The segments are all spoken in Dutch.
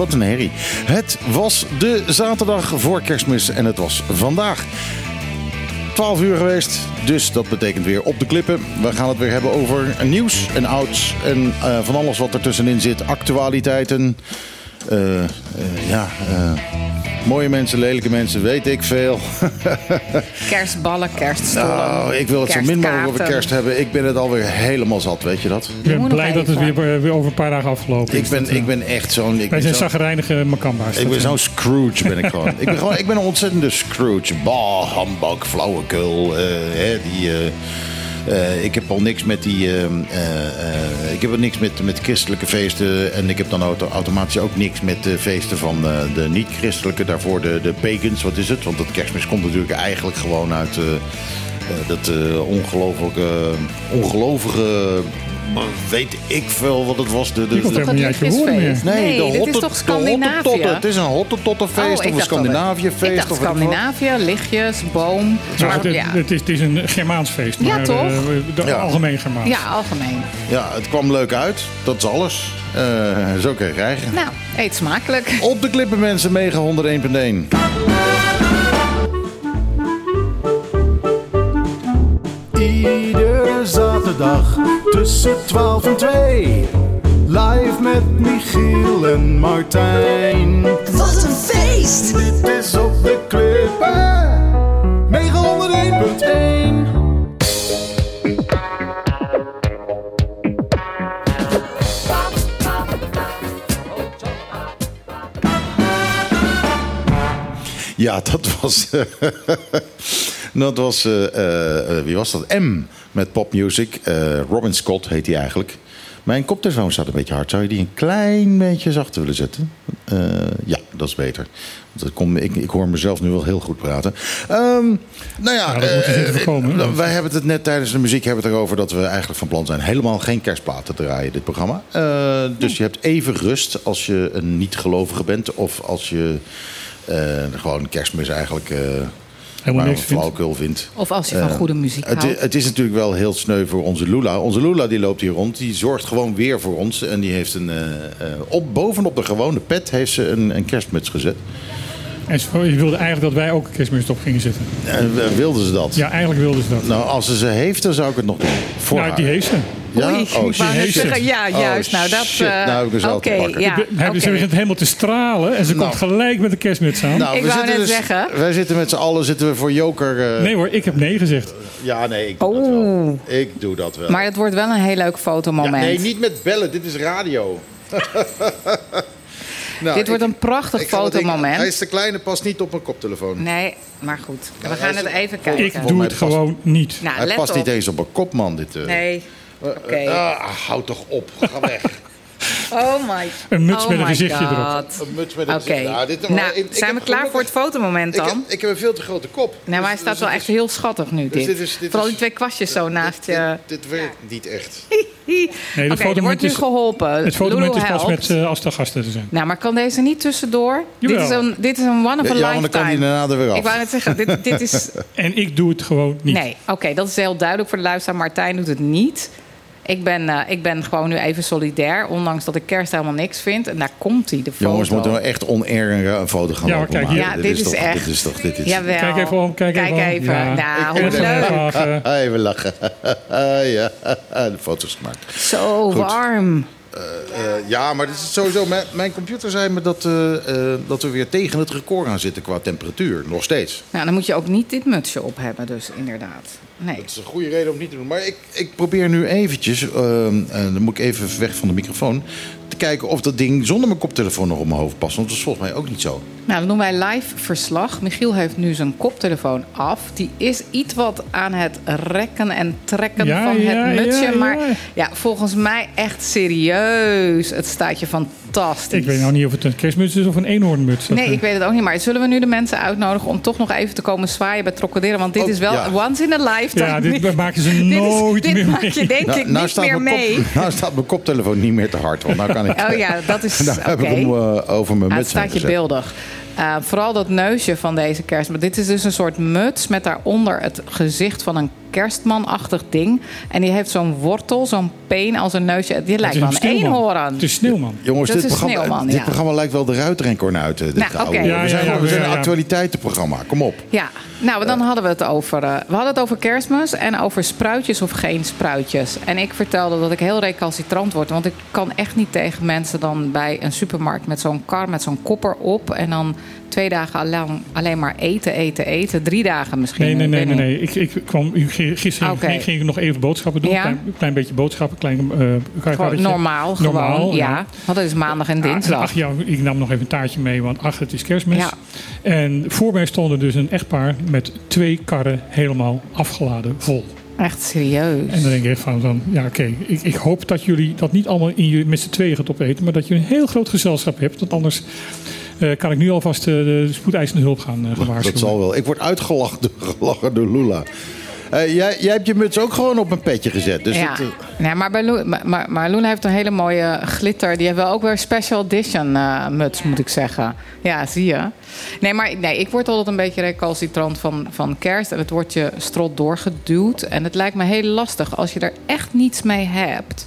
Wat een herrie. Het was de zaterdag voor kerstmis en het was vandaag 12 uur geweest. Dus dat betekent weer op de klippen. We gaan het weer hebben over nieuws en ouds en eh, van alles wat er tussenin zit. Actualiteiten. Eh, ja, mooie mensen, lelijke mensen, weet ik veel. Kerstballen, kerststollen. Nou, ik wil het zo min mogelijk over kerst hebben. Ik ben het alweer helemaal zat, weet je dat? Ik ben blij dat het weer, weer over een paar dagen afgelopen is. Ik ben, Dat, ik ben echt zo'n... ik Wij zijn zo'n- zagrijnige macamba's. Ik ben zo'n Scrooge, ben ik gewoon. ik, ben gewoon ik ben een ontzettende Scrooge. Bah, hambak, flauwekul. eh, hè, die, eh, eh, ik heb al niks met die... eh, eh, eh, ik heb al niks met, met christelijke feesten. En ik heb dan auto- automatisch ook niks met de feesten van de niet-christelijke. Daarvoor de, de pagans, wat is het? Want dat kerstmis komt natuurlijk eigenlijk gewoon uit... dat ongelofelijke... ongelovige... weet ik veel wat het was. De, de, de- helemaal niet uit meer. Nee, Nee, de dit is toch de Scandinavië? Het is een hottentottenfeest Oh, of een Scandinavië-feest. Scandinavië, lichtjes, boom. Maar, het, ja. het, is, het is een Germaans feest. Ja, maar, toch? eh, de Ja. algemeen Germaans. ja, algemeen. Ja, het kwam leuk uit. Dat is alles. Eh, zo kun je krijgen. Nou, eet smakelijk. Op de klippen mensen, mega 101.1. Iedere zaterdag tussen 12 en 2. Live met Michiel en Martijn. Wat een feest! Dit is op de klippen. Mega 101.1. Ja, dat was. dat was. eh, eh, wie was dat? M met popmusic. Eh Robin Scott heet hij eigenlijk. Mijn koptelefoon staat een beetje hard. Zou je die een klein beetje zachter willen zetten? Eh, ja, dat is beter. Want dat ik, ik hoor mezelf nu wel heel goed praten. Ehm, nou ja, Ja, eh, hè? wij hebben het net tijdens de muziek hebben het erover dat we eigenlijk van plan zijn helemaal geen kerstplaten te draaien, dit programma. Dus je hebt even rust als je een niet-gelovige bent of als je gewoon kerstmis eigenlijk Helemaal maar niks vindt. flauwekul vindt. Of als je van Eh, goede muziek houdt. het is natuurlijk wel heel sneu voor onze Lula. Onze Lula die loopt hier rond. Die zorgt gewoon weer voor ons. En die heeft een. eh, eh, op, bovenop de gewone pet heeft ze een, een kerstmuts gezet. En ze- je wilde eigenlijk dat wij ook een kerstmis op gingen zetten. En uh, wilden ze dat? Ja, eigenlijk wilden ze dat. Nou, als ze ze heeft, dan zou ik het nog doen. Voor nou, haar. die heeft ze. Ja? Oei, Oh, ik zeggen, ja, Oh, juist. nou, dat. eh, nou heb ik zelf Oké, te ja. Ze begint helemaal te stralen en ze Nou. komt gelijk met de kerstmuts aan. Nou, Ik we wou zitten net dus- zeggen. Wij zitten met z'n allen zitten we voor Joker. eh, nee hoor, ik heb nee gezegd. Ja, nee, ik doe dat wel. Ik doe dat wel. Maar het wordt wel een heel leuk ja, fotomoment. nee, niet met bellen. Dit is radio. Nou, Dit wordt ik- een prachtig ik ding- fotomoment. Hij is te klein en past niet op mijn koptelefoon. Nee, maar goed. We hij gaan het even Ik kijken. doe mij het gewoon niet. Nou, Hij past op. niet eens op een kop, man. Dit, eh. Nee. Eh, Oké. eh, ah, houd toch op. Ga weg. Oh my Een muts oh met een gezichtje God. erop. Een muts met een Oké. gezicht. Nou, dit- Nou, ik- ik zijn we klaar gelukkig- voor het fotomoment Ik dan? heb, ik heb een veel te grote kop. Nee, maar hij Dus- staat dus wel het echt is- heel schattig nu, dus dit. dit is- dit Vooral is- die twee kwastjes zo naast dit, je. Dit, dit werkt niet echt. Nee, Oké, er wordt nu is, geholpen. het fotomoment Lulu is pas met eh, als de gasten te zijn. Nou, maar kan deze niet tussendoor? Dit Jawel. is, een, dit is een one of a Ja, want dan kan lifetime. hij daarna er weer af. Ik wou net zeggen, dit, dit is... En ik doe het gewoon niet. Nee, oké, dat is heel duidelijk voor de luisteraar. Martijn doet het niet. Ik ben, eh, ik ben gewoon nu even solidair, ondanks dat ik kerst helemaal niks vind. En daar komt hij, de foto. Jongens, moeten we echt on-air een, een foto gaan Ja, maar kijk, hier- Ja, dit is toch, echt- Dit is toch... Dit is, Jawel. Kijk even om, kijk even om. even. Ja. Nou, Ik hoe leuk. Lachen. Even lachen. ja, de foto's gemaakt. Zo warm. Eh, ja, maar dit is sowieso... Mijn, mijn computer zei me dat, eh, eh, dat we weer tegen het record gaan zitten qua temperatuur. Nog steeds. Nou, dan moet je ook niet dit mutsje op hebben, dus inderdaad. Nee. Dat is een goede reden om het niet te doen. Maar ik, ik probeer nu eventjes, ehm, en dan moet ik even weg van de microfoon... te kijken of dat ding zonder mijn koptelefoon nog op mijn hoofd past. Want dat is volgens mij ook niet zo. Nou, dan doen wij live verslag. Michiel heeft nu zijn koptelefoon af. Die is iets wat aan het rekken en trekken Ja, van ja, het mutsje. ja, Maar ja. ja, volgens mij echt serieus. Het staat je fantastisch. Ik weet nou niet of het een kerstmuts is of een eenhoornmuts. Nee, eh, ik weet het ook niet. Maar zullen we nu de mensen uitnodigen om toch nog even te komen zwaaien bij Trocadero? Want dit Oh, is wel ja. once in a lifetime. Ja, dit maken ze Dit is- nooit dit meer maak mee. je denk ik niet staat meer mee. Kop, nou staat mijn koptelefoon niet meer te hard. Want nou kan ik... Oh ja, dat is nou oké. heb ik hem eh, over mijn Ah, muts staat je beeldig. Uh, vooral dat neusje van deze kerst. Maar dit is dus een soort muts met daaronder het gezicht van een kerstmanachtig ding. En die heeft zo'n wortel, zo'n peen als een neusje. Die lijkt wel een eenhoorn. Het is sneeuwman. Jongens, dit, programma, sneeuwman, dit ja. programma lijkt wel de ruitrenkorn uit. eh, dit Nou, we, Ja, zijn, ja, we zijn een actualiteitenprogramma. Kom op. Ja, nou, dan hadden we het over. eh, we hadden het over kerstmis en over spruitjes of geen spruitjes. En ik vertelde dat ik heel recalcitrant word. Want ik kan echt niet tegen mensen dan bij een supermarkt met zo'n kar met zo'n kopper op. En dan twee dagen lang alleen maar eten, eten, eten. Drie dagen misschien. Nee, nee, nee, nee. Ik, ik kwam gisteren Oké. ging, ging ik nog even boodschappen doen. Ja? Klein, klein beetje boodschappen, klein eh, Gewoon normaal, Normaal, gewoon. Ja. ja. Want het is maandag en Ah, dinsdag. ach ja, ik nam nog even een taartje mee, want ach, het is kerstmis. Ja. En voor mij stonden dus een echtpaar met twee karren helemaal afgeladen vol. Echt serieus. En dan denk ik echt van, van ja oké, ik, ik hoop dat jullie dat niet allemaal in je, met z'n tweeën gaat opeten, maar dat je een heel groot gezelschap hebt. Want anders kan ik nu alvast eh, de spoedeisende hulp gaan uh, gewaarschuwen. Dat zal wel. Ik word uitgelachen door, gelachen door Lula. Eh, jij, jij hebt je muts ook gewoon op een petje gezet. Dus ja, dat, eh, nee, maar, bij Lou, maar, maar, maar Luna heeft een hele mooie glitter. Die heeft wel ook weer special edition eh, muts, moet ik zeggen. Ja, zie je. Nee, maar nee, ik word altijd een beetje recalcitrant van, van kerst. En het wordt je strot doorgeduwd. En het lijkt me heel lastig. Als je er echt niets mee hebt...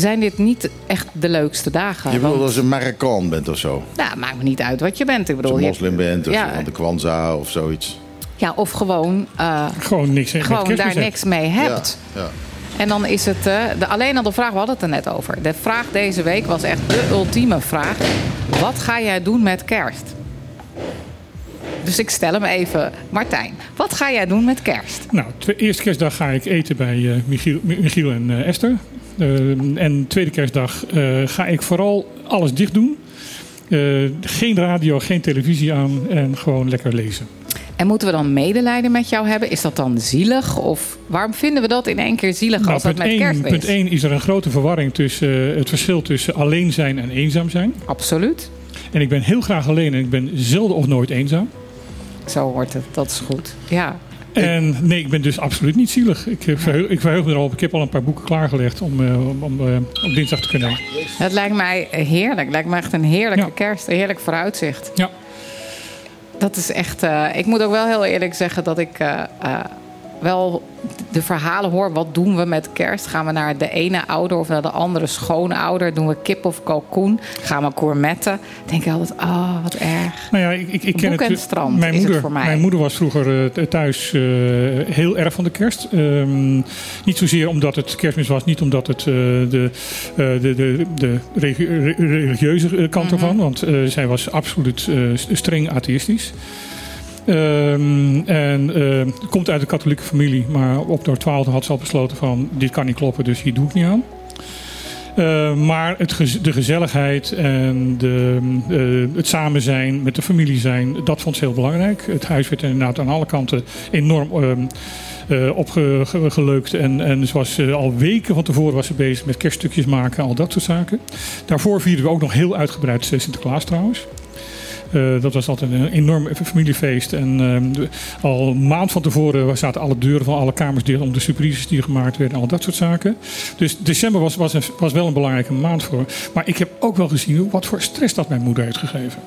zijn dit niet echt de leukste dagen. je Want- bedoelt als je een Marokkaan bent of zo. nou, maakt me niet uit wat je bent. Ik Als bedoel, je je moslim bent of ja. van de Kwanzaa of zoiets. ja, of gewoon, eh, Gewoon niks. gewoon daar niks mee hebt. Ja, ja. En dan is het eh, de, alleen al de vraag, we hadden het er net over. De vraag deze week was echt de ultieme vraag. Wat ga jij doen met kerst? Dus ik stel hem even. Martijn, wat ga jij doen met kerst? Nou, eerste kerstdag ga ik eten bij eh, Michiel, Michiel en eh, Esther. Eh, en tweede kerstdag ga ik vooral alles dicht doen. Geen radio, geen televisie aan en gewoon lekker lezen. En moeten we dan medelijden met jou hebben? Is dat dan zielig? Of waarom vinden we dat in één keer zielig Nou, als dat met kerst 1, is? punt 1 is er een grote verwarring tussen het verschil tussen alleen zijn en eenzaam zijn. Absoluut. En ik ben heel graag alleen en ik ben zelden of nooit eenzaam. Zo wordt het. Dat is goed. Ja. En nee, ik ben dus absoluut niet zielig. Ik, eh, verheug, ik verheug me erop. Ik heb al een paar boeken klaargelegd om, eh, om, om eh, op dinsdag te kunnen. Het lijkt mij heerlijk. Het lijkt mij echt een heerlijke Ja. kerst. Een heerlijk vooruitzicht. Ja. Dat is echt. eh, ik moet ook wel heel eerlijk zeggen dat ik eh, eh, wel de verhalen hoor. Wat doen we met kerst? Gaan we naar de ene ouder of naar de andere schoonouder? Doen we kip of kalkoen? Gaan we gourmetten? Denk ik altijd, oh, wat erg. Nou ja, ik, ik, ik ken het. en strand mijn moeder, voor mij. Mijn moeder was vroeger eh, thuis eh, heel erg van de kerst. Ehm, niet zozeer omdat het kerstmis was, niet omdat het eh, de, eh, de, de, de religi- re- religieuze eh, kant Mhm. ervan, want eh, zij was absoluut eh, streng atheïstisch. Ehm, en eh, komt uit een katholieke familie, maar op haar twaalfde had ze al besloten van dit kan niet kloppen, dus hier doe ik niet aan. Uh, maar het de gezelligheid en de, uh, het samen zijn, met de familie zijn, dat vond ze heel belangrijk. Het huis werd inderdaad aan alle kanten enorm uh, opgeleukt. En, en ze was al weken van tevoren was ze bezig met kerststukjes maken en al dat soort zaken. Daarvoor vierden we ook nog heel uitgebreid Sinterklaas trouwens. Uh, dat was altijd een enorm familiefeest. En uh, al een maand van tevoren zaten alle deuren van alle kamers dicht om de surprises die gemaakt werden en al dat soort zaken. Dus december was, was, een, was wel een belangrijke maand voor. Maar ik heb ook wel gezien wat voor stress dat mijn moeder heeft gegeven.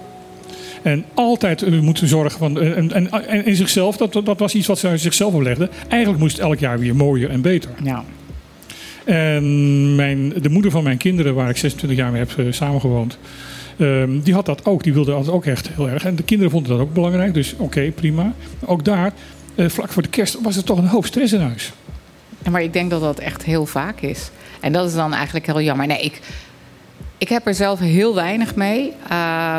En altijd uh, moeten zorgen van. En, en, en in zichzelf, dat, dat was iets wat ze zichzelf oplegde. Eigenlijk moest het elk jaar weer mooier en beter. Ja. En mijn, de moeder van mijn kinderen, waar ik 26 jaar mee heb samengewoond. Um, die had dat ook. Die wilde dat ook echt heel erg. En de kinderen vonden dat ook belangrijk. Dus oké, okay, prima. Ook daar, uh, vlak voor de kerst, was er toch een hoop stress in huis. Maar ik denk dat dat echt heel vaak is. En dat is dan eigenlijk heel jammer. Nee, ik, ik heb er zelf heel weinig mee.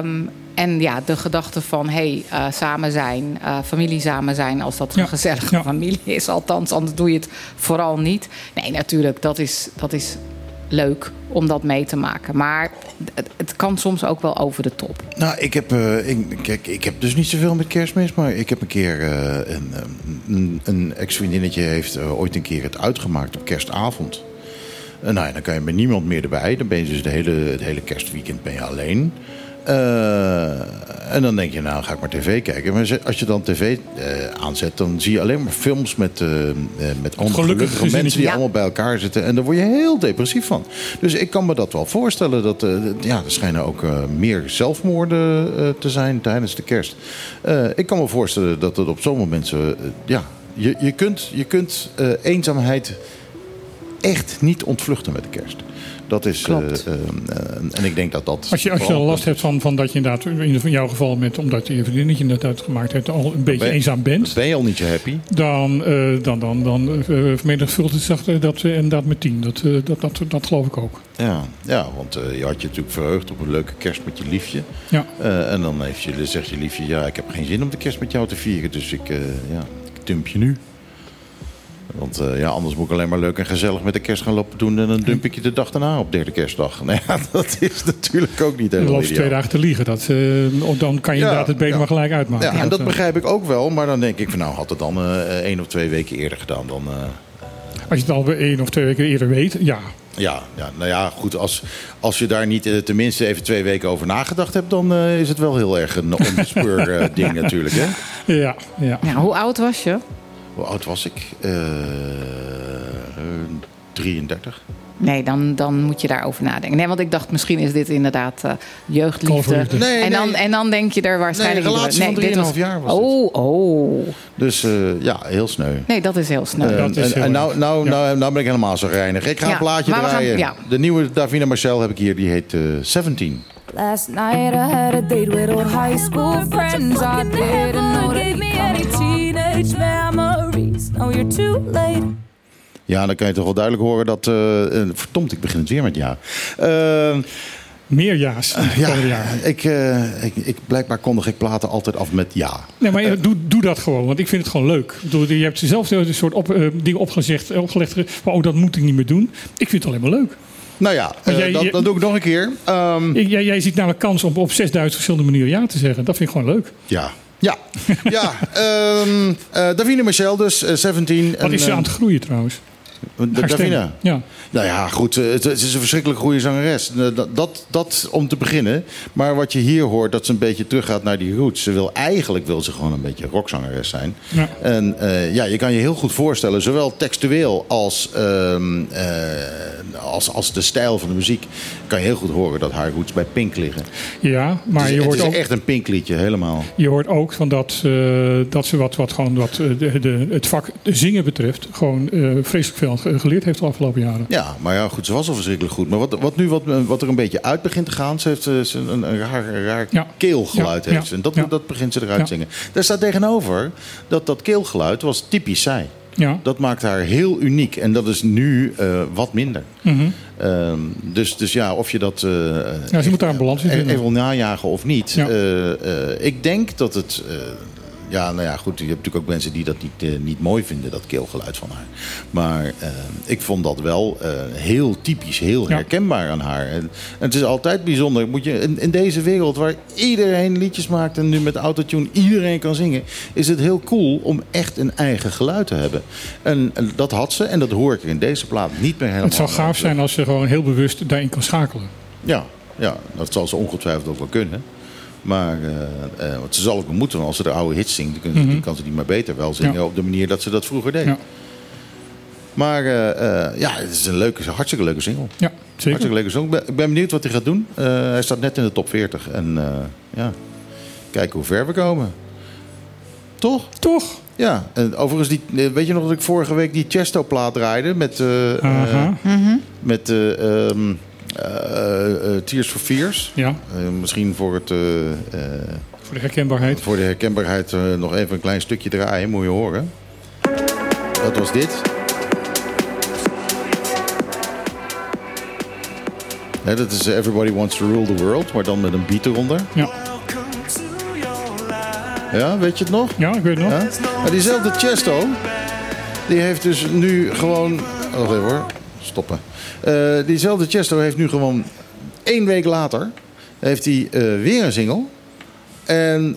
Um, en ja, de gedachte van hey, uh, samen zijn, uh, familie samen zijn, als dat een gezellige ja. familie is, althans, anders doe je het vooral niet. Nee, natuurlijk, dat is, dat is leuk om dat mee te maken. Maar het, het kan soms ook wel over de top. Nou, ik heb, uh, ik, kijk, ik heb dus niet zoveel met kerstmis, maar ik heb een keer uh, een, een, een ex-vriendinnetje heeft ooit een keer het uitgemaakt op kerstavond. nou ja, dan kan je met niemand meer erbij. Dan ben je dus hele, het hele kerstweekend ben je alleen. Uh, en dan denk je, nou ga ik maar tv kijken. Maar als je dan tv uh, aanzet, dan zie je alleen maar films met, uh, met gelukkige, gelukkige mensen die ja. allemaal bij elkaar zitten. En daar word je heel depressief van. Dus ik kan me dat wel voorstellen. Dat, uh, ja, er schijnen ook meer zelfmoorden te zijn tijdens de kerst. ik kan me voorstellen dat het op zo'n moment ja, je, je kunt, je kunt eh, eenzaamheid echt niet ontvluchten met de kerst. Dat is. Klopt. eh, eh, eh, en ik denk dat dat. Als je, als je al last hebt van, van dat je inderdaad, in jouw geval, met, omdat je je vriendinnetje net uitgemaakt hebt, al een beetje Ben- eenzaam bent. Ben je al niet zo happy? Dan, eh dan, dan, dan vermenigvuldigt het zich dat inderdaad met tien. Dat, dat, dat, dat geloof ik ook. Ja, ja want je had je natuurlijk verheugd op een leuke kerst met je liefje. Ja. En dan heeft je, zegt je liefje: Ja, ik heb geen zin om de kerst met jou te vieren. Dus ik, ja, ik dump je nu. Want eh, ja, anders moet ik alleen maar leuk en gezellig met de kerst gaan lopen doen. En dan dump ik je de dag daarna op derde kerstdag. Nou ja, dat is natuurlijk ook niet Dan helemaal loop je twee dagen te liegen. Dat, eh, dan kan je Ja, inderdaad het beter ja. maar gelijk uitmaken. Ja, en dat eh, begrijp ik ook wel. Maar dan denk ik van nou, had het dan eh één of twee weken eerder gedaan. Dan, eh, Als je het al weer één of twee weken eerder weet, ja. ja, ja, nou ja, goed. Als, als je daar niet eh, tenminste even twee weken over nagedacht hebt... dan eh, is het wel heel erg een onbespeur ding natuurlijk. Hè? Ja, ja. Ja, hoe oud was je? Hoe oud was ik? Eh, eh, 33. Nee, dan, dan moet je daarover nadenken. Nee, want ik dacht misschien is dit inderdaad eh, jeugdliefde. Nee, en, dan, en dan denk je er waarschijnlijk... Nee, een relatie van dit 3,5 jaar was het. Oh, oh. Dus eh, ja, heel sneu. Nee, dat is heel snel. Eh, Dat is en heel en nou, nou, Ja. nou, nou ben ik helemaal zo reinig. Ik ga Ja, een plaatje gaan- draaien. ja. De nieuwe Davina Marcel heb ik hier. Die heet eh 17. Last night I had a date with old high school friends. I didn't know gave me any teenage memories. Now you're too late. Ja, dan kan je toch wel duidelijk horen dat... eh, eh, verdomd, ik begin het weer met ja. Eh, Meer ja's het ja, jaar. ik, eh, ik, ik, blijkbaar kondig ik platen altijd af met ja. Nee, maar ja, doe, doe dat gewoon, want ik vind het gewoon leuk. Je hebt zelf een soort op, eh, dingen opgezegd, opgelegd van, oh, dat moet ik niet meer doen. Ik vind het alleen maar leuk. Nou ja, jij- dat, je- dat doe ik nog een keer. Ehm, Jij, jij ziet namelijk kans om op 6000 verschillende manieren ja te zeggen. Dat vind ik gewoon leuk. ja. Ja, ja. eh, Davina Marcel dus, eh, 17. Wat is ze aan het groeien trouwens? Davina. Ja. Nou ja, goed, eh, het, is een verschrikkelijk goede zangeres. Eh, Dat, dat, dat om te beginnen. Maar wat je hier hoort, dat ze een beetje teruggaat naar die roots. Ze wil, eigenlijk wil ze gewoon een beetje rockzangeres zijn. Ja. En eh, ja, je kan je heel goed voorstellen, zowel textueel als, ehm, eh, als, als de stijl van de muziek... kan je heel goed horen dat haar roots bij Pink liggen. ja, maar het is, je hoort, ook, echt een Pink liedje, helemaal. je hoort ook van dat, eh, dat ze wat, wat, gewoon wat eh, de, de, het vak zingen betreft... gewoon eh, vreselijk veel ge- geleerd heeft de afgelopen jaren. Ja, maar ja, goed, ze was al verschrikkelijk goed. Maar wat, wat nu wat, wat er een beetje uit begint te gaan... ze heeft ze een, een raar, een raar Ja. keelgeluid. Ja, heeft. En dat, ja. dat begint ze eruit te zingen. Daar staat tegenover dat dat keelgeluid was typisch zij. Ja. Dat maakt haar heel uniek. En dat is nu eh, wat minder. Mhm. Ehm, dus, dus ja, of je dat... eh, Ja, ze moet daar een balans in vinden. Even wil najagen of niet. Ja. Eh, eh, ik denk dat het... ja, nou ja, goed. Je hebt natuurlijk ook mensen die dat niet, eh, niet mooi vinden, dat keelgeluid van haar. Maar eh, ik vond dat wel eh, heel typisch, heel Ja. herkenbaar aan haar. En, en het is altijd bijzonder. Moet je, in, in deze wereld waar iedereen liedjes maakt en nu met autotune iedereen kan zingen, is het heel cool om echt een eigen geluid te hebben. En, en dat had ze en dat hoor ik in deze plaat niet meer helemaal. Het zou gaaf zijn als ze gewoon heel bewust daarin kan schakelen. Ja, ja, dat zal ze ongetwijfeld ook wel kunnen. Maar eh, eh, want ze zal ook moeten, want als ze de oude hits zingt, dan Mhm. kan ze die maar beter wel zingen Ja. op de manier dat ze dat vroeger deed. Ja, Maar eh, eh, ja, het is een leuke, hartstikke leuke single. ja zeker. Hartstikke leuke song. Ik ben, ik ben benieuwd wat hij gaat doen. Eh, hij staat net in de top 40. En eh, ja, kijken hoe ver we komen. Toch? Toch? Ja, en overigens, die, weet je nog dat ik vorige week die Chesto-plaat draaide met, Aha. Mhm. eh, ehm, eh, eh, Tears for Fears? Ja, Eh, misschien voor, het, eh, eh, voor de herkenbaarheid. voor de herkenbaarheid eh, nog even een klein stukje draaien, moet je horen. Dat was dit. Dat is eh, Everybody Wants to Rule the World, maar dan met een beat eronder. Ja, Ja, weet je het nog? ja ik weet het nog. Ja? Maar diezelfde Chesto, die heeft dus nu gewoon... Oh, wacht even hoor, stoppen. Eh, diezelfde Chesto heeft nu gewoon één week later... heeft hij eh, weer een single. En...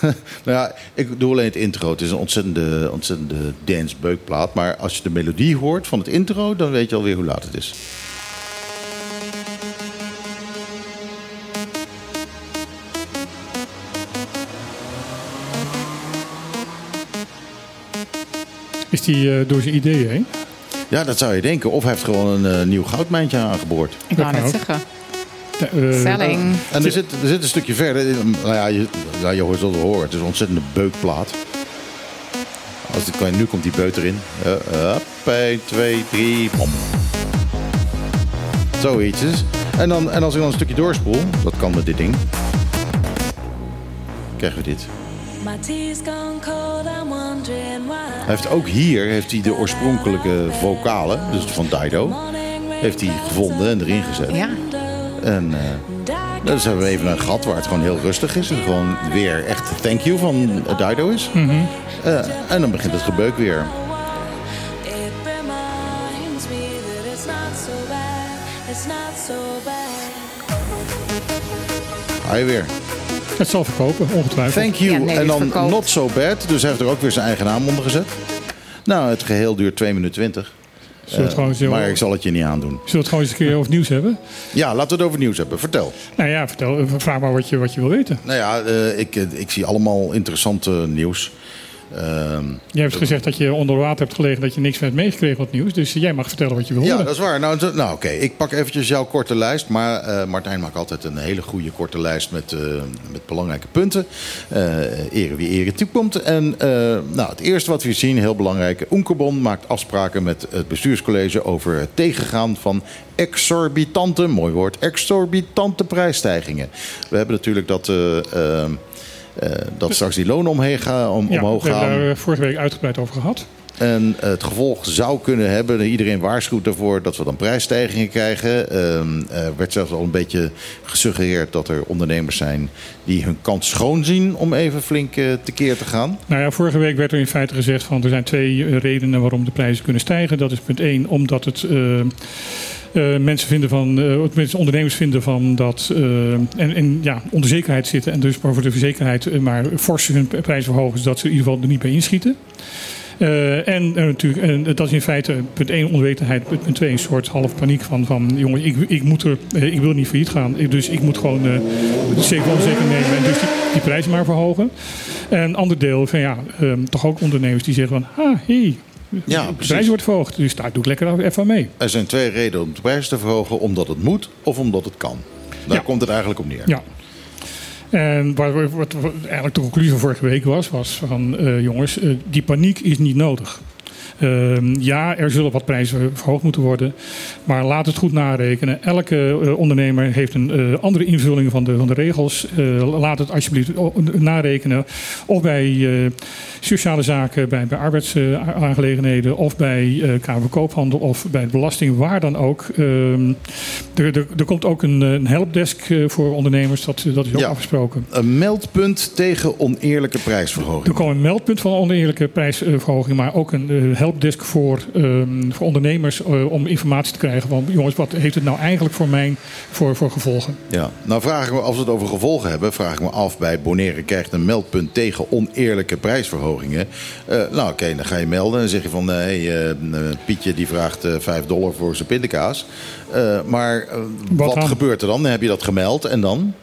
nou ja, ik doe alleen het intro. Het is een ontzettende, ontzettende dance-beukplaat. Maar als je de melodie hoort van het intro... dan weet je alweer hoe laat het is. Is die eh, door zijn ideeën heen? Ja, dat zou je denken. Of hij heeft gewoon een eh, nieuw goudmijntje aangeboord. Ik wou kan net zeggen. Eh, Selling. En er zit, er zit een stukje verder. Nou ja, je, ja, je hoort het al horen. Het is een ontzettende beukplaat. Als het kan, nu komt die beut erin. Uh, up, 1, 2, 3, bom. Zoiets. En, dan, en als ik dan een stukje doorspoel, dat kan met dit ding, krijgen we dit. My tea's gone cold, I'm. Hij heeft ook hier heeft hij de oorspronkelijke vocalen, dus van Dido, heeft hij gevonden en erin gezet. Ja. En eh, dus hebben we even een gat waar het gewoon heel rustig is. En gewoon weer echt thank you van Dido is. Eh, en dan begint het gebeuk weer. It reminds me that it's not so bad. It's not so bad. Hij weer. Het zal verkopen, ongetwijfeld. Thank you. Ja, nee, en dan verkoopt. not so bad. Dus hij heeft er ook weer zijn eigen naam onder gezet. Nou, het geheel duurt 2 minuten 20. Zullen we het gewoon zo- maar ik zal het je niet aandoen. Zullen we het gewoon eens een keer over nieuws hebben? Ja, laten we het over nieuws hebben. Vertel. Nou ja, vertel, eh, vraag maar wat je, wat je wil weten. Nou ja, eh, ik, eh, ik zie allemaal interessante nieuws. Ehm, Jij hebt gezegd dat je onder water hebt gelegen, dat je niks hebt meegekregen van het nieuws. Dus jij mag vertellen wat je wil Ja, dat is waar. Nou, nou oké, ik pak eventjes jouw korte lijst. Maar eh, Martijn maakt altijd een hele goede korte lijst met, eh, met belangrijke punten. Eh ere wie ere toekomt. En nou, het eerste wat we zien, heel belangrijk. Oenkerbon maakt afspraken met het bestuurscollege over het tegengaan van exorbitante, mooi woord, exorbitante prijsstijgingen. We hebben natuurlijk dat... eh, eh, eh, dat straks die lonen omheen gaan, om, Ja, omhoog we hebben gaan. daar eh, vorige week uitgebreid over gehad. En het gevolg zou kunnen hebben, iedereen waarschuwt ervoor dat we dan prijsstijgingen krijgen. Ehm, Er werd zelfs al een beetje gesuggereerd dat er ondernemers zijn die hun kans schoon zien om even flink eh, tekeer te gaan. Nou ja, vorige week werd er in feite gezegd van er zijn twee eh, redenen waarom de prijzen kunnen stijgen. Dat is punt 1, omdat het eh, eh, mensen vinden van, eh, ondernemers vinden van dat eh, en, en ja, onzekerheid zitten en dus voor de verzekerheid maar fors hun prijzen verhogen, zodat ze in ieder geval er niet bij inschieten. En natuurlijk, en dat is in feite punt 1 onwetendheid, punt punt 2 een soort half paniek van, van jongens, ik, ik, moet er, ik wil niet failliet gaan, dus ik moet gewoon zeker wel zeker nemen en dus die, die prijzen maar verhogen. En ander deel van ja, toch ook ondernemers die zeggen van, ah, hey, Ja, de precies. prijs wordt verhoogd, dus daar doe ik lekker even mee. Er zijn twee redenen om de prijs te verhogen: omdat het moet of omdat het kan. Daar Ja. komt het eigenlijk op neer. Ja. En wat, wat, wat- wat eigenlijk de conclusie van vorige week was, was van eh, jongens, eh, die paniek is niet nodig. Ehm, ja, er zullen wat prijzen verhoogd moeten worden. Maar laat het goed narekenen. Elke eh, ondernemer heeft een eh, andere invulling van de, van de regels. Eh, laat het alsjeblieft narekenen. Of bij sociale zaken, bij, bij arbeidsaangelegenheden. Of bij Kamer Koophandel. Of bij belasting, waar dan ook. Ehm, er, er, er komt ook een, een helpdesk voor ondernemers. Dat, dat is ook Ja. afgesproken. Een meldpunt tegen oneerlijke Er prijsverhoging. komt een meldpunt van oneerlijke prijsverhoging, maar ook een helpdesk voor, ehm, voor ondernemers eh, om informatie te krijgen van jongens, wat heeft het nou eigenlijk voor mij voor, voor gevolgen? Ja, nou vraag ik me, als we het over gevolgen hebben, vraag ik me af bij Bonaire krijgt een meldpunt tegen oneerlijke prijsverhogingen. Eh, nou oké, dan ga je melden en zeg je van, hé, eh, eh, Pietje die vraagt eh 5 dollar voor zijn pindakaas. Maar wat, dan? gebeurt er dan? Dan heb je dat gemeld en dan?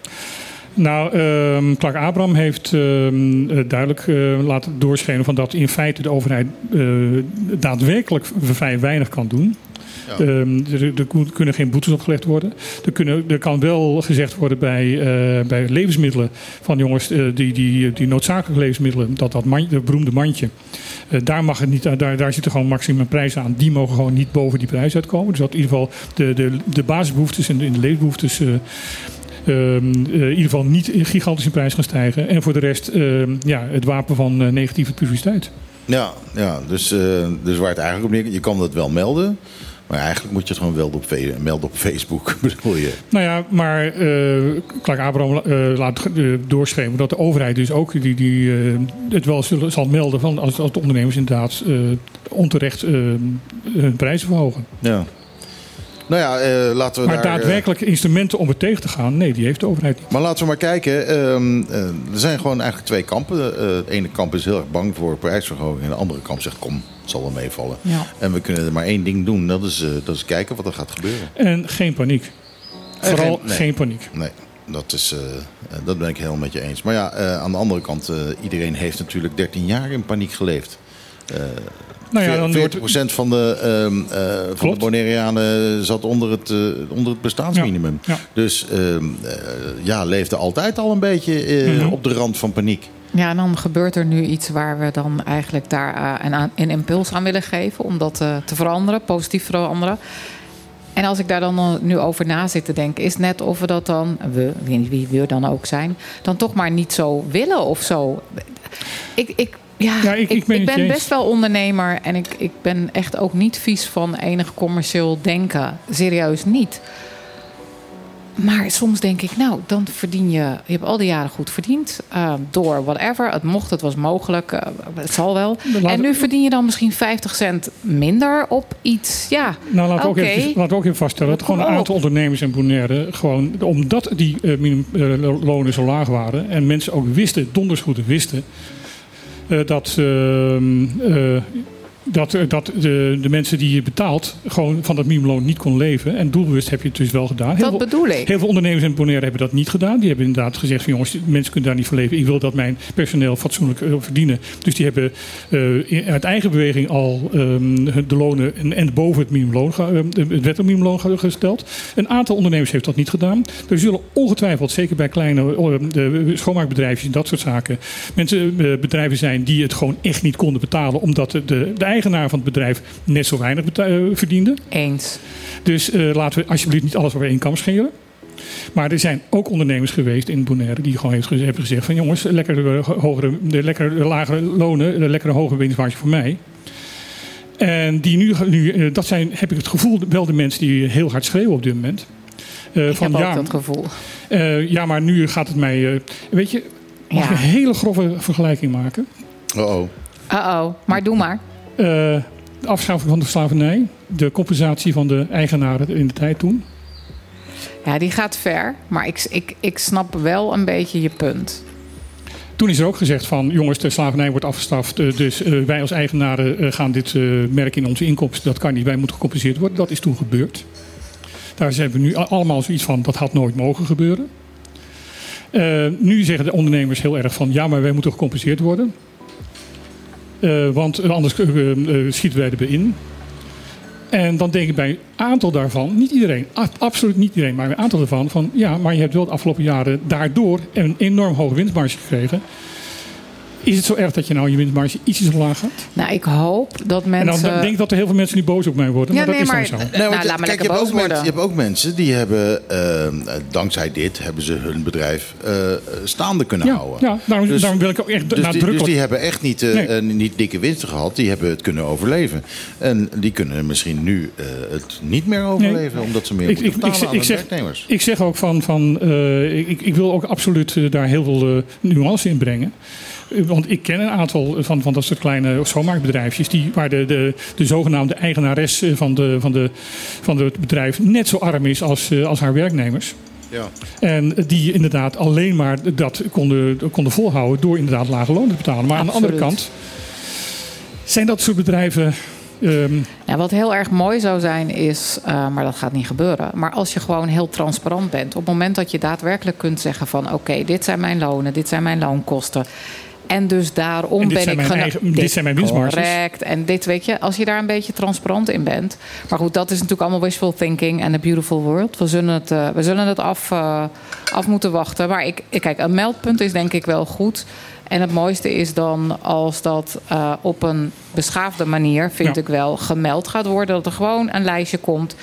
Nou, ehm Clark Abraham heeft ehm, eh, duidelijk eh, laten doorschemeren van dat in feite de overheid eh, daadwerkelijk vrij weinig kan doen. Ja. Ehm, er, er kun- kunnen geen boetes opgelegd worden. Er, kunnen, er kan wel gezegd worden bij, bij levensmiddelen van jongens, die, die, die noodzakelijke levensmiddelen, dat dat man, dat beroemde mandje, daar, mag het niet, daar, daar zitten gewoon maximum prijzen aan. Die mogen gewoon niet boven die prijs uitkomen. Dus dat in ieder geval de, de, de basisbehoeftes en de, de levensbehoeftes in ieder geval niet gigantisch in prijs gaan stijgen. En voor de rest ehm, ja, het wapen van eh, negatieve publiciteit. Ja, ja dus, eh, dus waar het eigenlijk op neerkomt, je kan dat wel melden. Maar eigenlijk moet je het gewoon melden op, melden op Facebook, bedoel je? Nou ja, maar eh Clark Abraham eh, laat eh, doorschemeren dat de overheid dus ook die, die, eh, het wel zullen, zal melden van als, als de ondernemers inderdaad eh, onterecht eh, hun prijzen verhogen. Ja. Nou ja, eh, laten we Maar daar... eh, daadwerkelijke instrumenten om het tegen te gaan, nee, die heeft de overheid niet. Maar laten we maar kijken. Ehm, eh, er zijn gewoon eigenlijk twee kampen. Het ene kamp is heel erg bang voor prijsverhoging. En de andere kamp zegt, kom, het zal wel meevallen. Ja. En we kunnen er maar één ding doen. Dat is, dat is kijken wat er gaat gebeuren. En geen paniek. Vooral geen- nee. geen paniek. Nee, dat, is, dat ben ik helemaal met je eens. Maar ja, aan de andere kant, iedereen heeft natuurlijk 13 jaar in paniek geleefd. Nou ja, dan 40% wordt, van de, ehm, eh, van de. Bonaireanen zat onder het, eh, onder het bestaansminimum. Ja, ja. Dus ehm, eh, ja, leefde altijd al een beetje eh, Mhm. op de rand van paniek. Ja, en dan gebeurt er nu iets waar we dan eigenlijk daar eh, een, een impuls aan willen geven om dat eh, te veranderen, positief veranderen. En als ik daar dan nu over na zit te denken, is net of we dat dan, we, ik weet niet wie we dan ook zijn, dan toch maar niet zo willen of zo. Ik, ik, ja, Ja, ik- ik, ben ik best wel ondernemer en ik, ik ben echt ook niet vies van enig commercieel denken. Serieus niet. Maar soms denk ik, nou, dan verdien je. Je hebt al die jaren goed verdiend. eh, door whatever. Het mocht, het was mogelijk. eh, het zal wel. Laten- En nu verdien je dan misschien 50 cent minder op iets. Ja, Nou, laten we, ook even, we ook even vaststellen dat gewoon een op. aantal ondernemers en Bonaire, gewoon, omdat die eh, minimumlonen zo laag waren en mensen ook wisten, donders goed wisten, dat, ehm, eh, dat, eh, dat de, de mensen die je betaalt gewoon van dat minimumloon niet kon leven. En doelbewust heb je het dus wel gedaan. Heel dat veel- bedoel ik. Heel veel ondernemers in Bonaire hebben dat niet gedaan. Die hebben inderdaad gezegd van jongens, mensen kunnen daar niet van leven. Ik wil dat mijn personeel fatsoenlijk eh, verdienen. Dus die hebben eh, uit eigen beweging al ehm, de lonen en, en boven het minimumloon, eh, het wettelijk minimumloon ge- gesteld. Een aantal ondernemers heeft dat niet gedaan. Er zullen ongetwijfeld, zeker bij kleine de schoonmaakbedrijfjes en dat soort zaken, mensen, bedrijven zijn die het gewoon echt niet konden betalen. Omdat de, de eigenaar van het bedrijf net zo weinig eh, verdiende. Eens. Dus eh, laten we alsjeblieft niet alles over één kam scheren. Maar er zijn ook ondernemers geweest in Bonaire die gewoon hebben gezegd van jongens, lekker eh, hogere, de lekker lagere lonen, de lekkere hoge winstmarge voor mij. En die nu, nu dat zijn, heb ik het gevoel, wel de mensen die heel hard schreeuwen op dit moment. Eh, Ik van heb ook ja, dat gevoel. eh, ja, maar nu gaat het mij. eh, weet je, mag ik Ja. een hele grove vergelijking maken? Oh-oh. Uh-oh. Maar doe maar. Eh, de afschaffing van de slavernij, de compensatie van de eigenaren in de tijd toen. Ja, die gaat ver. Maar ik, ik, ik snap wel een beetje je punt. Toen is er ook gezegd van jongens, de slavernij wordt afgestraft. eh, Dus eh, wij als eigenaren gaan dit merken in onze inkomsten. Dat kan niet, wij moeten gecompenseerd worden. Dat is toen gebeurd. Daar zijn we nu allemaal zoiets van, dat had nooit mogen gebeuren. Nu zeggen de ondernemers heel erg van, ja, maar wij moeten gecompenseerd worden. Eh, want anders eh, eh, schieten wij erbij in. En dan denk ik bij een aantal daarvan, niet iedereen, absoluut niet iedereen, maar een aantal daarvan, van ja, maar je hebt wel de afgelopen jaren daardoor een enorm hoge winstmarge gekregen. Is het zo erg dat je nou je winstmarge ietsjes omlaag gaat? Nou, ik hoop dat En mensen... dan denk ik dat er heel veel mensen nu boos op mij worden, Ja, maar dat nee, is dan maar- zo. Nee, Nou, laat me kijk, je, hebt mensen, je hebt ook mensen die hebben, eh, dankzij dit, hebben ze hun bedrijf eh, staande kunnen Ja, houden. ja daarom, Dus- daarom wil ik ook echt Dus die, nadrukkelijk... dus die hebben echt niet, eh, Nee. eh, niet dikke winsten gehad. Die hebben het kunnen overleven. En die kunnen misschien nu eh, het niet meer overleven. Omdat ze meer Ik- moeten ik- ik betalen zeg- aan ik de zeg- werknemers. Ik zeg ook van, van eh, ik, ik wil ook absoluut daar heel veel nuance in brengen. Eh, Want ik ken een aantal van, van dat soort kleine schoonmaakbedrijfjes... Die, waar de, de, de zogenaamde eigenares eh, van, de, van, de, van het bedrijf net zo arm is als, eh, als haar werknemers. Ja. En die inderdaad alleen maar dat konden, konden volhouden door inderdaad lage lonen te betalen. Maar aan de andere kant zijn dat soort bedrijven... ehm, Ja, wat heel erg mooi zou zijn is, eh, maar dat gaat niet gebeuren. Maar als je gewoon heel transparant bent. Op het moment dat je daadwerkelijk kunt zeggen van... oké, dit zijn mijn lonen, dit zijn mijn loonkosten. En dus daarom En ben ik... mijn geno- eigen- dit zijn mijn winstmarges. Correct. En dit weet je, als je daar een beetje transparant in bent. Maar goed, dat is natuurlijk allemaal wishful thinking en a beautiful world. We zullen het, eh, we zullen het af, eh, af moeten wachten. Maar ik, kijk, een meldpunt is denk ik wel goed. En het mooiste is dan als dat eh, op een beschaafde manier, vind Ja. ik wel, gemeld gaat worden. Dat er gewoon een lijstje komt.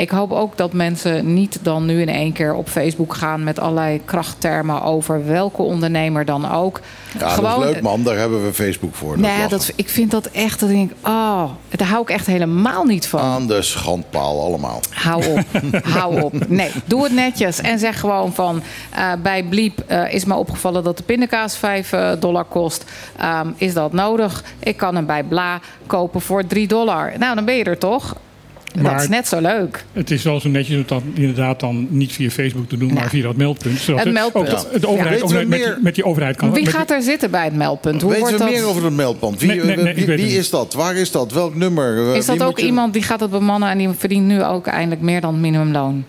Ik hoop ook dat mensen niet dan nu in één keer op Facebook gaan met allerlei krachttermen over welke ondernemer dan ook. Ja, dat is leuk man. Daar hebben we Facebook voor. Nee, dat, ik vind dat echt, dat denk ik, oh, daar hou ik echt helemaal niet van. Aan de schandpaal allemaal. Hou op, hou op. Nee, doe het netjes en zeg gewoon van... eh, bij Bliep eh, is me opgevallen dat de pindakaas 5 eh, dollar kost. Ehm, is dat nodig? Ik kan hem bij Bla kopen voor 3 dollar. Nou, dan ben je er toch? Dat Maar- is net zo leuk. Het is wel zo netjes om dat inderdaad dan niet via Facebook te doen, maar via dat meldpunt. Zodat Het meldpunt. Ook dat de overheid Ja. ook met, meer- met die overheid kan. Wie gaat er zitten bij het meldpunt? Hoe Weten wordt we dat? meer over het meldpand? Wie, Nee, nee, nee, ik wie, weet is dat? Waar is dat? Welk nummer? Is dat ook je- iemand die gaat het bemannen en die verdient nu ook eindelijk meer dan het minimumloon?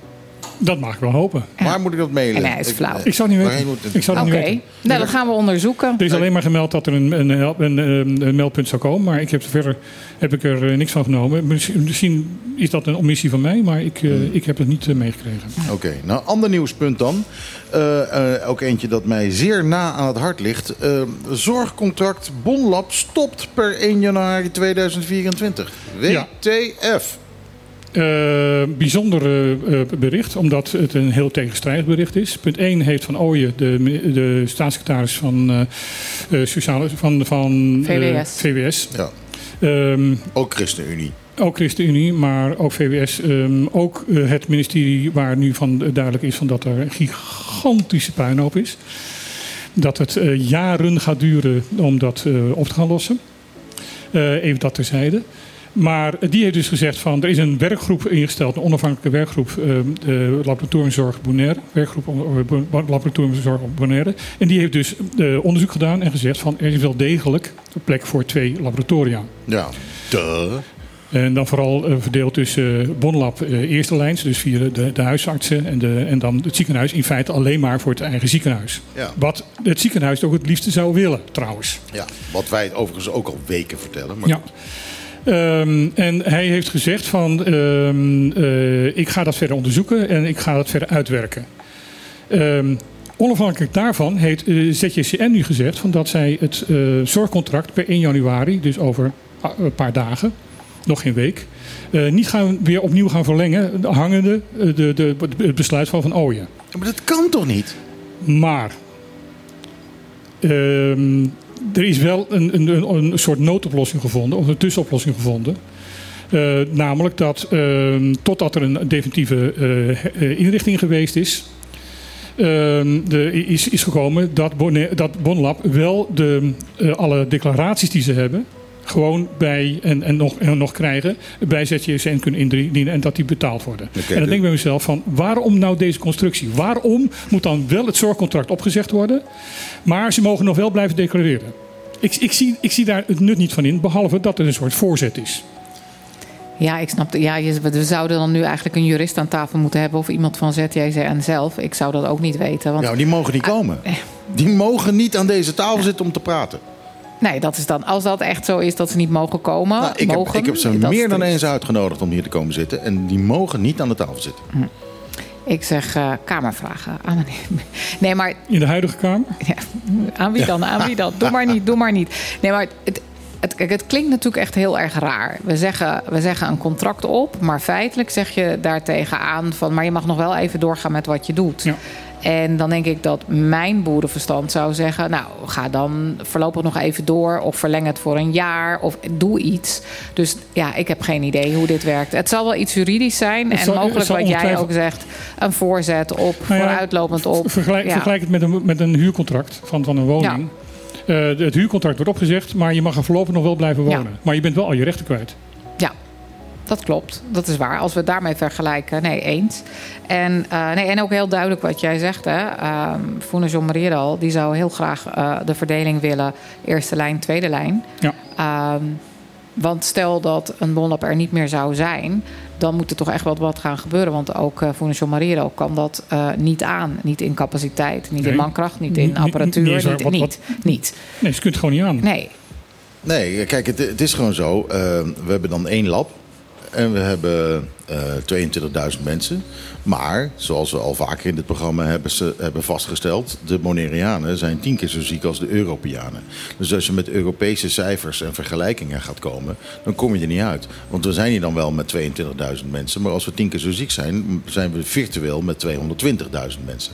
Dat mag ik wel hopen. Waar moet ik dat mailen? En hij is Ik- flauw. Ik zou het niet weten. het? Ik zou het niet weten. nou dat gaan we onderzoeken. Er is alleen maar gemeld dat er een, een, een, een, een meldpunt zou komen. Maar ik heb verder heb ik er eh, niks van genomen. Misschien, misschien is dat een omissie van mij, maar ik, eh, ik heb het niet eh, meegekregen. Oké, nou ander nieuwspunt dan. Eh, eh, ook eentje dat mij zeer na aan het hart ligt. Eh, zorgcontract Bonlab stopt per 1 januari 2024. Ja. WTF. Eh, bijzonder eh, eh, bericht, omdat het een heel tegenstrijdig bericht is. Punt 1 heeft Van Ooyen, de, de staatssecretaris van, eh, eh, sociale, van, van VWS. VWS Ja, ehm, ook ChristenUnie. ook ChristenUnie, maar ook VWS. ehm, ook het ministerie waar nu van duidelijk is van dat er een gigantische puinhoop is. Dat het eh, jaren gaat duren om dat eh, op te gaan lossen. Eh, even dat terzijde. Maar die heeft dus gezegd van er is een werkgroep ingesteld, een onafhankelijke werkgroep, eh, de laboratoriumzorg Bonaire, werkgroep eh, Bo- laboratoriumzorg Bonaire. En die heeft dus eh, onderzoek gedaan en gezegd van er is wel degelijk een plek voor twee laboratoria. Ja. Duh. En dan vooral verdeeld tussen Bonlab eerste lijns, dus via de, de huisartsen en, de, en dan het ziekenhuis. In feite alleen maar voor het eigen ziekenhuis. Ja. Wat het ziekenhuis ook het liefste zou willen, trouwens. ja, wat wij het overigens ook al weken vertellen. Maar Ja. Ehm, en hij heeft gezegd van, ehm, eh, ik ga dat verder onderzoeken en ik ga dat verder uitwerken. Ehm, onafhankelijk daarvan heeft eh, ZJCN nu gezegd van dat zij het eh, zorgcontract per 1 januari, dus over een paar dagen, nog geen week, niet gaan, weer opnieuw gaan verlengen, hangende de, de, het besluit van Van Ooyen. maar dat kan toch niet? Maar er is wel een, een, een, soort noodoplossing gevonden, of een tussenoplossing gevonden. Eh, namelijk dat ehm, totdat er een definitieve eh, eh, inrichting geweest is, ehm, de, is, is gekomen dat, Bonaire- dat Bonlab wel de, alle declaraties die ze hebben, gewoon bij en, en, nog, en nog krijgen, bij ZJCN kunnen indienen en dat die betaald worden. En dan de- denk ik bij mezelf van, waarom nou deze constructie? Waarom moet dan wel het zorgcontract opgezegd worden, maar ze mogen nog wel blijven declareren? Ik, ik, zie, ik zie daar het nut niet van in, behalve dat het een soort voorzet is. Ja, ik snap. Ja, we zouden dan nu eigenlijk een jurist aan tafel moeten hebben of iemand van ZJCN zelf. Ik zou dat ook niet weten. Want Ja, die mogen niet komen. Die mogen niet aan deze tafel zitten om te praten. Nee, dat is dan als dat echt zo is dat ze niet mogen komen. Nou, ik, heb, ik heb ze meer dan eens uitgenodigd om hier te komen zitten. En die mogen niet aan de tafel zitten. Ik zeg eh, kamervragen aan. Nee, maar In de huidige Kamer? Ja, aan wie dan? Aan wie dan? Doe maar niet, doe maar niet. Nee, maar het, het, kijk, het klinkt natuurlijk echt heel erg raar. We zeggen, we zeggen een contract op, maar feitelijk zeg je daartegen aan van... maar je mag nog wel even doorgaan met wat je doet. Ja. En dan denk ik dat mijn boerenverstand zou zeggen... nou, ga dan voorlopig nog even door... of verleng het voor een jaar, of doe iets. Dus ja, ik heb geen idee hoe dit werkt. Het zal wel iets juridisch zijn. Het en zal- mogelijk wat jij ook zegt... een voorzet op, Nou ja, vooruitlopend op. Vergelijk, Ja. vergelijk het met een, met een huurcontract van, van een woning. Eh, het huurcontract wordt opgezegd, maar je mag er voorlopig nog wel blijven wonen. Maar je bent wel al je rechten kwijt. Dat klopt. Dat is waar. Als we het daarmee vergelijken, nee, eens. En, eh, nee, en ook heel duidelijk wat jij zegt, hè. Um, Foene John Mariedal, die zou heel graag eh, de verdeling willen. Eerste lijn, tweede lijn. Ja. Ehm, want stel dat een bonlab er niet meer zou zijn... dan moet er toch echt wel wat gaan gebeuren. Want ook uh, Foene John Mariedal kan dat eh, niet aan. Niet in capaciteit, niet Nee. in mankracht, niet in apparatuur. niet Niet, wat- niet, wat- niet. Nee, ze kunt het gewoon niet aan. Nee, Nee, kijk, het, het is gewoon zo. eh, we hebben dan één lab. En we hebben eh 22.000 mensen. Maar, zoals we al vaker in dit programma hebben, ze, hebben vastgesteld... de Monerianen zijn tien keer zo ziek als de Europeanen. Dus als je met Europese cijfers en vergelijkingen gaat komen... dan kom je er niet uit. Want we zijn hier dan wel met 22.000 mensen... maar als we tien keer zo ziek zijn... zijn we virtueel met 220.000 mensen.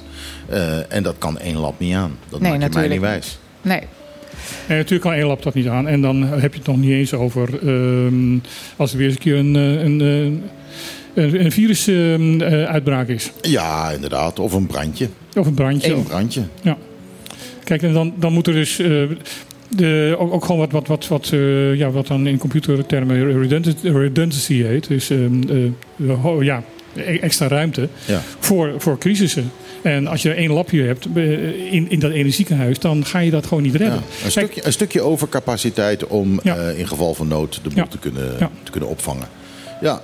Eh, en dat kan één lab niet aan. Dat Nee, maak je mij niet. wijs. nee. En natuurlijk kan één lab dat niet aan. En dan heb je het nog niet eens over ehm, als er weer eens een keer een, eh, een, eh, een, een virusuitbraak is. Ja, inderdaad. Of een brandje. Of een brandje. Eén brandje. Ja. Kijk, en dan, dan moet er dus eh, de, ook, ook gewoon wat, wat, wat, wat, eh, ja, wat dan in computertermen redundancy, redundancy heet. Dus ehm, eh, ja, e- extra ruimte Ja. voor, voor crisissen. En als je één labje hebt eh, in, in dat ene ziekenhuis, dan ga je dat gewoon niet redden. Ja, een, Kijk, stukje, een stukje overcapaciteit om Ja. eh, in geval van nood de boel Ja. te, kunnen, te kunnen opvangen. Ja.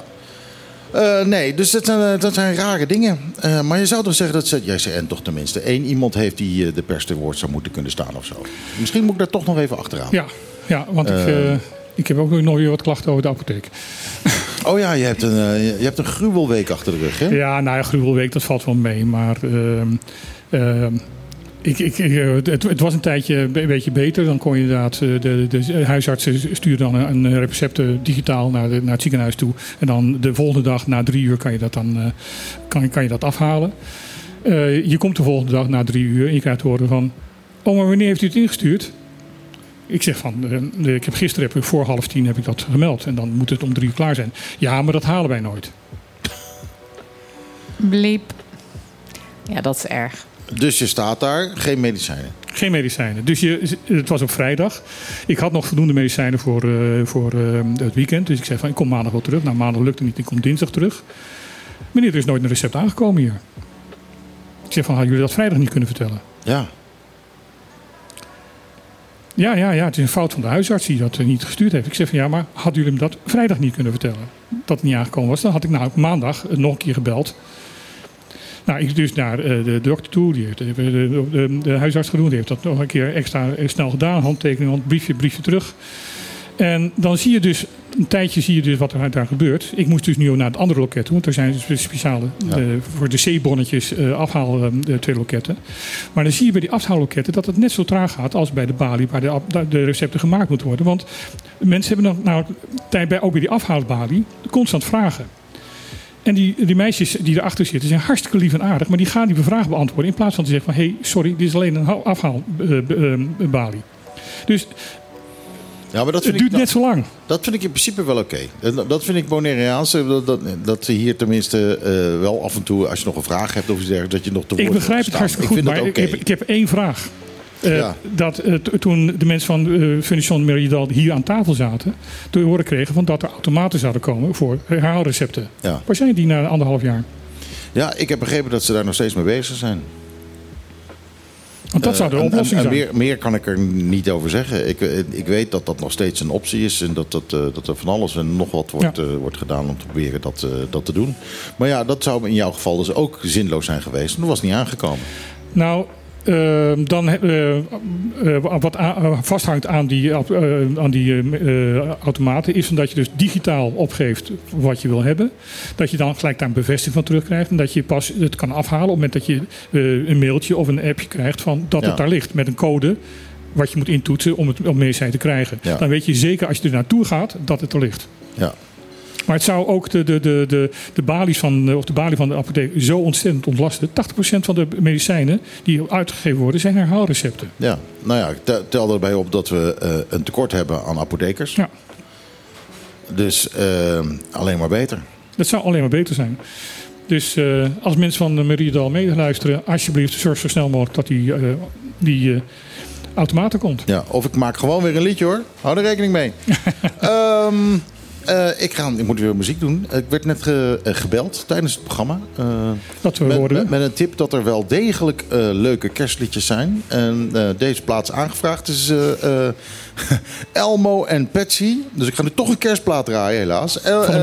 Eh, nee, dus dat zijn, dat zijn rare dingen. Maar je zou toch zeggen dat ze, jij zei, en toch tenminste één iemand heeft die de pers te woord zou moeten kunnen staan of zo. Misschien moet ik daar toch nog even achteraan. Ja, ja want ik, ik heb ook nog weer wat klachten over de apotheek. Oh ja, je hebt, een, eh, je hebt een gruwelweek achter de rug, hè? Ja, nou ja, gruwelweek, dat valt wel mee. Maar ehm, ik, ik, eh, het, het was een tijdje een beetje beter. Dan kon je inderdaad, eh, de, de huisartsen sturen dan een, recepten digitaal naar, de, naar het ziekenhuis toe. En dan de volgende dag, na drie uur, kan je dat dan kan, kan je dat afhalen. Je komt de volgende dag na drie uur en je krijgt te horen van... Oh, maar wanneer heeft u het ingestuurd? Ik zeg van, eh, ik heb gisteren heb ik voor half tien heb ik dat gemeld. En dan moet het om drie uur klaar zijn. Ja, maar dat halen wij nooit. Bliep. Ja, dat is erg. Dus je staat daar, geen medicijnen. Geen medicijnen. Dus je, het was op vrijdag. Ik had nog voldoende medicijnen voor, eh, voor eh, het weekend. Dus ik zei van, ik kom maandag wel terug. Nou, maandag lukte niet. Ik kom dinsdag terug. Meneer, er is nooit een recept aangekomen hier. Ik zeg van, hadden jullie dat vrijdag niet kunnen vertellen? Ja. Ja, ja, ja, het is een fout van de huisarts die dat eh, niet gestuurd heeft. Ik zeg van, ja, maar hadden jullie hem dat vrijdag niet kunnen vertellen? Dat het niet aangekomen was. Dan had ik nou maandag eh, nog een keer gebeld. Nou, ik dus naar eh, de dokter toe. Die heeft, de, de, de, huisarts gedaan. Die heeft dat nog een keer extra snel gedaan. Handtekening, hand, briefje, briefje terug. En dan zie je dus, een tijdje zie je dus wat er daar gebeurt. Ik moest dus nu naar het andere loket toe. Want er zijn dus speciale, Ja. eh, voor de C-bonnetjes, eh, afhaal eh, de twee loketten. Maar dan zie je bij die afhaalloketten dat het net zo traag gaat als bij de balie waar de, de recepten gemaakt moeten worden. Want mensen hebben dan nou, tijd bij, ook bij die afhaalbalie constant vragen. En die, die meisjes die erachter zitten zijn hartstikke lief en aardig. Maar die gaan die vraag beantwoorden. In plaats van te zeggen van... hé, hey, sorry, dit is alleen een afhaalbalie. dus Ja, maar dat het ik, duurt net zo lang. dat vind ik in principe wel oké. Dat- vind ik Bonaireaans. eh, Dat, dat, dat ze hier tenminste eh, wel af en toe, als je nog een vraag hebt of iets dergelijks, dat je nog te Ik woord begrijp wordt het hartstikke goed. Ik Maar ik, heb, ik heb één vraag. Eh, Ja. Dat eh, toen de mensen van uh, Meridal hier aan tafel zaten... te horen kregen van dat er automaten zouden komen voor herhaalrecepten. Ja. Waar zijn die na anderhalf jaar? Ja, ik heb begrepen dat ze daar nog steeds mee bezig zijn. Want dat zou de Eh, en- oplossing en, en zijn. meer, meer kan ik er niet over zeggen. Ik, eh, ik weet dat dat nog steeds een optie is. En dat, dat, eh, dat er van alles en nog wat wordt, Ja. wordt gedaan om te proberen dat, dat te doen. Maar ja, dat zou in jouw geval dus ook zinloos zijn geweest. Dat was niet aangekomen. Nou, eh, dan eh, eh, wat eh, vasthangt aan die, aan die automaten is dat je dus digitaal opgeeft wat je wil hebben. Dat je dan gelijk daar een bevestiging van terugkrijgt. En dat je pas het kan afhalen op het moment dat je een mailtje of een appje krijgt van dat Ja. het daar ligt met een code. Wat je moet intoetsen om het om medicijn te krijgen. Ja. Dan weet je zeker als je er naartoe gaat dat het er ligt. Ja. Maar het zou ook de, de, de, de, de, balies van, eh, of de balie van de apotheek zo ontzettend ontlasten. 80% van de medicijnen die uitgegeven worden zijn herhaalrecepten. Ja, nou ja, ik tel- erbij op dat we eh, een tekort hebben aan apothekers. Ja, Dus eh, alleen maar beter. dat zou alleen maar beter zijn. Dus als mensen van de Meriedal meeluisteren, alsjeblieft zorg zo snel mogelijk dat die, die eh, automaten komt. Ja, of ik maak gewoon weer een liedje hoor. Hou er rekening mee. Ehm, eh, ik, ga, ik moet weer muziek doen. Ik werd net ge- eh, gebeld tijdens het programma. eh, Dat we met, horen. met, met een tip dat er wel degelijk leuke kerstliedjes zijn. En deze plaats aangevraagd is Elmo en Patsy. Dus ik ga nu toch een kerstplaat draaien helaas. El- Van de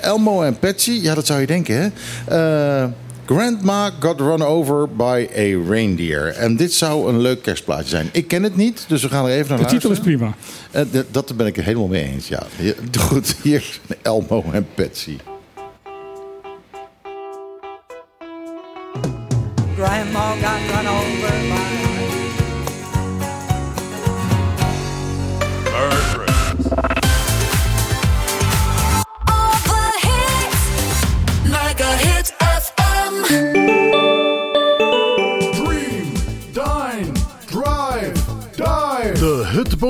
Elmo en Patsy, ja dat zou je denken hè. Grandma got run over by a reindeer. En dit zou een leuk kerstplaatje zijn. Ik ken het niet, dus we gaan er even naar De titel is prima. D- dat ben ik het helemaal mee eens, ja. Goed, hier zijn Elmo en Patsy.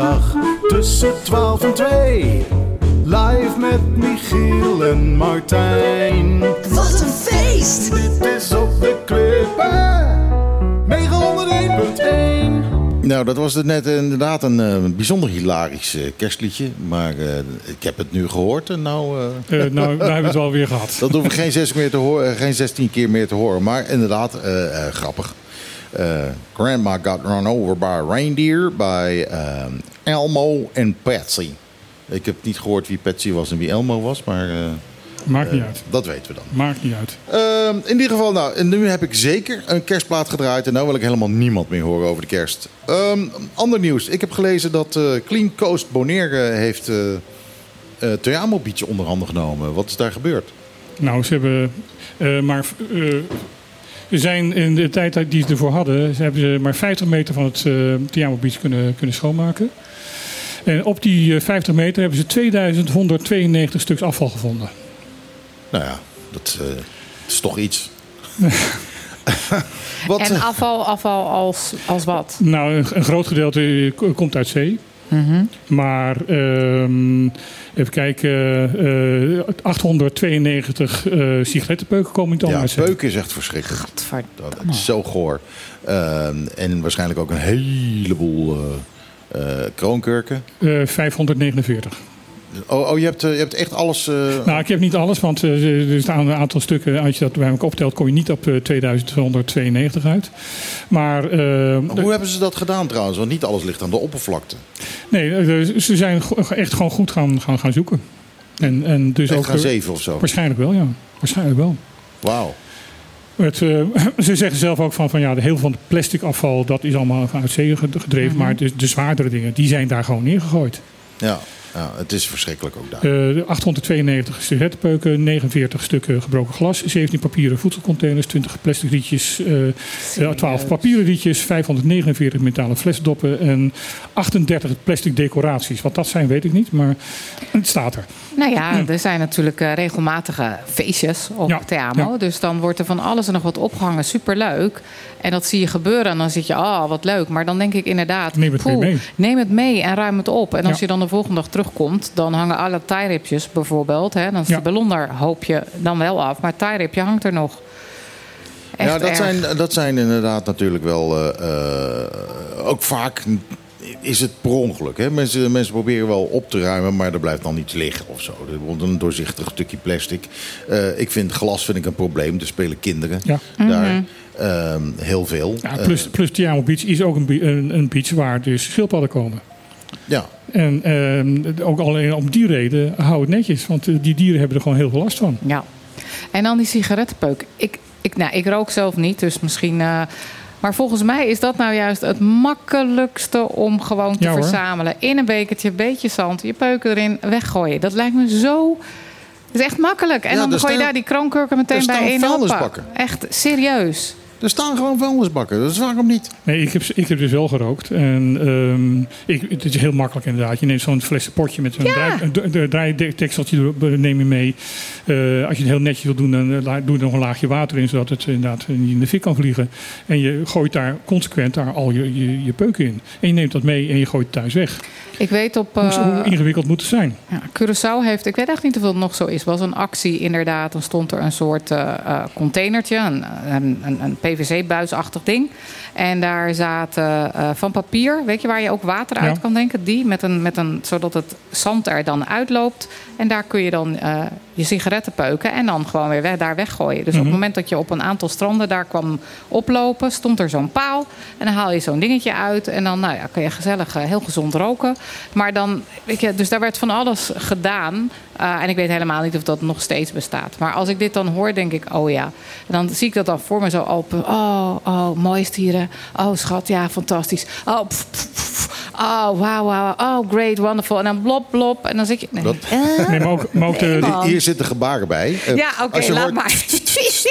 Zaterdag tussen 12 en 2. Live met Michiel en Martijn. Wat een feest! Dit is op de klippen. 901.1. Nou, dat was het net inderdaad een eh, bijzonder hilarisch eh, kerstliedje. Maar eh, ik heb het nu gehoord en nou... nou, daar hebben we het wel weer gehad. Dat hoef ik geen, zes meer te horen, geen 16 keer meer te horen. Maar inderdaad, grappig. Eh, grandma got run over by a reindeer by ehm, Elmo en Patsy. Ik heb niet gehoord wie Patsy was en wie Elmo was, maar eh, Maakt niet eh, uit. dat weten we dan. Maakt niet uit. Ehm, in ieder geval, nou, en nu heb ik zeker een kerstplaat gedraaid. En nu wil ik helemaal niemand meer horen over de kerst. Ehm, ander nieuws. Ik heb gelezen dat Clean Coast Bonaire heeft eh Toyamo Beach onder handen genomen. Wat is daar gebeurd? Nou, ze hebben eh, maar. eh, ze zijn in de tijd die ze ervoor hadden, ze hebben ze maar 50 meter van het uh, Tiamo Beach kunnen, kunnen schoonmaken. En op die eh, 50 meter hebben ze 2192 stuks afval gevonden. Nou ja, dat eh, is toch iets. wat, En eh, afval, afval als, als wat? Nou, een, een groot gedeelte eh, komt uit zee. Maar ehm, even kijken, eh, 892 eh sigarettenpeuken komen dan ja, uit zee. peuken is echt verschrikkelijk. Dat is zo goor. Ehm, en waarschijnlijk ook een heleboel eh, eh, kroonkurken. Eh, 549. Oh, oh je, hebt, eh, je hebt echt alles... eh, Nou, ik heb niet alles, want eh, er staan een aantal stukken. Als je dat bij elkaar optelt, kom je niet op eh, 2292 uit. Maar Hoe hebben ze dat gedaan trouwens? Want niet alles ligt aan de oppervlakte. nee, ze zijn echt gewoon goed gaan, gaan, gaan zoeken. En, en dus Echt ook gaan zeven of zo. Waarschijnlijk wel, ja. Waarschijnlijk wel. Wauw. Het, ze zeggen zelf ook van, van ja, de heel veel van het plastic afval dat is allemaal uit zee gedreven. Maar de, de zwaardere dingen, die zijn daar gewoon neergegooid. Ja, ja, het is verschrikkelijk ook daar. Eh, 892 sigarettenpeuken, 49 stukken gebroken glas, 17 papieren voedselcontainers, 20 plastic rietjes, eh, eh, 12 papieren rietjes, 549 metalen flesdoppen en 38 plastic decoraties. Wat dat zijn, weet ik niet, maar het staat er. Nou ja, er zijn natuurlijk eh, regelmatige feestjes op Ja, Theamo. ja. Dus dan wordt er van alles en nog wat opgehangen. Superleuk. En dat zie je gebeuren. En dan zit je, oh, wat leuk. Maar dan denk ik inderdaad, Neem het poeh, mee. neem het mee en ruim het op. En als Ja. je dan de volgende dag terugkomt, dan hangen alle taairipjes bijvoorbeeld. Hè, dan is Ja. die ballon daar, hoop je dan wel af. Maar het taairipje hangt er nog. Echt ja, dat erg. zijn, dat zijn inderdaad natuurlijk wel... eh, eh, ook vaak is het per ongeluk. Hè? Mensen, mensen proberen wel op te ruimen, maar er blijft dan iets liggen of zo. Er wordt een doorzichtig stukje plastic. Eh, ik vind glas vind ik een probleem. Er spelen kinderen Ja. daar ehm, heel veel. Ja, plus, plus Tiamo Beach is ook een, een, een beach waar dus schildpadden komen. ja, En ehm, ook alleen om die reden hou het netjes, want eh, die dieren hebben er gewoon heel veel last van. Ja. En dan die sigarettenpeuk. Ik, ik, nou, ik rook zelf niet, dus misschien. eh, maar volgens mij is dat nou juist het makkelijkste om gewoon te Ja, verzamelen. In een bekertje, beetje zand, je peuken erin, weggooien. Dat lijkt me zo. Dat is echt makkelijk. En Ja, dan er gooi je daar die kroonkurken meteen er bij vuilnisbakken. Echt serieus. Er staan gewoon vuilnisbakken. Dus waarom niet? Nee, ik heb, ik heb dus wel gerookt. En ehm, ik, het is heel makkelijk inderdaad. Je neemt zo'n flesje potje met zo'n Ja. draai- neem je mee. Eh, als je het heel netjes wil doen, dan eh, la- doe er nog een laagje water in. Zodat het inderdaad niet in de fik kan vliegen. En je gooit daar consequent daar al je, je, je peuken in. En je neemt dat mee en je gooit het thuis weg. Ik weet op... Hoe, eh, hoe ingewikkeld moet het zijn? Ja, Curaçao heeft, ik weet echt niet of het nog zo is, was een actie inderdaad. Dan stond er een soort containertje, een, een, een, een PVC-buisachtig ding. En daar zaten eh, van papier, weet je waar je ook water uit Ja. kan denken? Die, met een, met een, zodat het zand er dan uitloopt. En daar kun je dan eh, je sigaretten peuken en dan gewoon weer weg, daar weggooien. Dus op Mhm. het moment dat je op een aantal stranden daar kwam oplopen, stond er zo'n paal. En dan haal je zo'n dingetje uit en dan nou ja, kun je gezellig, eh, heel gezond roken. Maar dan, weet je, dus daar werd van alles gedaan. Eh, en ik weet helemaal niet of dat nog steeds bestaat. Maar als ik dit dan hoor, denk ik, oh ja. En dan zie ik dat dan voor me zo open. Oh, oh, mooi stieren. Oh, schat, ja, fantastisch. Oh, pff, pff, pff. oh, wauw, wauw. Oh, great, wonderful. En dan blop, blop. En dan zit je... Nee, Dat- eh, Nee, maar ook, maar ook de, zitten gebaren bij. Eh, Ja, oké, als je laat hoort, maar.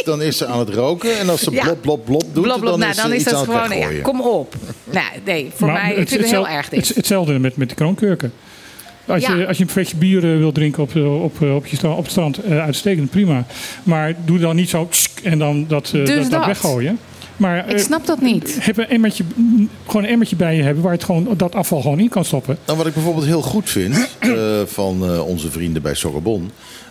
Dan is ze aan het roken. En als ze Ja. blop, blop, blop doet, Blop, blop. dan Nou, is dan ze is iets dat aan het gewoon... Ja, kom op. Nou, nee, voor Maar mij... Ik het- vind het heel hetzelfde- erg het- dit. Hetzelfde met, met de kroonkurken. Als, Ja. je, als je een flesje bier eh, wil drinken op, eh, op, op, je op het strand, eh, uitstekend, prima. Maar doe dan niet zo tsk en dan dat, eh, Dus dat, dat dat. weggooien. Maar Ik snap dat niet. heb een emmertje, mm, gewoon een emmertje bij je hebben waar het gewoon, dat afval gewoon in kan stoppen. Nou, wat ik bijvoorbeeld heel goed vind eh, van eh, onze vrienden bij Sorbonne.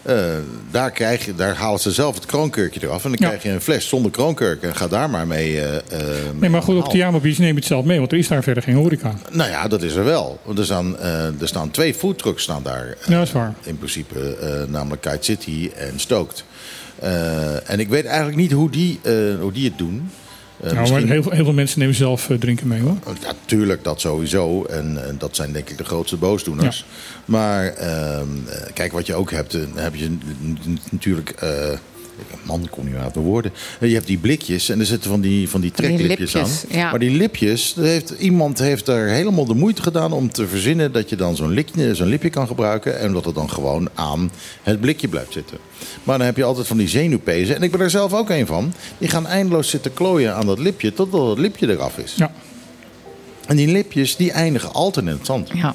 Eh, daar, krijg je, daar halen ze zelf het kroonkurkje eraf. En dan Ja. krijg je een fles zonder kroonkurk. En ga daar maar mee. eh, eh, Nee, maar goed, op Jamo Beach neem je het zelf mee, want er is daar verder geen horeca. Nou ja, dat is er wel. Er staan, er staan twee foodtrucks staan daar. Ja, dat is waar. In principe, namelijk Kite City en Stoked. En ik weet eigenlijk niet hoe die, hoe die het doen. Eh, nou, misschien- maar heel, veel- heel veel mensen nemen zelf eh, drinken mee hoor. Ja, tuurlijk, dat sowieso. En, en dat zijn denk ik de grootste boosdoeners. Maar ehm, eh, kijk, wat je ook hebt, heb je natuurlijk. Eh, man, ik kom niet meer uit de woorden. Je hebt die blikjes en er zitten van die, van die treklipjes aan. ja. Maar die lipjes, heeft, iemand heeft daar helemaal de moeite gedaan om te verzinnen dat je dan zo'n likje- zo'n lipje kan gebruiken. En dat het dan gewoon aan het blikje blijft zitten. Maar dan heb je altijd van die zenuwpezen. En ik ben er zelf ook een van. Die gaan eindeloos zitten klooien aan dat lipje totdat het lipje eraf is. Ja. En die lipjes die eindigen altijd in het zand. Ja.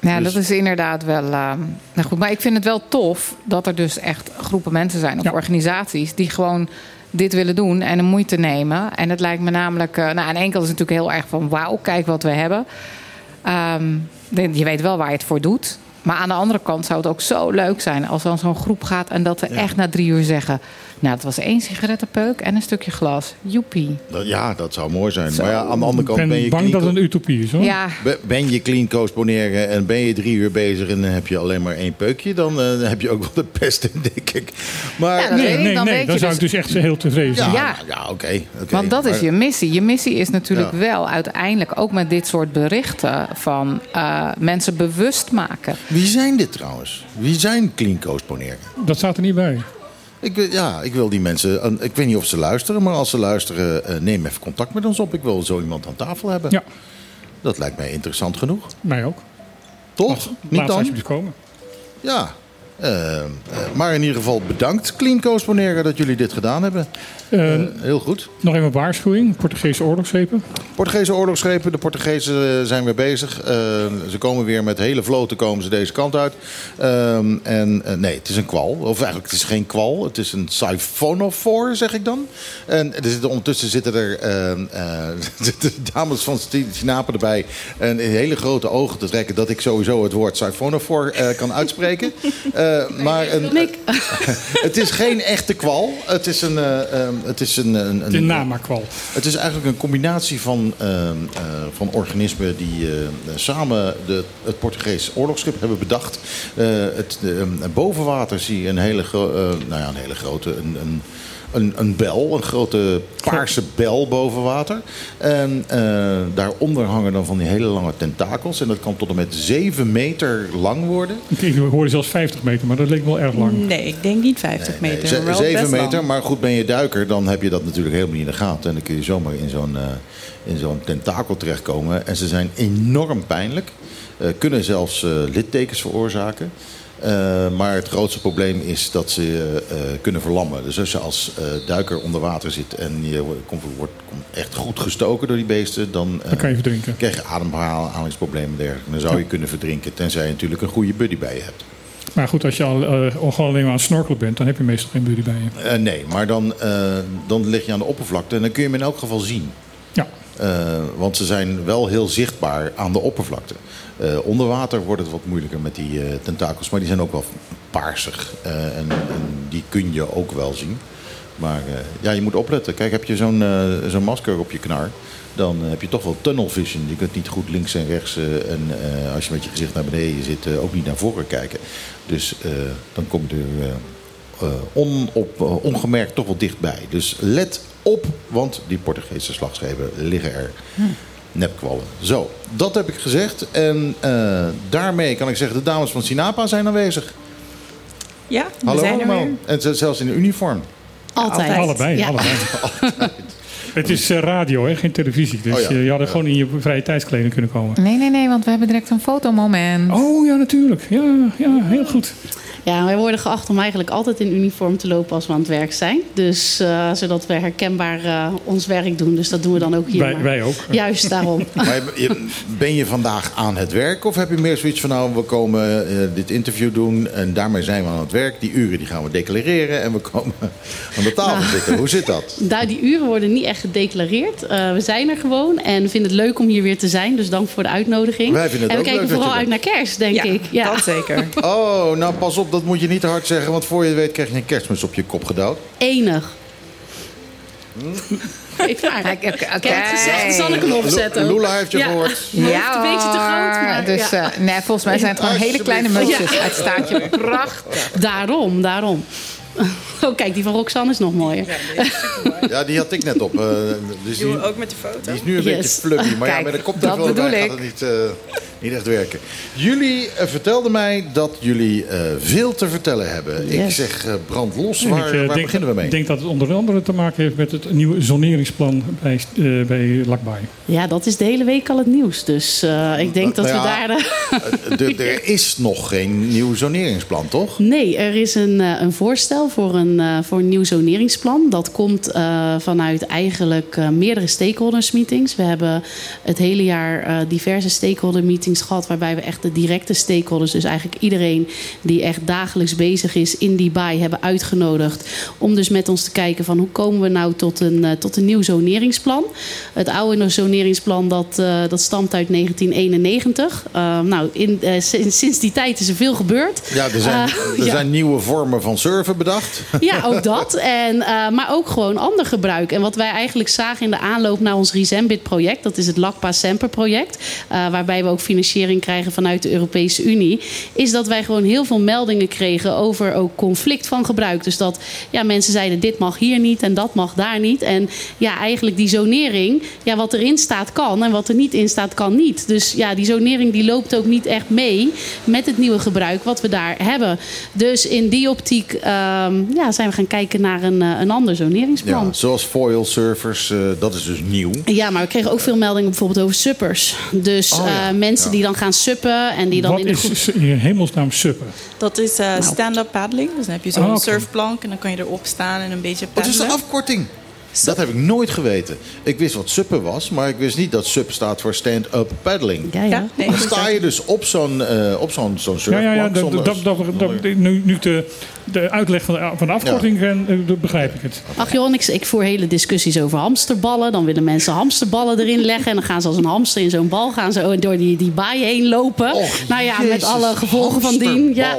Ja, Dus- dat is inderdaad wel. eh, nou goed, maar ik vind het wel tof dat er dus echt groepen mensen zijn of Ja. organisaties die gewoon dit willen doen en de moeite nemen. En het lijkt me namelijk. eh, nou, aan de ene kant is het natuurlijk heel erg van wauw, kijk wat we hebben. Ehm, je weet wel waar je het voor doet. Maar aan de andere kant zou het ook zo leuk zijn als dan zo'n groep gaat en dat ze echt na drie uur zeggen. Nou, het was één sigarettenpeuk en een stukje glas. Joepie. Dat- Ja, dat zou mooi zijn. Zo. Maar ja, aan de andere kant ben ben je, bang dat het een utopie is hoor. Ja, ben- je clean coast boneren en ben je drie uur bezig en dan heb je alleen maar één peukje, dan eh, heb je ook wel de pest in, denk ik. Maar Ja, dat Nee, nee, dan nee, zou dus- ik dus echt heel tevreden zijn. ja, Ja. ja oké. oké. Want dat is Maar- je missie. Je missie is natuurlijk Ja. wel uiteindelijk ook met dit soort berichten van eh, mensen bewust maken. Wie zijn dit trouwens? Wie zijn clean coast boneren? Dat staat er niet bij. Ik, wil- ja, ik wil die mensen. eh, Ik weet niet of ze luisteren, maar als ze luisteren, eh, neem even contact met ons op. Ik wil zo iemand aan tafel hebben. Ja, Dat lijkt mij interessant genoeg. mij ook. Toch? Laat, niet laat dan? alsjeblieft komen. Ja. Eh, eh, maar in ieder geval bedankt, Clean Coast Boneren, dat jullie dit gedaan hebben. Eh, heel goed. nog even een waarschuwing. Portugese oorlogsschepen. Portugese oorlogsschepen, de Portugezen zijn weer bezig. Ze komen weer met hele vloten komen ze deze kant uit. En nee, het is een kwal. Of eigenlijk, het is geen kwal. Het is een siphonophore, zeg ik dan. En er zitten, ondertussen zitten er zitten dames van Sinapen erbij. En hele grote ogen te trekken dat ik sowieso het woord siphonophore kan uitspreken. Eh, maar een, het is geen echte kwal. Het is een... eh, ehm, het is een, een, een De namakwal. het is eigenlijk een combinatie van, ehm, eh, van organismen die eh, samen de, het Portugees oorlogsschip hebben bedacht. Eh, het, ehm, boven water zie je een hele, gro- eh, nou ja, een hele grote. Een, een, een, een bel, een grote paarse bel boven water. En eh, daaronder hangen dan van die hele lange tentakels. En dat kan tot en met 7 meter lang worden. Ik hoorde zelfs 50 meter, maar dat leek wel erg lang. Nee, ik denk niet 50 Nee, meter. wel zeven best meter, lang. maar goed, ben je duiker, dan heb je dat natuurlijk helemaal niet in de gaten. En dan kun je zomaar in zo'n eh, in zo'n tentakel terechtkomen. En ze zijn enorm pijnlijk. Eh, kunnen zelfs eh, littekens veroorzaken. Eh, maar het grootste probleem is dat ze eh, kunnen verlammen. Dus als je als eh, duiker onder water zit en je wordt, komt, wordt komt echt goed gestoken door die beesten, dan, Dan kan je verdrinken. krijg je ademhalingsproblemen en dergelijke. Dan zou je kunnen verdrinken, tenzij je natuurlijk een goede buddy bij je hebt. Maar goed, als je al, gewoon alleen maar aan het snorkelen bent, dan heb je meestal geen buddy bij je. Nee, maar dan, dan lig je aan de oppervlakte en dan kun je hem in elk geval zien. Ja. Want ze zijn wel heel zichtbaar aan de oppervlakte. Eh, onder water wordt het wat moeilijker met die eh, tentakels, maar die zijn ook wel paarsig. Eh, en, en die kun je ook wel zien. Maar ja, je moet opletten. Kijk, heb je zo'n zo'n masker op je knar, dan heb je toch wel tunnel vision. Je kunt niet goed links en rechts en als je met je gezicht naar beneden zit, ook niet naar voren kijken. Dus dan kom je er on, op, ongemerkt toch wel dichtbij. Dus let op, want die Portugese slagschepen liggen er. Nepkwallen. Zo, dat heb ik gezegd. En eh, daarmee kan ik zeggen, de dames van Sinapa zijn aanwezig. Ja, we Hallo zijn er allemaal. weer. En ze- zelfs in uniform. Altijd. Allebei, Ja. allebei. Het is eh, radio, hè, geen televisie. Dus Oh ja. eh, je had er gewoon in je vrije tijdskleding kunnen komen. Nee, nee, nee, want we hebben direct een fotomoment. Oh ja, natuurlijk. Ja, ja heel goed. Ja, wij worden geacht om eigenlijk altijd in uniform te lopen als we aan het werk zijn. Dus eh, zodat we herkenbaar eh, ons werk doen. Dus dat doen we dan ook hier. Wij, maar. wij ook. Juist daarom. Maar ben je vandaag aan het werk of heb je meer zoiets van... nou, we komen eh, dit interview doen en daarmee zijn we aan het werk. Die uren die gaan we declareren en we komen aan de tafel Nou. zitten. Hoe zit dat? Daar, die uren worden niet echt gedeclareerd. Eh, we zijn er gewoon en vinden het leuk om hier weer te zijn. Dus dank voor de uitnodiging. Wij vinden het en we ook kijken leuk vooral uit naar kerst, denk Ja, ik. Ja, dat zeker. Oh, nou pas op, dat moet je niet te hard zeggen... want voor je het weet krijg je een kerstmis op je kop gedouwd. Enig. Ik vraag. Kijk, oké, Ik heb het gezegd, zal ik hem opzetten? Lo- Lula heeft je Ja. gehoord. Mijn hoofd een beetje te groot, maar dus, ja. eh, nee, volgens mij zijn het gewoon hele kleine mutsjes. Het staat je prachtig. Daarom, daarom. Oh, kijk, die van Roxanne is nog mooier. Ja, die had ik net op. eh, dus Doen die, we ook met de foto. die is nu een Yes. beetje flubby. Maar ja, Kijk, met de kop dat bedoel gaat het niet, eh, niet echt werken. Jullie eh, vertelden mij dat jullie eh, veel te vertellen hebben. Ik zeg eh, brand los. Waar, ik waar denk, beginnen we mee? Ik denk dat het onder andere te maken heeft met het nieuwe zoneringsplan bij, eh bij Lakbaai. Ja, dat is de hele week al het nieuws. Dus eh, ik denk dat Nou we ja, daar... er- is nog geen nieuw zoneringsplan, toch? Nee, er is een, een voorstel voor een, eh, voor een nieuw zoneringsplan. Dat komt eh, vanuit eigenlijk eh, meerdere stakeholders meetings. We hebben het hele jaar eh, diverse stakeholder meetings gehad... waarbij we echt de directe stakeholders... dus eigenlijk iedereen die echt dagelijks bezig is in die baai... hebben uitgenodigd om dus met ons te kijken... van hoe komen we nou tot een, eh, tot een nieuw zoneringsplan. Het oude zoneringsplan dat, eh, dat stamt uit 1991. Eh, nou, in, sinds, die tijd is er veel gebeurd. Ja, er zijn, er ja. zijn nieuwe vormen van surfen bedacht. Ja, ook dat. En, maar ook gewoon ander gebruik. En wat wij eigenlijk zagen in de aanloop naar ons Resembit-project... dat is het LACPA Semper-project... eh, waarbij we ook financiering krijgen vanuit de Europese Unie... is dat wij gewoon heel veel meldingen kregen over ook conflict van gebruik. Dus dat ja, mensen zeiden dit mag hier niet en dat mag daar niet. En ja, eigenlijk die zonering... Ja, wat erin staat kan en wat er niet in staat kan niet. Dus ja, die zonering die loopt ook niet echt mee... met het nieuwe gebruik wat we daar hebben. Dus in die optiek ehm, ja, zijn we gaan kijken naar een, eh, een ander zoneringsplan. Ja, zoals foil surfers, eh, dat is dus nieuw. Ja, maar we kregen ook veel meldingen bijvoorbeeld over suppers. Dus Oh ja, eh, mensen ja. die dan gaan suppen en die dan Wat in de is groep... in hemelsnaam suppen? Dat is eh, stand-up paddling. Dus dan heb je zo'n Ah, surfplank en dan kan je erop staan en een beetje Wat is de paddelen. afkorting? Dat heb ik nooit geweten. Ik wist wat suppen was, maar ik wist niet dat sup staat voor stand-up paddling. Ja, ja. Ja, nee, Dan sta je dus op zo'n eh, op zo'n zo'n Ja, surfplank. ja, ja. Dat, zonder- dat, dat, dat- nu, nu ik de, de uitleg van de, van de afkorting ken, eh, dan begrijp ik het. Ach joh, ik, ik voer hele discussies over hamsterballen. Dan willen mensen hamsterballen erin leggen. En dan gaan ze als een hamster in zo'n bal gaan ze door die, die baai heen lopen. Och, nou ja, met alle gevolgen van dien. Ja.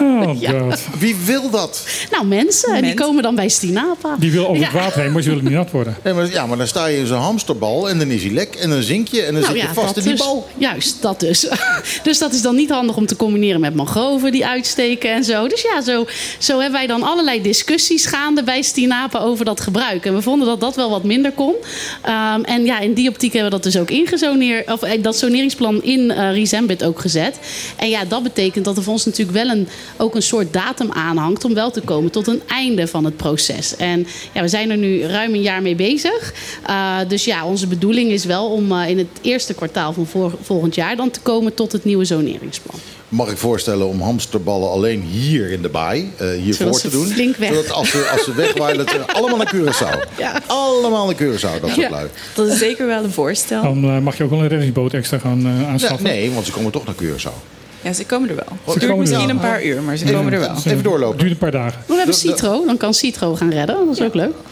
Oh god. Wie wil dat? Nou, mensen, en die komen dan bij Stinapa. Die wil over het water heen, maar ze willen niet nat worden. Nee, maar, ja, maar dan sta je in zo'n hamsterbal en dan is hij lek en dan zink je en dan Nou zit je ja, vast in die dus. bal. Juist, dat dus. dus dat is dan niet handig om te combineren met mangroven die uitsteken en zo. Dus ja, zo, zo hebben wij dan allerlei discussies gaande bij Stinapa over dat gebruik. En we vonden dat dat wel wat minder kon. Ehm, en ja, in die optiek hebben we dat dus ook ingezoneerd. Of eh, dat soneringsplan in eh Resembit ook gezet. En ja, dat betekent dat er voor ons natuurlijk wel een, ook een soort datum aanhangt om wel te komen tot een einde van het proces. En ja, we zijn er nu ruim een jaar mee bezig. Uh, dus ja, onze bedoeling is wel om uh, in het eerste kwartaal van volgend jaar dan te komen tot het nieuwe zoneringsplan. mag ik voorstellen om hamsterballen alleen hier in de baai, eh, hier Zodat voor ze te doen. flink weg- Zodat als ze, als ze wegwaaien, dat ze allemaal naar Curaçao. Ja. Allemaal naar Curaçao, dat soort Ja, lui. dat is zeker wel een voorstel. Dan eh, mag je ook wel een reddingsboot extra gaan eh, Ja, aanschaffen. nee, want ze komen toch naar Curaçao. Ja, ze komen er wel. Ze Het duurt misschien een paar uur, maar ze komen er wel. Even doorlopen. Het duurt een paar dagen. We hebben Citro, dan kan Citro gaan redden. Dat is ook leuk.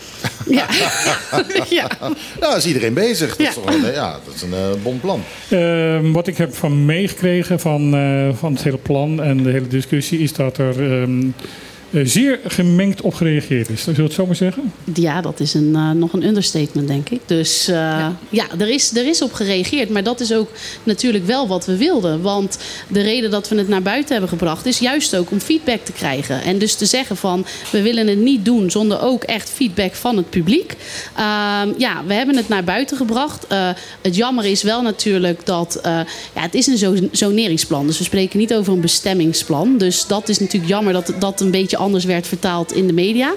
Ja. ja. Nou, is iedereen bezig. Dat, Ja. is, toch wel, ja, dat is een eh bon plan. Ehm, wat ik heb van meegekregen van, eh, van het hele plan en de hele discussie is dat er ehm, eh, zeer gemengd op gereageerd is. Zullen we het zo maar zeggen? Ja, dat is een, eh, nog een understatement, denk ik. Dus eh, ja, er, is, er is op gereageerd. Maar dat is ook natuurlijk wel wat we wilden. Want de reden dat we het naar buiten hebben gebracht... is juist ook om feedback te krijgen. En dus te zeggen van, we willen het niet doen... zonder ook echt feedback van het publiek. Ehm, ja, we hebben het naar buiten gebracht. Eh, het jammer is wel natuurlijk dat... eh, ja, het is een zo- zoneringsplan. Dus we spreken niet over een bestemmingsplan. Dus dat is natuurlijk jammer dat dat een beetje anders werd vertaald in de media.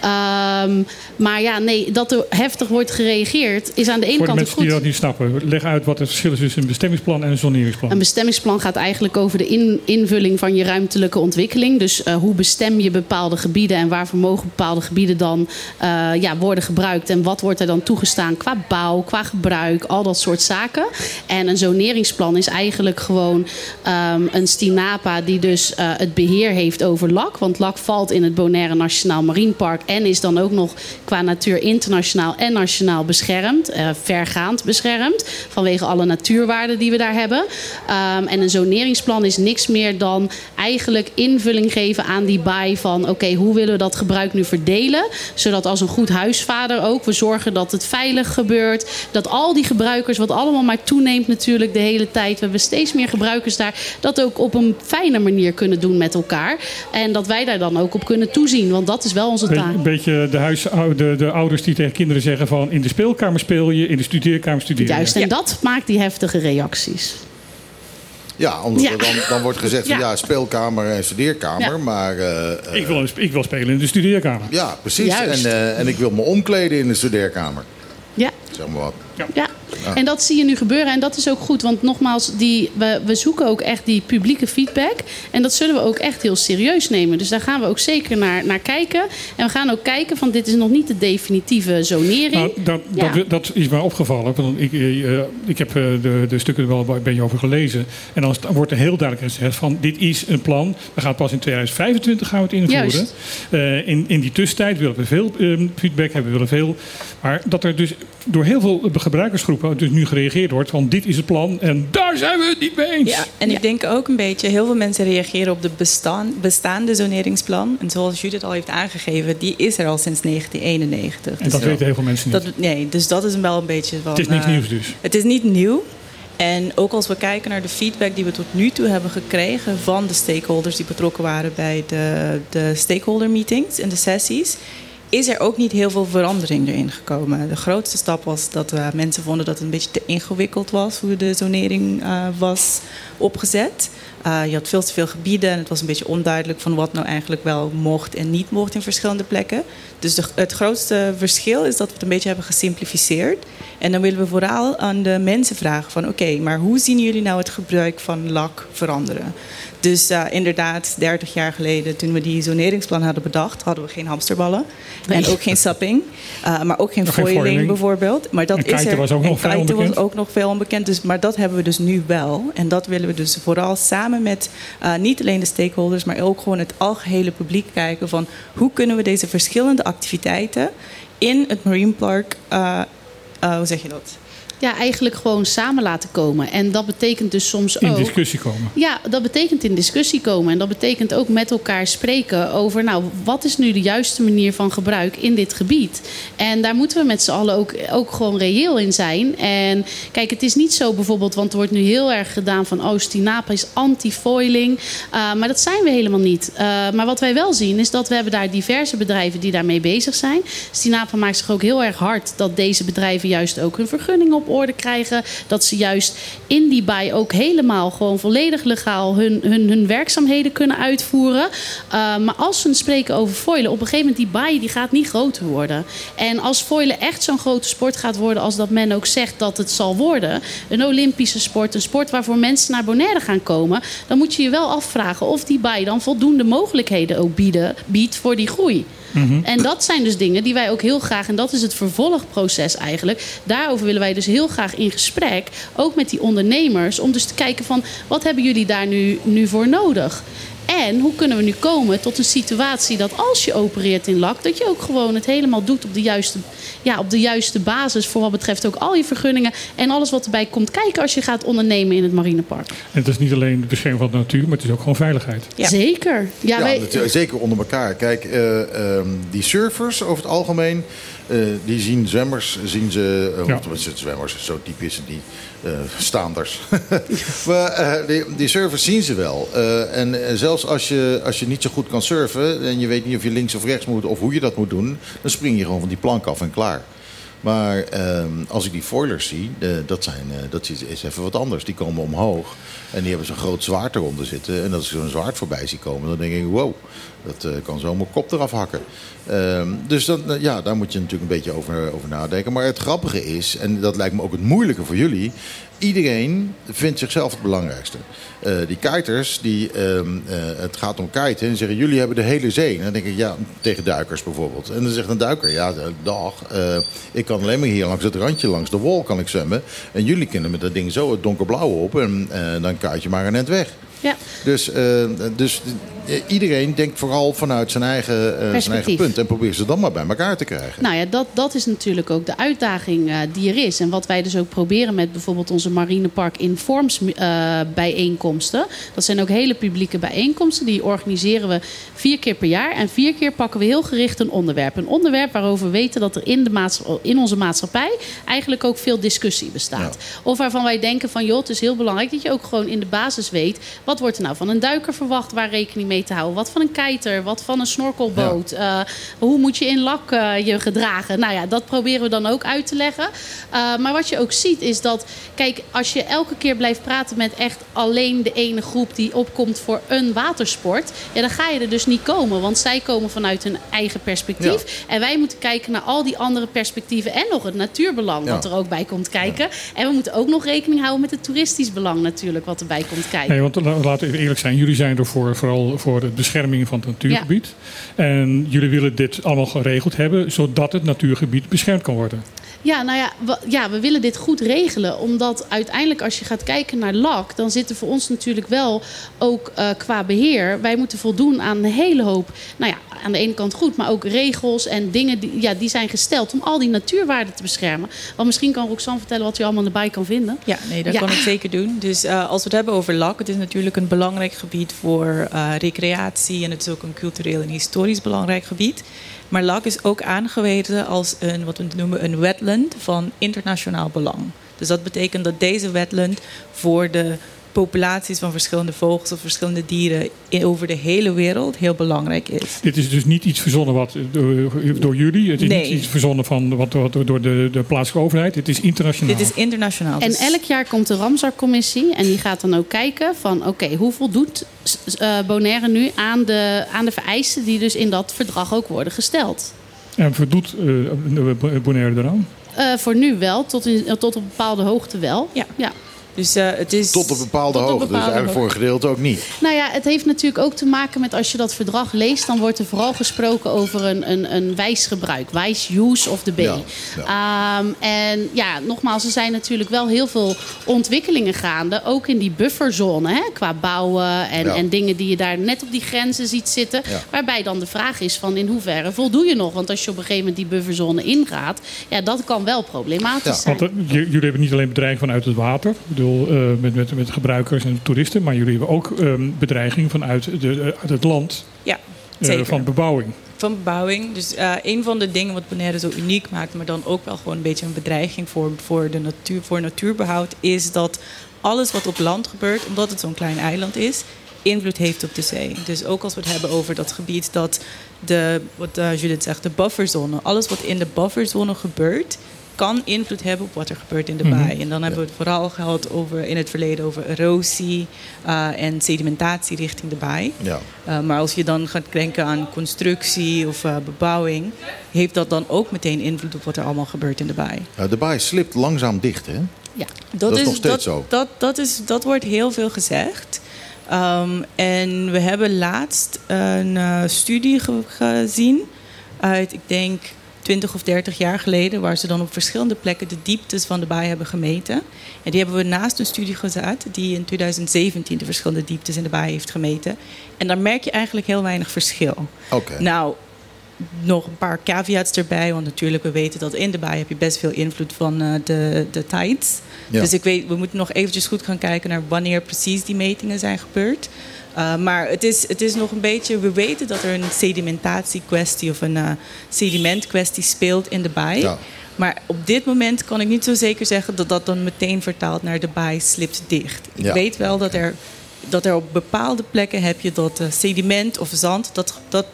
Ehm, maar ja, nee, dat er heftig wordt gereageerd is aan de ene Voor de kant mensen goed. die dat niet snappen, leg uit wat het verschil is tussen een bestemmingsplan en een zoneringsplan. Een bestemmingsplan gaat eigenlijk over de in- invulling van je ruimtelijke ontwikkeling. Dus eh, hoe bestem je bepaalde gebieden en waarvoor mogen bepaalde gebieden dan eh, ja, worden gebruikt. En wat wordt er dan toegestaan qua bouw, qua gebruik, al dat soort zaken. En een zoneringsplan is eigenlijk gewoon ehm, een stinapa die dus eh, het beheer heeft over LAK. Want LAK valt in het Bonaire Nationaal Marinepark en is dan ook nog qua natuur internationaal en nationaal beschermd. eh, vergaand beschermd vanwege alle natuurwaarden die we daar hebben. Ehm, en een zoneringsplan is niks meer dan eigenlijk invulling geven aan die baai van oké, hoe willen we dat gebruik nu verdelen? Zodat als een goed huisvader ook we zorgen dat het veilig gebeurt. Dat al die gebruikers, wat allemaal maar toeneemt natuurlijk de hele tijd. We hebben steeds meer gebruikers daar. Dat ook op een fijne manier kunnen doen met elkaar. En dat wij daar dan ook op kunnen toezien. Want dat is wel onze taak. Een beetje de, huis, de, de ouders die tegen kinderen zeggen van in de speelkamer speel je, in de studeerkamer studeer je. Juist, en dat maakt die heftige reacties. Ja, omdat Ja. er dan, dan wordt gezegd van Ja. ja, speelkamer en studeerkamer. Ja. Maar eh, eh, Ik wil, ik wil spelen in de studeerkamer. ja, precies. Juist. En, eh, en ik wil me omkleden in de studeerkamer. Ja. Zeg maar wat. Ja, en dat zie je nu gebeuren. En dat is ook goed. Want nogmaals, die, we, we zoeken ook echt die publieke feedback. En dat zullen we ook echt heel serieus nemen. Dus daar gaan we ook zeker naar, naar kijken. En we gaan ook kijken van dit is nog niet de definitieve zonering. Nou, dat, Ja. dat, dat is mij opgevallen. Want ik, eh, eh, ik heb eh, de, de stukken er wel een beetje over gelezen. En dan wordt er heel duidelijk gezegd van dit is een plan. We gaan pas in 2025 gaan we het invoeren. In, in die tussentijd willen we veel eh, feedback hebben. We willen veel. Maar dat er dus door heel veel gebruikersgroepen dus nu gereageerd wordt van dit is het plan en daar zijn we het niet mee eens. Ja, en ik denk ook een beetje, heel veel mensen reageren op de bestaan, bestaande zoneringsplan. En zoals Judith al heeft aangegeven, die is er al sinds 1991. En dat weten heel veel mensen niet. Dat, nee, dus dat is wel een beetje van... Het is niks eh, nieuws dus. Het is niet nieuw. En ook als we kijken naar de feedback die we tot nu toe hebben gekregen van de stakeholders die betrokken waren bij de, de stakeholder meetings en de sessies, is er ook niet heel veel verandering erin gekomen. De grootste stap was dat eh, mensen vonden dat het een beetje te ingewikkeld was hoe de zonering eh, was opgezet. Eh, je had veel te veel gebieden en het was een beetje onduidelijk van wat nou eigenlijk wel mocht en niet mocht in verschillende plekken. Dus het grootste verschil is dat we het een beetje hebben gesimplificeerd. En dan willen we vooral aan de mensen vragen van oké, maar hoe zien jullie nou het gebruik van lak veranderen? Dus eh, inderdaad, 30 jaar geleden toen we die zoneringsplan hadden bedacht, hadden we geen hamsterballen. En ook geen sapping. eh, maar ook geen foiling bijvoorbeeld. Maar dat En is er. was ook en nog kiten was ook nog veel onbekend. Dus, maar dat hebben we dus nu wel. En dat willen we dus vooral samen met eh, niet alleen de stakeholders, maar ook gewoon het algehele publiek kijken van hoe kunnen we deze verschillende activiteiten in het Marine Park, hoe zeg je dat? Ja, eigenlijk gewoon samen laten komen. En dat betekent dus soms In ook... discussie komen. Ja, dat betekent in discussie komen. En dat betekent ook met elkaar spreken over, nou, wat is nu de juiste manier van gebruik in dit gebied? En daar moeten we met z'n allen ook, ook gewoon reëel in zijn. En kijk, het is niet zo bijvoorbeeld, want er wordt nu heel erg gedaan van, oh, Stinapa is anti-foiling. Uh, maar dat zijn we helemaal niet. Uh, maar wat wij wel zien, is dat we hebben daar diverse bedrijven die daarmee bezig zijn. Stinapa maakt zich ook heel erg hard dat deze bedrijven juist ook hun vergunning op orde krijgen. Dat ze juist in die baai ook helemaal gewoon volledig legaal hun, hun, hun werkzaamheden kunnen uitvoeren. Uh, maar als we spreken over foilen, op een gegeven moment die baai die gaat niet groter worden. En als foilen echt zo'n grote sport gaat worden als dat men ook zegt dat het zal worden, een Olympische sport, een sport waarvoor mensen naar Bonaire gaan komen, dan moet je je wel afvragen of die baai dan voldoende mogelijkheden ook bieden, biedt voor die groei. Mm-hmm. En dat zijn dus dingen die wij ook heel graag, en dat is het vervolgproces eigenlijk. Daarover willen wij dus heel graag in gesprek, ook met die ondernemers, om dus te kijken van wat hebben jullie daar nu, nu voor nodig? En hoe kunnen we nu komen tot een situatie dat als je opereert in lak, dat je ook gewoon het helemaal doet op de juiste, ja, op de juiste basis. Voor wat betreft ook al je vergunningen en alles wat erbij komt kijken als je gaat ondernemen in het marinepark. En het is niet alleen de bescherming van de natuur, maar het is ook gewoon veiligheid. Ja. Zeker. Ja, ja wij... zeker onder elkaar. Kijk, uh, uh, die surfers over het algemeen. Uh, die zien zwemmers, zien ze, uh, ja. zwemmers, zo typisch die uh, staanders. maar die, die, surfers zien ze wel. en zelfs als je, als je niet zo goed kan surfen en je weet niet of je links of rechts moet of hoe je dat moet doen, dan spring je gewoon van die plank af en klaar. Maar ehm, als ik die foilers zie, dat, zijn, dat is even wat anders. Die komen omhoog en die hebben zo'n groot zwaard eronder zitten. En als ik zo'n zwaard voorbij zie komen, dan denk ik, wow, dat uh, kan zo mijn kop eraf hakken. Uh, dus dat, ja, daar moet je natuurlijk een beetje over, over nadenken. Maar het grappige is, en dat lijkt me ook het moeilijke voor jullie... iedereen vindt zichzelf het belangrijkste. Uh, die kiters, die, uh, het gaat om kiten, en zeggen jullie hebben de hele zee. En dan denk ik, ja, tegen duikers bijvoorbeeld. En dan zegt een duiker, ja, dag, ik kan alleen maar hier langs het randje, langs de wol kan ik zwemmen. En jullie kunnen met dat ding zo het donkerblauw op en dan kuit je maar net weg. Ja. Dus, dus iedereen denkt vooral vanuit zijn eigen, uh, zijn eigen punt. En probeert ze dan maar bij elkaar te krijgen. Nou ja, dat, dat is natuurlijk ook de uitdaging die er is. En wat wij dus ook proberen met bijvoorbeeld onze Marinepark Informs bijeenkomsten. Dat zijn ook hele publieke bijeenkomsten. Die organiseren we vier keer per jaar. En vier keer pakken we heel gericht een onderwerp. Een onderwerp waarover we weten dat er in, de in onze maatschappij eigenlijk ook veel discussie bestaat. Ja. Of waarvan wij denken van joh, het is heel belangrijk dat je ook gewoon in de basis weet. Wat wordt er nou van een duiker verwacht waar rekening mee te houden. Wat van een kiter, wat van een snorkelboot. Ja. Uh, hoe moet je in lak uh, je gedragen? Nou ja, dat proberen we dan ook uit te leggen. Uh, maar wat je ook ziet is dat, kijk, als je elke keer blijft praten met echt alleen de ene groep die opkomt voor een watersport, ja, dan ga je er dus niet komen. Want zij komen vanuit hun eigen perspectief. Ja. En wij moeten kijken naar al die andere perspectieven en nog het natuurbelang ja. wat er ook bij komt kijken. En we moeten ook nog rekening houden met het toeristisch belang natuurlijk wat erbij komt kijken. Nee, want laten we eerlijk zijn, jullie zijn er voor, vooral voor de bescherming van het natuurgebied. Ja. En jullie willen dit allemaal geregeld hebben, zodat het natuurgebied beschermd kan worden. Ja, nou ja we, ja, we willen dit goed regelen. Omdat uiteindelijk als je gaat kijken naar LAC... dan zit er voor ons natuurlijk wel ook uh, qua beheer... wij moeten voldoen aan een hele hoop... nou ja, aan de ene kant goed, maar ook regels en dingen die, ja, die zijn gesteld... om al die natuurwaarden te beschermen. Want misschien kan Roxanne vertellen wat u allemaal erbij kan vinden. Ja, nee, dat ja. kan ik zeker doen. Dus uh, als we het hebben over LAC... het is natuurlijk een belangrijk gebied voor uh, recreatie... en het is ook een cultureel en historisch belangrijk gebied... Maar LAC is ook aangewezen als een, wat we noemen een wetland van internationaal belang. Dus dat betekent dat deze wetland voor de populaties van verschillende vogels of verschillende dieren over de hele wereld heel belangrijk is. Dit is dus niet iets verzonnen wat door, door jullie. Het is nee. niet iets verzonnen van wat, wat door de, de plaatselijke overheid. Het is internationaal. Dit is internationaal. En dus- elk jaar komt de Ramsar-commissie en die gaat dan ook kijken van oké, okay, hoe voldoet uh, Bonaire nu aan de, aan de vereisten die dus in dat verdrag ook worden gesteld. En voldoet uh, Bonaire eraan? Uh, voor nu wel, tot, in, tot op een bepaalde hoogte wel. Ja. ja. Dus, uh, het is tot op bepaalde tot hoogte, dus eigenlijk voor een gedeelte ook niet. Nou ja, het heeft natuurlijk ook te maken met als je dat verdrag leest... dan wordt er vooral gesproken over een, een, een wijs gebruik. Wijs use of the bay. Ja, ja. Um, en ja, nogmaals, er zijn natuurlijk wel heel veel ontwikkelingen gaande. Ook in die bufferzone, hè, qua bouwen en, ja. en dingen die je daar net op die grenzen ziet zitten. Waarbij dan de vraag is van in hoeverre voldoe je nog? Want als je op een gegeven moment die bufferzone ingaat... ja, dat kan wel problematisch zijn. Want, uh, jullie hebben niet alleen bedreiging vanuit het water... bedoel, uh, met, met, met gebruikers en toeristen. Maar jullie hebben ook um, bedreiging vanuit de, uit het land. Ja, uh, van bebouwing. Van bebouwing. Dus een van de dingen wat Bonaire zo uniek maakt, maar dan ook wel gewoon een beetje een bedreiging voor, voor, de natuur, voor natuurbehoud, is dat alles wat op land gebeurt, omdat het zo'n klein eiland is, invloed heeft op de zee. Dus ook als we het hebben over dat gebied dat de, wat Judith zegt, de bufferzone, alles wat in de bufferzone gebeurt, kan invloed hebben op wat er gebeurt in de Mhm. baai. En dan hebben we het vooral gehad over, in het verleden over erosie eh, en sedimentatie richting de baai. Ja. Uh, maar als je dan gaat denken aan constructie of uh, bebouwing, heeft dat dan ook meteen invloed op wat er allemaal gebeurt in de baai. De baai slipt langzaam dicht, hè? Ja, dat, is nog steeds dat, zo. Dat, dat, is, dat wordt heel veel gezegd. Um, en we hebben laatst een studie ge gezien uit, ik denk, 20 of 30 jaar geleden, waar ze dan op verschillende plekken de dieptes van de baai hebben gemeten. En die hebben we naast een studie gezet die in 2017 de verschillende dieptes in de baai heeft gemeten. En daar merk je eigenlijk heel weinig verschil. Okay. Nou, nog een paar caveats erbij, want natuurlijk, we weten dat in de baai heb je best veel invloed van uh, de, de tides. Ja. Dus ik weet, we moeten nog eventjes goed gaan kijken naar wanneer precies die metingen zijn gebeurd. Uh, maar het is, het is nog een beetje, we weten dat er een sedimentatiekwestie of een uh, sedimentkwestie speelt in de baai. Ja. Maar op dit moment kan ik niet zo zeker zeggen dat dat dan meteen vertaalt naar de baai slipt dicht. Ik Ja. weet wel dat er, dat er op bepaalde plekken heb je dat uh, sediment of zand, dat, dat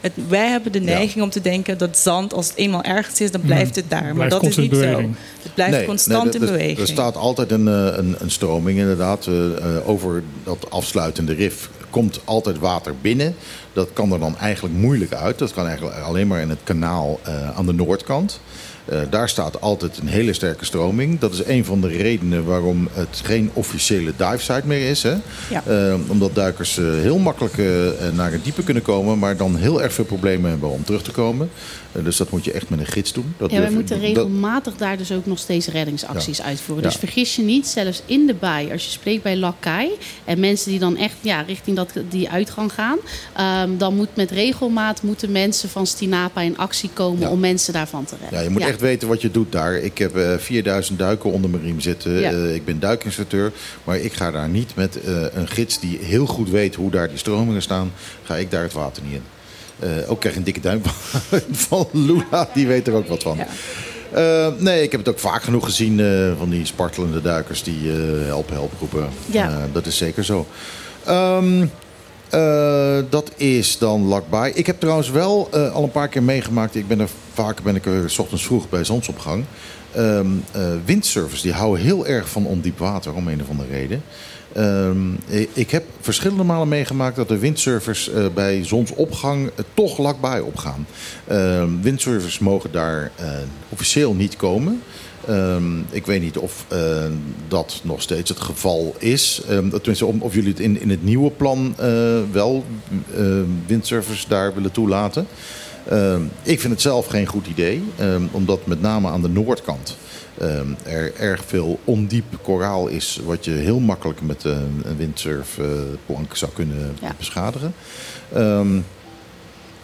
het, wij hebben de neiging om te denken dat zand, als het eenmaal ergens is, dan blijft het daar. maar dat is niet zo. Het blijft Nee, constant nee, in beweging. Er staat altijd een, eh, een, een stroming inderdaad. eh, eh, over dat afsluitende rif komt altijd water binnen. Dat kan er dan eigenlijk moeilijk uit. Dat kan eigenlijk alleen maar in het kanaal aan de noordkant. Eh, daar staat altijd een hele sterke stroming. Dat is een van de redenen waarom het geen officiële divesite meer is. Hè? Ja. Eh, omdat duikers eh, heel makkelijk naar het diepe kunnen komen, maar dan heel erg veel problemen hebben om terug te komen. Dus dat moet je echt met een gids doen. Dat Ja, durf- moeten regelmatig daar dus ook nog steeds reddingsacties uitvoeren. Dus Ja. vergis je niet, zelfs in de baai, als je spreekt bij Lakai en mensen die dan echt ja, richting dat, die uitgang gaan, ehm, dan moet met regelmaat moeten mensen van Stinapa in actie komen om mensen daarvan te redden. Ja, je moet echt weten wat je doet daar. Ik heb eh 4000 duiken onder mijn riem zitten. Ja. Eh, ik ben duikinstructeur. Maar ik ga daar niet met eh, een gids die heel goed weet hoe daar die stromingen staan. Ga ik daar het water niet in. Eh, ook krijg ik een dikke duim van, van Luna. Die weet er ook wat van. Eh, nee, ik heb het ook vaak genoeg gezien eh, van die spartelende duikers die eh help, help roepen. Ja. Eh, dat is zeker zo. Ehm, eh, dat is dan lakbaai. Ik heb trouwens wel eh, al een paar keer meegemaakt. Ik ben er vaak ben ik er 's ochtends vroeg bij zonsopgang. Eh, windsurfers die houden heel erg van ondiep water om een of andere reden. Ehm, ik- heb verschillende malen meegemaakt dat de windsurfers bij zonsopgang toch lakbaai opgaan. Ehm, windsurfers mogen daar officieel niet komen. Ehm, ik weet niet of eh, dat nog steeds het geval is. Ehm, tenminste, om- of jullie het in, in het nieuwe plan eh, wel eh, windsurfers daar willen toelaten. Ehm, ik vind het zelf geen goed idee, ehm, omdat met name aan de noordkant ehm, er erg veel ondiep koraal is, wat je heel makkelijk met een windsurfplank zou kunnen Ja. beschadigen.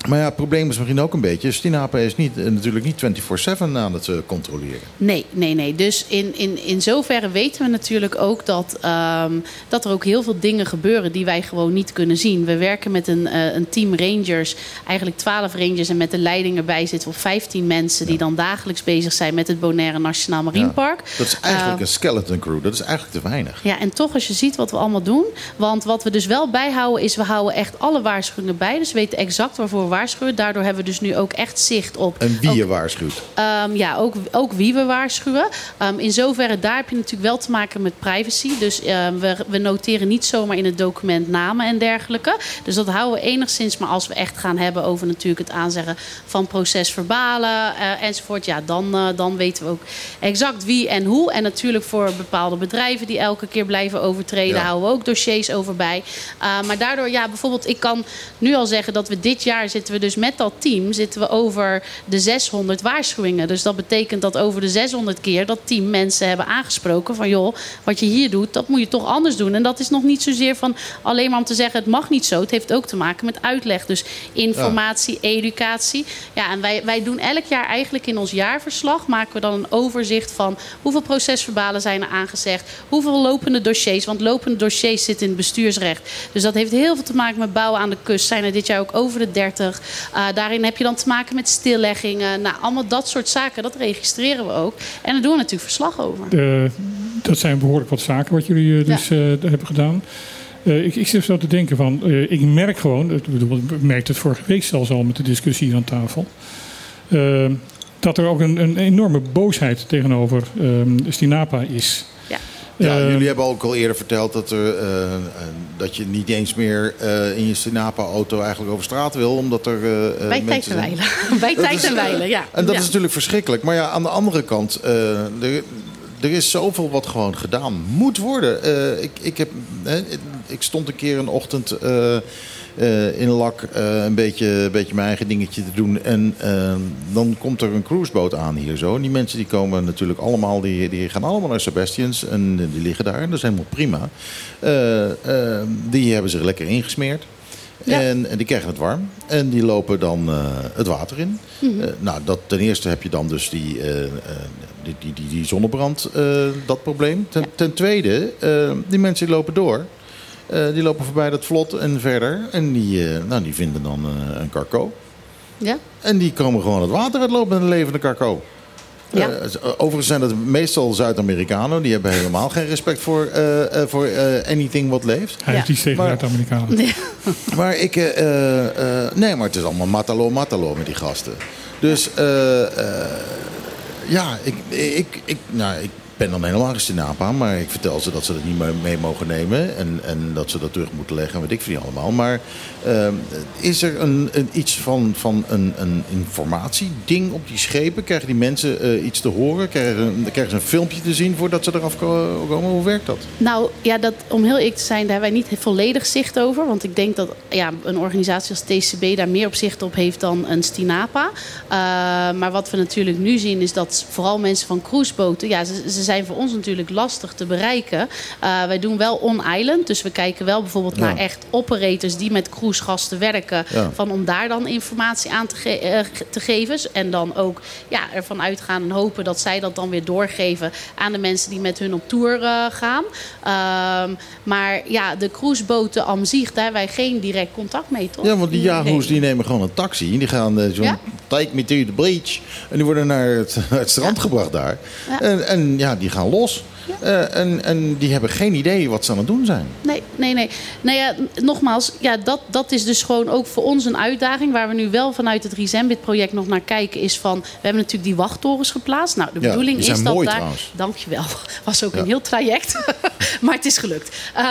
Ehm, maar ja, het probleem is misschien ook een beetje, Stinapa is niet, eh, natuurlijk niet 24-7 aan het eh, controleren. Nee, nee, nee. Dus in, in, in zoverre weten we natuurlijk ook dat, ehm, dat er ook heel veel dingen gebeuren die wij gewoon niet kunnen zien. We werken met een, eh, een team rangers, eigenlijk 12 rangers en met de leiding erbij zitten we op 15 mensen die dan dagelijks bezig zijn met het Bonaire Nationaal Marine Ja. Park. Dat is eigenlijk Eh, een skeleton crew, dat is eigenlijk te weinig. Ja, en toch als je ziet wat we allemaal doen. Want wat we dus wel bijhouden is, we houden echt alle waarschuwingen bij. Dus we weten exact waarvoor we waarschuwen. Daardoor hebben we dus nu ook echt zicht op... En wie ook- je waarschuwt. Ehm, ja, ook, ook wie we waarschuwen. Ehm, in zoverre, daar heb je natuurlijk wel te maken met privacy. Dus ehm, we, we noteren niet zomaar in het document namen en dergelijke. Dus dat houden we enigszins. Maar als we echt gaan hebben over natuurlijk het aanzeggen van procesverbalen eh, enzovoort. Ja, dan, eh, dan weten we ook exact wie en hoe. En natuurlijk voor bepaalde bedrijven die elke keer blijven overtreden... Ja. houden we ook dossiers over bij. Uh, maar daardoor, ja, bijvoorbeeld, ik kan nu al zeggen dat we dit jaar zitten we dus met dat team zitten we over de 600 waarschuwingen. Dus dat betekent dat over de 600 keer dat team mensen hebben aangesproken van joh, wat je hier doet, dat moet je toch anders doen. En dat is nog niet zozeer van alleen maar om te zeggen het mag niet zo. Het heeft ook te maken met uitleg. Dus informatie, educatie. Ja, en wij, wij doen elk jaar eigenlijk in ons jaarverslag maken we dan een overzicht van hoeveel procesverbalen zijn er aangezegd, hoeveel lopende dossiers. Want lopende dossiers zitten in het bestuursrecht. Dus dat heeft heel veel te maken met bouwen aan de kust. Zijn er dit jaar ook over de 30. Uh, daarin heb je dan te maken met stilleggingen. Nou, allemaal dat soort zaken, dat registreren we ook. En daar doen we natuurlijk verslag over. Eh, dat zijn behoorlijk wat zaken wat jullie eh, dus eh, hebben gedaan. Eh, ik, ik zit zo te denken van, eh, ik merk gewoon, ik bedoel, ik merkte het vorige week zelfs al met de discussie hier aan tafel. Eh, dat er ook een, een enorme boosheid tegenover ehm, Stinapa is. Ja. Ja, Eh, jullie hebben ook al eerder verteld dat, er, eh, eh, dat je niet eens meer in je Sinapa-auto eigenlijk over straat wil. Omdat er Bij tijd en wijlen. Bij tijd en wijlen, ja. En dat Ja. is natuurlijk verschrikkelijk. Maar ja, aan de andere kant, er, er is zoveel wat gewoon gedaan moet worden. Ik, ik, heb, ik stond een keer een ochtend eh, in Lak eh, een, beetje, een beetje mijn eigen dingetje te doen. En eh, dan komt er een cruiseboot aan hier zo. En die mensen die komen natuurlijk allemaal, die, die gaan allemaal naar Sebastians. En die liggen daar. En dat is helemaal prima. Eh, eh, die hebben zich lekker ingesmeerd. Ja. En, en die krijgen het warm. En die lopen dan het water in. Mhm. Nou, dat, ten eerste heb je dan dus die, die, die, die, die zonnebrand, dat probleem. Ten, ten tweede, die mensen die lopen door. Eh, die lopen voorbij dat vlot en verder. En die, eh, nou, die vinden dan eh, een karko. Ja? En die komen gewoon het water uitlopen met een levende karko. Ja. Eh, overigens zijn dat meestal Zuid-Amerikanen. Die hebben helemaal geen respect voor, voor eh, anything wat leeft. Hij heeft iets tegen Maar- Zuid-Amerikanen. Maar ik, eh, eh, eh, nee, maar het is allemaal matalo, matalo met die gasten. Dus, eh, eh, ja, ik, ik, ik, nou, ik ben dan helemaal geen Sinapa, maar ik vertel ze dat ze dat niet meer mee mogen nemen. En, en dat ze dat terug moeten leggen, weet ik niet allemaal. Maar eh, is er een, een, iets van, van een, een informatieding op die schepen? Krijgen die mensen eh, iets te horen? Krijgen, krijgen ze een filmpje te zien voordat ze eraf ko- komen? Hoe werkt dat? Nou ja, dat, om heel eerlijk te zijn, daar hebben wij niet volledig zicht over. Want ik denk dat ja, een organisatie als TCB daar meer op zicht op heeft dan een Stinapa. Eh, maar wat we natuurlijk nu zien is dat vooral mensen van cruiseboten... Ja, ze, ze zijn voor ons natuurlijk lastig te bereiken. Eh, wij doen wel on-island. Dus we kijken wel bijvoorbeeld Ja. naar echt operators die met cruisegasten werken. Ja. Van om daar dan informatie aan te, ge- eh, te geven. En dan ook ja, ervan uitgaan en hopen dat zij dat dan weer doorgeven aan de mensen die met hun op tour eh, gaan. Ehm, maar ja, de cruiseboten am zich, daar hebben wij geen direct contact mee, toch? Ja, want die Yahoo's die nemen gewoon een taxi. En die gaan zo'n Ja. take me to the beach. En die worden naar het, het strand gebracht daar. Ja. En, en ja, die gaan los. Eh, en, en die hebben geen idee wat ze aan het doen zijn. Nee, nee, nee. Nou ja, nogmaals, ja, dat, dat is dus gewoon ook voor ons een uitdaging. Waar we nu wel vanuit het Resembit-project nog naar kijken, is van... We hebben natuurlijk die wachttorens geplaatst. Nou, de Ja, bedoeling is dat mooi daar... trouwens. Dankjewel. Was ook Ja. een heel traject. maar het is gelukt. Uh,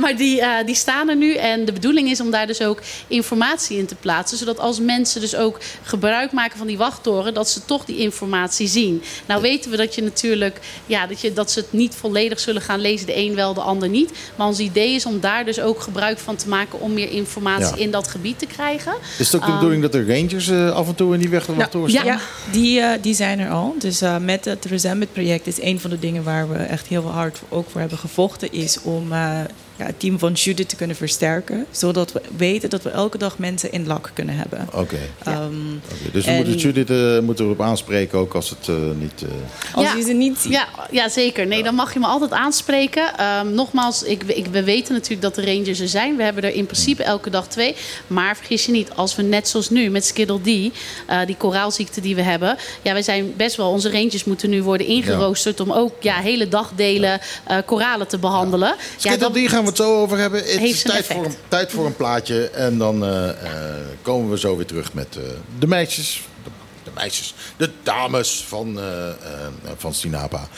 maar die, uh, die staan er nu. En de bedoeling is om daar dus ook informatie in te plaatsen. Zodat als mensen dus ook gebruik maken van die wachttoren... dat ze toch die informatie zien. Nou weten we dat je natuurlijk... Ja, dat, je, dat ze het niet volledig zullen gaan lezen. De een wel, de ander niet. Maar ons idee is om daar dus ook gebruik van te maken... om meer informatie Ja. in dat gebied te krijgen. Is het ook de Ehm, bedoeling dat er rangers eh, af en toe in die weg wachttoren Ja, staan? ja die, eh, die zijn er al. Dus eh, met het Resembit-project is een van de dingen waar we echt heel hard ook voor hebben gevochten, is om eh, ja, het team van Judith te kunnen versterken. Zodat we weten dat we elke dag mensen in lak kunnen hebben. Oké. Ehm, Dus we en- moeten Judith eh, moeten we erop aanspreken ook als het eh, niet... eh, Als je ze niet ziet. Ja, ja zeker. Nee, dan mag je me altijd aanspreken. Ehm, nogmaals, ik, ik, we weten natuurlijk dat de rangers er zijn. We hebben er in principe elke dag twee. Maar vergis je niet, als we net zoals nu met Skiddle D, eh, die koraalziekte die we hebben. Ja, wij zijn best wel, onze rangers moeten nu worden ingeroosterd om ook ja, hele dagdelen eh, koralen te behandelen. Ja, Skittle, dat- die gaan we het zo over hebben. Het is tijd voor, een, tijd voor een plaatje. En dan eh, eh, komen we zo weer terug met eh, de meisjes. De, de meisjes. De dames van, van Sinapa.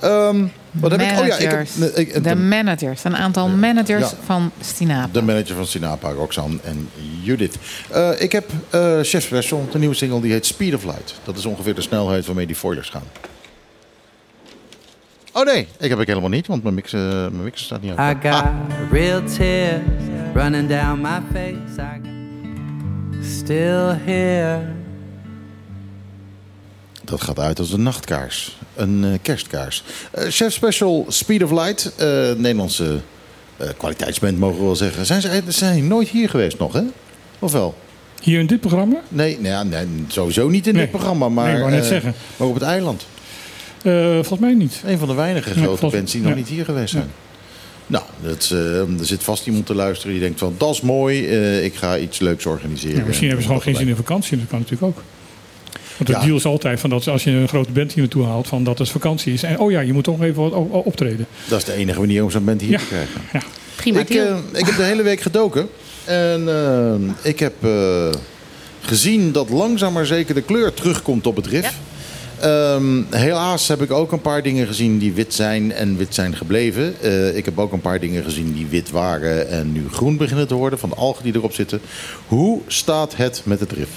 Ehm, wat heb ik? Oh ja, ik heb, Managers. nee, ik- de managers. Een aantal managers Ja. van Stinapa. de manager van Sinapa, Roxanne en Judith. Ik heb eh Chef Special, de nieuwe single, die heet Speed of Light. Dat is ongeveer de snelheid waarmee die foilers gaan. Oh nee, ik heb ik helemaal niet, want mijn mix, eh, mijn mixer staat niet I uit. got Ah, real tears running down my face. I got still here. Dat gaat uit als een nachtkaars. Een eh, kerstkaars. Eh, Chef Special Speed of Light. eh, Nederlandse eh, kwaliteitsband mogen we wel zeggen. Zijn ze zijn nooit hier geweest nog, hè? Of wel? Hier in dit programma? Nee, nou ja, nee sowieso niet in Nee. dit programma. Maar, Nee, ik wou net zeggen. maar op het eiland. Eh, volgens mij niet. Een van de weinige Nee, grote volgens- bands die nog ja. niet hier geweest zijn. Nou, dat, eh, er zit vast iemand te luisteren die denkt van... dat is mooi, eh, ik ga iets leuks organiseren. Ja, misschien hebben ze gewoon geen zin in. vakantie. Dat kan natuurlijk ook. Want de Ja. deal is altijd van dat als je een grote band hier naartoe haalt, van dat het vakantie is. En oh ja, je moet toch even wat optreden. Dat is de enige manier om zo'n band hier Ja. te krijgen. Ja. Prima Ik, deal. ik heb de hele week gedoken. En ik heb eh, gezien dat langzaam maar zeker de kleur terugkomt op het riff. Ehm, helaas heb ik ook een paar dingen gezien die wit zijn en wit zijn gebleven. Eh, ik heb ook een paar dingen gezien die wit waren en nu groen beginnen te worden van de algen die erop zitten. Hoe staat het met het RIF?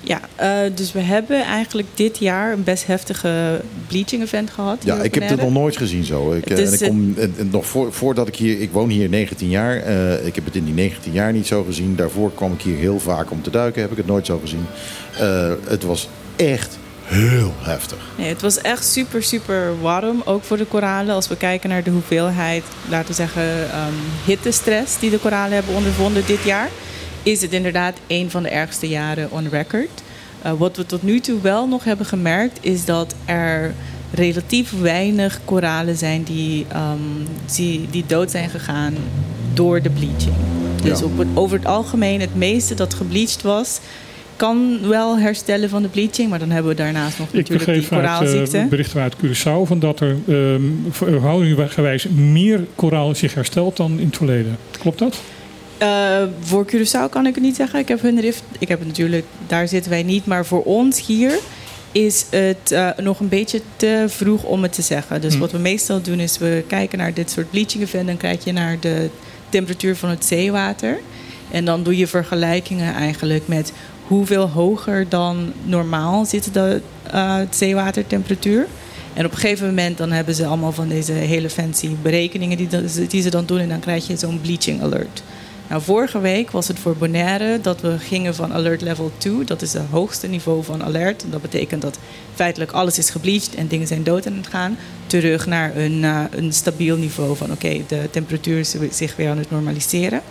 Ja, eh, dus we hebben eigenlijk dit jaar een best heftige bleaching event gehad. Ja, ik heb dit nog nooit gezien zo. Ik, eh, Het en ik kom, en- en nog voor, voordat ik hier, ik woon hier 19 jaar. ik heb het in die 19 jaar niet zo gezien. Daarvoor kwam ik hier heel vaak om te duiken. Heb ik het nooit zo gezien. Het was echt heel heftig. Nee, het was echt super, super warm, ook voor de koralen. Als we kijken naar de hoeveelheid, laten we zeggen, ehm, hittestress die de koralen hebben ondervonden dit jaar, is het inderdaad een van de ergste jaren on record. Eh, wat we tot nu toe wel nog hebben gemerkt, is dat er relatief weinig koralen zijn die, ehm, die, die dood zijn gegaan door de bleaching. Dus Ja. op het, over het algemeen, het meeste dat gebleached was, kan wel herstellen van de bleaching. Maar dan hebben we daarnaast nog Ik natuurlijk die uit koraalziekte. uh, berichten uit Curaçao van dat er ehm verhoudinggewijs meer koraal zich herstelt dan in het verleden. Klopt dat? Eh, voor Curaçao kan ik het niet zeggen. Ik heb hun rift. Ik heb het natuurlijk, daar zitten wij niet. Maar voor ons hier is het eh, nog een beetje te vroeg om het te zeggen. Dus Hmm. wat we meestal doen is we kijken naar dit soort bleaching event. Dan kijk je naar de temperatuur van het zeewater. En dan doe je vergelijkingen eigenlijk met hoeveel hoger dan normaal zit de eh, zeewatertemperatuur. En op een gegeven moment dan hebben ze allemaal van deze hele fancy berekeningen die, die ze dan doen. En dan krijg je zo'n bleaching alert. Nou, vorige week was het voor Bonaire dat we gingen van alert level 2. Dat is het hoogste niveau van alert. Dat betekent dat feitelijk alles is gebleached en dingen zijn dood aan het gaan. Terug naar een, eh, een stabiel niveau van oké, de temperatuur is zich weer aan het normaliseren.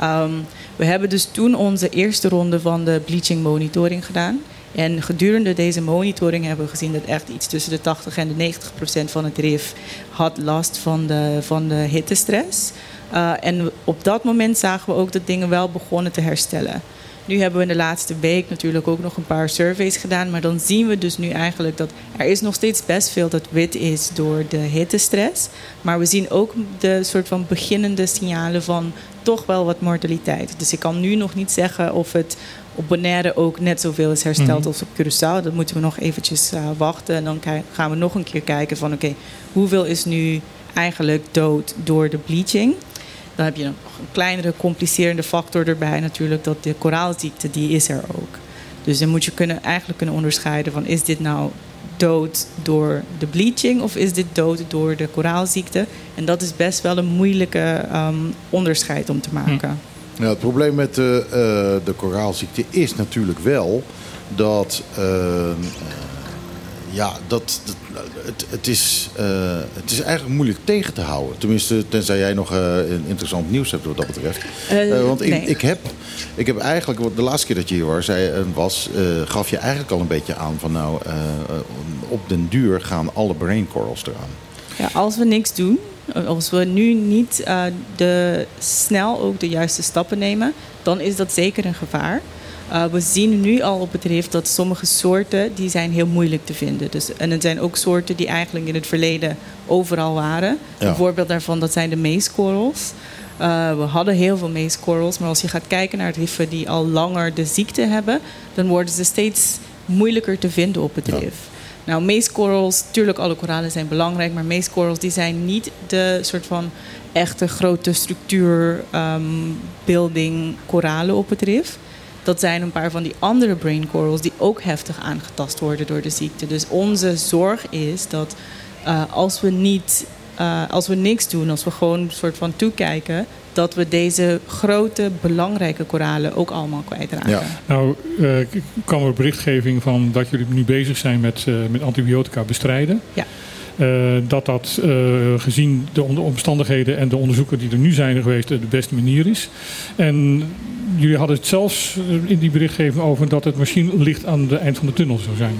Ehm, we hebben dus toen onze eerste ronde van de bleaching monitoring gedaan. En gedurende deze monitoring hebben we gezien dat echt iets tussen de 80 en de 90 procent van het RIF had last van de, van de hittestress. Uh, en op dat moment zagen we ook dat dingen wel begonnen te herstellen. Nu hebben we in de laatste week natuurlijk ook nog een paar surveys gedaan. Maar dan zien we dus nu eigenlijk dat er is nog steeds best veel dat wit is door de hittestress. Maar we zien ook de soort van beginnende signalen van toch wel wat mortaliteit. Dus ik kan nu nog niet zeggen of het op Bonaire ook net zoveel is hersteld Mhm. als op Curaçao. Dat moeten we nog eventjes uh, wachten. En dan gaan we nog een keer kijken van oké, hoeveel is nu eigenlijk dood door de bleaching. Dan heb je nog een kleinere complicerende factor erbij natuurlijk. Dat de koraalziekte, die is er ook. Dus dan moet je kunnen, eigenlijk kunnen onderscheiden van... is dit nou dood door de bleaching of is dit dood door de koraalziekte? En dat is best wel een moeilijke um, onderscheid om te maken. Ja, het probleem met de, uh, de koraalziekte is natuurlijk wel dat... Uh, ja, dat, dat het, het, is, uh, het is eigenlijk moeilijk tegen te houden. Tenminste, tenzij jij nog uh, interessant nieuws hebt wat dat betreft. Uh, want nee. ik, ik, heb, ik heb eigenlijk, de laatste keer dat je hier was, zei, was gaf je eigenlijk al een beetje aan van nou, op den duur gaan alle brain corals eraan. Ja, als we niks doen, als we nu niet de, snel ook de juiste stappen nemen, dan is dat zeker een gevaar. Uh, we zien nu al op het rif dat sommige soorten die zijn heel moeilijk te vinden. Dus, en het zijn ook soorten die eigenlijk in het verleden overal waren. Ja. Een voorbeeld daarvan dat zijn de meeskorrels. Uh, we hadden heel veel meeskorrels, maar als je gaat kijken naar riffen die al langer de ziekte hebben, dan worden ze steeds moeilijker te vinden op het Ja. rif. Nou, meeskorrels, tuurlijk alle koralen zijn belangrijk, maar meeskorrels die zijn niet de soort van echte grote structuurbuilding um, koralen op het rif. Dat zijn een paar van die andere brain corals die ook heftig aangetast worden door de ziekte. Dus onze zorg is dat uh, als we niet, uh, als we niks doen, als we gewoon een soort van toekijken, dat we deze grote belangrijke koralen ook allemaal kwijtraken. Ja. Nou, uh, kwam er berichtgeving van dat jullie nu bezig zijn met, uh, met antibiotica bestrijden. Ja. Uh, dat dat uh, gezien de omstandigheden en de onderzoeken die er nu zijn geweest de beste manier is. En jullie hadden het zelfs in die berichtgeving over dat het misschien licht aan het eind van de tunnel zou zijn.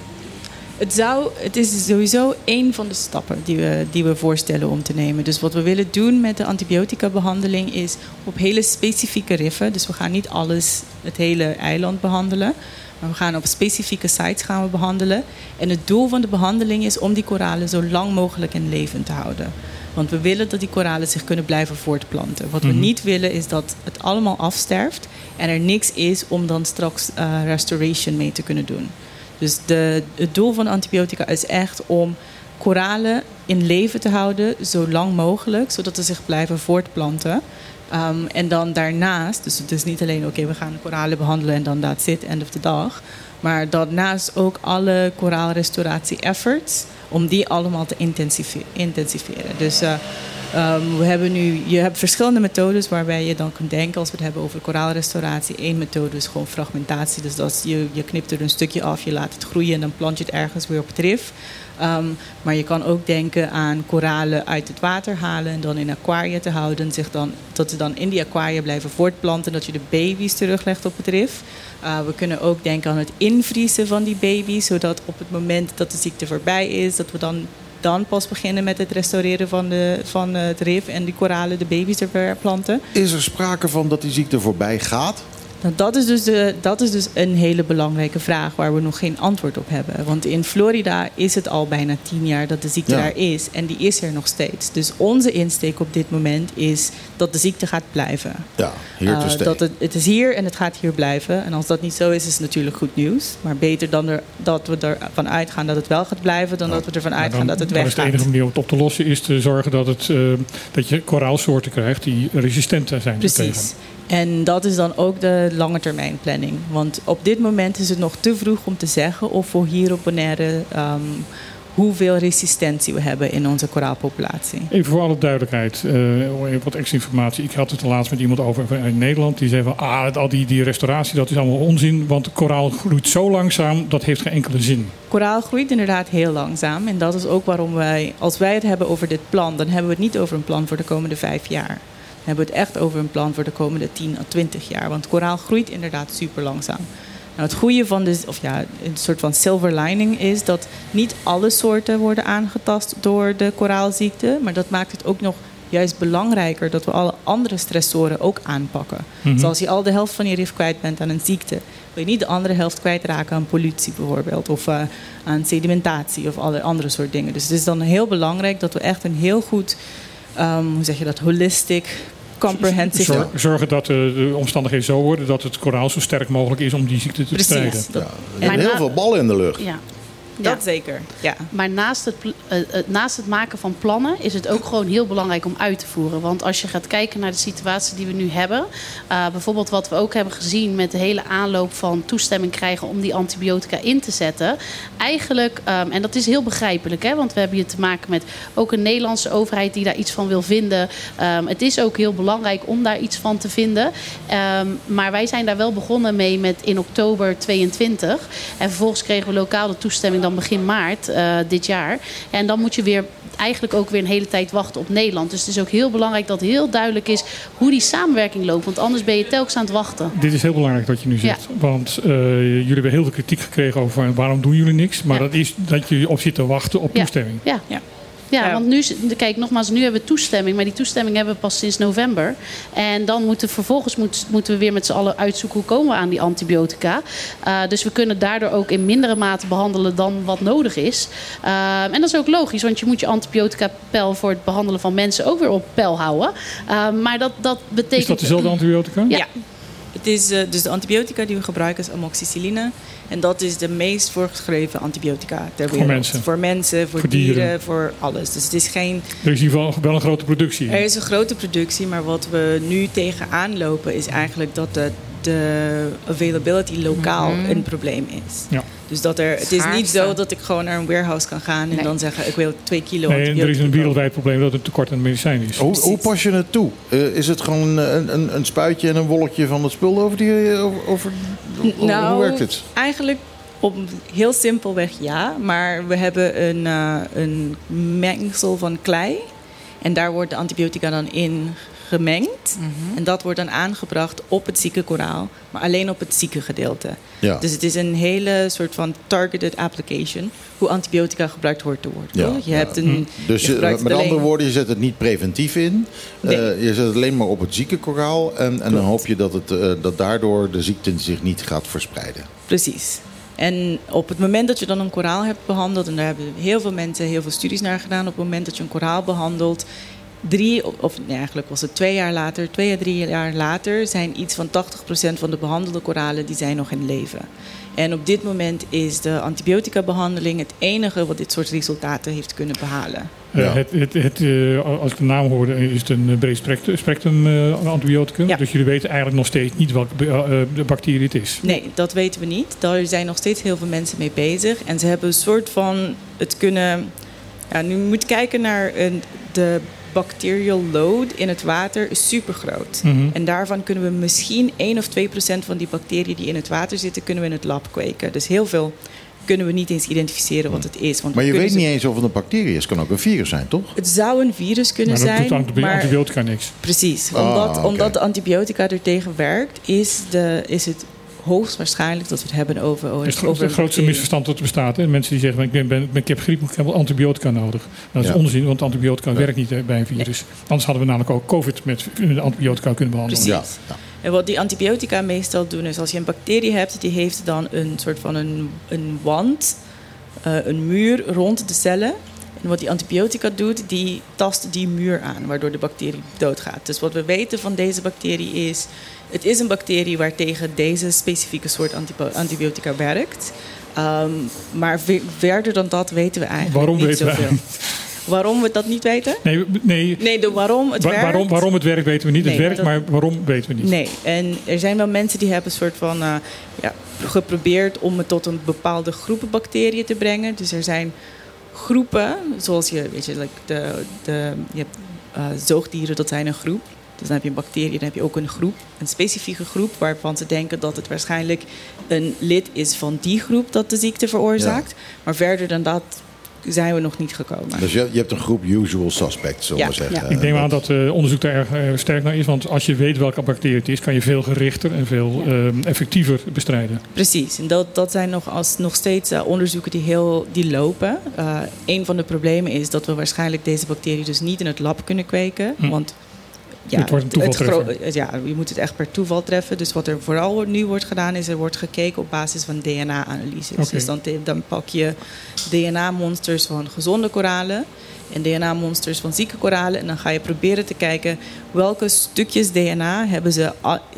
Het, zou, het is sowieso één van de stappen die we, die we voorstellen om te nemen. Dus wat we willen doen met de antibiotica-behandeling is op hele specifieke riffen. Dus we gaan niet alles, het hele eiland behandelen. Maar we gaan op specifieke sites gaan we behandelen. En het doel van de behandeling is om die koralen zo lang mogelijk in leven te houden. Want we willen dat die koralen zich kunnen blijven voortplanten. Wat Mhm. we niet willen is dat het allemaal afsterft en er niks is om dan straks uh, restoration mee te kunnen doen. Dus het doel van antibiotica is echt om koralen in leven te houden zo lang mogelijk, zodat ze zich blijven voortplanten. Um, en dan daarnaast, dus het is niet alleen oké, we gaan koralen behandelen en dan that's it, end of the dag. Maar daarnaast ook alle koraalrestauratie efforts, om die allemaal te intensiveren. Dus uh, um, we hebben nu, je hebt verschillende methodes waarbij je dan kunt denken, als we het hebben over koraalrestauratie. Eén methode is gewoon fragmentatie. Dus dat je, je knipt er een stukje af, je laat het groeien en dan plant je het ergens weer op het rif. Um, maar je kan ook denken aan koralen uit het water halen en dan in aquaria te houden. Zich dan, dat ze dan in die aquaria blijven voortplanten, dat je de baby's teruglegt op het rif. Uh, we kunnen ook denken aan het invriezen van die baby's, zodat op het moment dat de ziekte voorbij is, dat we dan, dan pas beginnen met het restaureren van, de, van het rif en die koralen, de baby's er planten. Is er sprake van dat die ziekte voorbij gaat? Nou, dat, is dus de, dat is dus een hele belangrijke vraag waar we nog geen antwoord op hebben. Want in Florida is het al bijna tien jaar dat de ziekte daar is. En die is er nog steeds. Dus onze insteek op dit moment is dat de ziekte gaat blijven. Ja, hier te uh, dat het, het is hier en het gaat hier blijven. En als dat niet zo is, is het natuurlijk goed nieuws. Maar beter dan er, dat we ervan uitgaan dat het wel gaat blijven... dan dat we ervan uitgaan dat het weggaat. de enige manier om het op te lossen is te zorgen dat, het, uh, dat je koraalsoorten krijgt... die resistent zijn Precies. tegen. En dat is dan ook de lange termijn planning. Want op dit moment is het nog te vroeg om te zeggen of we hier op Bonaire um, hoeveel resistentie we hebben in onze koraalpopulatie. Even voor alle duidelijkheid, uh, wat extra informatie. Ik had het er laatst met iemand over in Nederland. Die zei van, ah, al die, die restauratie, dat is allemaal onzin. Want koraal groeit zo langzaam, dat heeft geen enkele zin. Koraal groeit inderdaad heel langzaam. En dat is ook waarom wij, als wij het hebben over dit plan... dan hebben we het niet over een plan voor de komende vijf jaar hebben we het echt over een plan voor de komende 10 à 20 jaar. Want koraal groeit inderdaad super langzaam. Nou, het goede van de, of ja, een soort van silver lining is dat niet alle soorten worden aangetast door de koraalziekte. Maar dat maakt het ook nog juist belangrijker dat we alle andere stressoren ook aanpakken. Mm Zoals je al de helft van je rif kwijt bent aan een ziekte, wil je niet de andere helft kwijtraken aan pollutie bijvoorbeeld, of uh, aan sedimentatie of alle andere soort dingen. Dus het is dan heel belangrijk dat we echt een heel goed, um, hoe zeg je dat, holistic comprehensive. zorgen dat de, omstandigheden zo worden dat het koraal zo sterk mogelijk is om die ziekte te bestrijden. Ja, er heel veel ballen in de lucht. Ja. Dat zeker, ja. Maar naast het, uh, naast het maken van plannen is het ook gewoon heel belangrijk om uit te voeren. Want als je gaat kijken naar de situatie die we nu hebben, uh, bijvoorbeeld wat we ook hebben gezien met de hele aanloop van toestemming krijgen om die antibiotica in te zetten. Eigenlijk, um, en dat is heel begrijpelijk, hè, want we hebben hier te maken met ook een Nederlandse overheid die daar iets van wil vinden. Um, het is ook heel belangrijk om daar iets van te vinden. Um, maar wij zijn daar wel begonnen mee met in oktober 22. En vervolgens kregen we lokaal de toestemming begin maart uh, dit jaar. En dan moet je weer eigenlijk ook weer een hele tijd wachten op Nederland. Dus het is ook heel belangrijk dat heel duidelijk is hoe die samenwerking loopt. Want anders ben je telkens aan het wachten. Dit is heel belangrijk wat je nu zegt. Ja. Want uh, jullie hebben heel veel kritiek gekregen over waarom doen jullie niks. Maar ja. dat is dat je op zit te wachten op toestemming. Ja. ja. Ja, want nu, kijk, nogmaals, nu hebben we toestemming. Maar die toestemming hebben we pas sinds november. En dan moeten vervolgens moet, moeten we weer met z'n allen uitzoeken hoe komen we aan die antibiotica. Uh, dus we kunnen daardoor ook in mindere mate behandelen dan wat nodig is. Uh, en dat is ook logisch, want je moet je antibiotica-pijl voor het behandelen van mensen ook weer op peil houden. Uh, maar dat, dat betekent. Is dat dezelfde antibiotica? ja. ja. Het is, uh, dus de antibiotica die we gebruiken is amoxicilline. En dat is de meest voorgeschreven antibiotica ter wereld. Voor mensen? Voor mensen, voor, voor dieren, dieren, voor alles. Dus het is geen... Er is in ieder geval wel een grote productie. Er is een grote productie, maar wat we nu tegenaan lopen... is eigenlijk dat de, de availability lokaal mm -hmm. een probleem is. Ja. Dus dat er, het is niet zo dat ik gewoon naar een warehouse kan gaan en nee. dan zeggen ik wil twee kilo. Nee, en er is een wereldwijd probleem dat er tekort aan medicijn is. Hoe, hoe pas je het toe? Uh, is het gewoon een, een, een, spuitje en een wolkje van het spul over die. Over, over, nou, hoe werkt het? Eigenlijk op heel simpelweg ja, maar we hebben een, uh, een mengsel van klei. En daar wordt de antibiotica dan in gemengd. Mm -hmm. En dat wordt dan aangebracht op het zieke koraal, maar alleen op het zieke gedeelte. Ja. Dus het is een hele soort van targeted application, hoe antibiotica gebruikt hoort te worden. Ja. Je hebt een, mm. Dus je met alleen... andere woorden, je zet het niet preventief in. Nee. Uh, je zet het alleen maar op het zieke koraal. En, en dan hoop je dat, het, uh, dat daardoor de ziekte zich niet gaat verspreiden. Precies. En op het moment dat je dan een koraal hebt behandeld, en daar hebben heel veel mensen heel veel studies naar gedaan, op het moment dat je een koraal behandelt, drie, of nee, eigenlijk was het twee jaar later, twee à drie jaar later, zijn iets van 80% van de behandelde koralen die zijn nog in leven. En op dit moment is de antibiotica-behandeling het enige wat dit soort resultaten heeft kunnen behalen. Uh, het, het, het, uh, als ik de naam hoorde, is het een breed spectrum, spectrum uh, antibioticum. Ja. Dus jullie weten eigenlijk nog steeds niet welke de bacterie het is. Nee, dat weten we niet. Daar zijn nog steeds heel veel mensen mee bezig. En ze hebben een soort van het kunnen. Ja, nu moet je kijken naar een, de bacterial load in het water is super groot. Mhm. En daarvan kunnen we misschien 1 of 2 procent van die bacteriën die in het water zitten, kunnen we in het lab kweken. Dus heel veel kunnen we niet eens identificeren wat het is. Want Maar je we weet niet eens of het een bacterie is. Het kan ook een virus zijn, toch? Het zou een virus kunnen Maar zijn. doet maar antibiotica niks. Precies. Ah, Omdat, omdat de antibiotica er tegen werkt, is, de, is het hoogstwaarschijnlijk dat we het hebben over, over, Het over grootste misverstand dat er bestaat. Hè? Mensen die zeggen, ik, ben, ben, ik heb griep, ik heb wel antibiotica nodig. Nou, dat is Ja. onzin, want antibiotica werkt niet bij een virus. Anders hadden we namelijk ook COVID met antibiotica kunnen behandelen. Precies. En wat die antibiotica meestal doen is als je een bacterie hebt, die heeft dan een soort van een, een wand, eh, een muur rond de cellen. En wat die antibiotica doet, die tast die muur aan, waardoor de bacterie doodgaat. Dus wat we weten van deze bacterie is, het is een bacterie waar tegen deze specifieke soort antibiotica werkt. Ehm, maar ve- verder dan dat weten we eigenlijk Waarom niet weten we zoveel. Waarom we dat niet weten? Nee, nee, Nee, de waarom het wa- werkt. waarom, waarom het werkt weten we niet. Nee, het werkt, dat- maar waarom weten we niet. Nee, en er zijn wel mensen die hebben een soort van eh, ja, geprobeerd om het tot een bepaalde groepen bacteriën te brengen. Dus er zijn groepen, zoals je, weet je, like de, de, je hebt eh, zoogdieren, dat zijn een groep. Dus dan heb je een bacterie, dan heb je ook een groep, een specifieke groep waarvan ze denken dat het waarschijnlijk een lid is van die groep dat de ziekte veroorzaakt. Maar verder dan dat zijn we nog niet gekomen. Dus je, je hebt een groep usual suspects, zullen we Ja. zeggen. Ja. Ik neem aan dat het onderzoek daar erg eh, sterk naar is. Want als je weet welke bacterie het is, kan je veel gerichter en veel eh, effectiever bestrijden. Precies, en dat, dat zijn nog, als, nog steeds eh, onderzoeken die, heel, die lopen. Eh een van de problemen is dat we waarschijnlijk deze bacterie dus niet in het lab kunnen kweken. Hm. Want ja, Het wordt een gro- ja, je moet het echt per toeval treffen. Dus wat er vooral nu wordt gedaan, is er wordt gekeken op basis van DNA-analyses. Dus dan, dan pak je DNA-monsters van gezonde koralen en DNA-monsters van zieke koralen. En dan ga je proberen te kijken welke stukjes DNA hebben ze,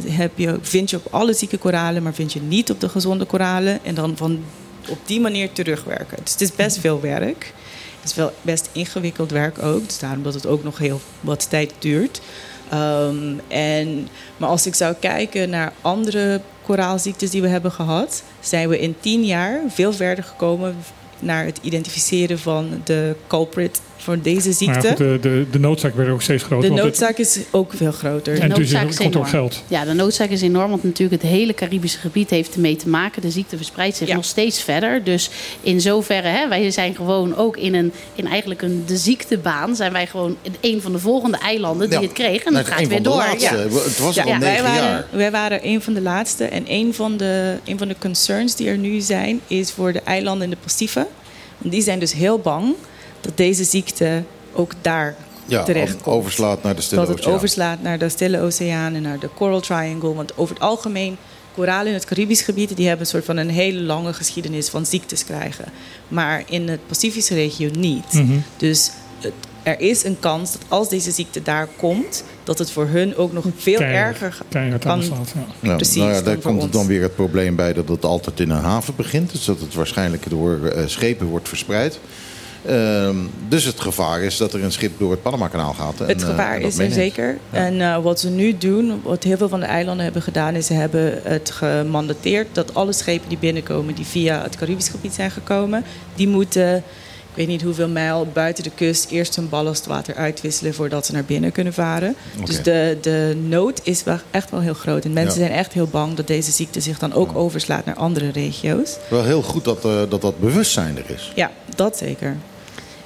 heb je, vind je op alle zieke koralen, maar vind je niet op de gezonde koralen. En dan van op die manier terugwerken. Dus het is best veel werk. Het is wel best ingewikkeld werk ook. Dus daarom dat het ook nog heel wat tijd duurt. Ehm, en, maar als ik zou kijken naar andere koraalziektes die we hebben gehad, zijn we in tien jaar veel verder gekomen naar het identificeren van de culprit voor deze Maar ziekte. ja, goed, de, de, de noodzaak werd ook steeds groter. de het- noodzaak is ook veel groter. En De dus noodzaak er is komt ook geld. Ja, de noodzaak is enorm, want natuurlijk het hele Caribische gebied heeft ermee te maken. De ziekte verspreidt zich Ja. nog steeds verder. Dus in zoverre, hè, wij zijn gewoon ook in, een, in eigenlijk een de ziektebaan... zijn wij gewoon een van de volgende eilanden die Ja. het kregen. En dat gaat weer door. laatste. Ja. Het was Ja, al wij, negen waren, jaar. wij waren een van de laatste. En een van de, een van de concerns die er nu zijn, is voor de eilanden in de Pacific. Want die zijn dus heel bang dat deze ziekte ook daar Ja, terecht komt. overslaat naar de Stille dat het Oceaan. overslaat naar de Stille Oceaan en naar de Coral Triangle. Want over het algemeen, koralen in het Caribisch gebied... die hebben een soort van een hele lange geschiedenis van ziektes krijgen. Maar in het Pacifische regio niet. Mhm. Dus het- er is een kans dat als deze ziekte daar komt... dat het voor hun ook nog veel Keihard- erger ga- keihard kan... aanslaat, ja. Ja, Precies, nou ja, daar komt ons. dan weer het probleem bij dat het altijd in een haven begint. Dus dat het waarschijnlijk door eh, schepen wordt verspreid. Ehm, dus het gevaar is dat er een schip door het Panama-kanaal gaat. En, Het eh, gevaar is er zeker. En eh, wat ze nu doen, wat heel veel van de eilanden hebben gedaan, is ze hebben het gemandateerd dat alle schepen die binnenkomen, die via het Caribisch gebied zijn gekomen, die moeten, ik weet niet hoeveel mijl buiten de kust, eerst hun ballastwater uitwisselen voordat ze naar binnen kunnen varen. Dus de, de nood is wel echt wel heel groot. En mensen Ja. zijn echt heel bang dat deze ziekte zich dan ook overslaat naar andere regio's. Wel heel goed dat, eh, dat dat bewustzijn er is. Ja, dat zeker.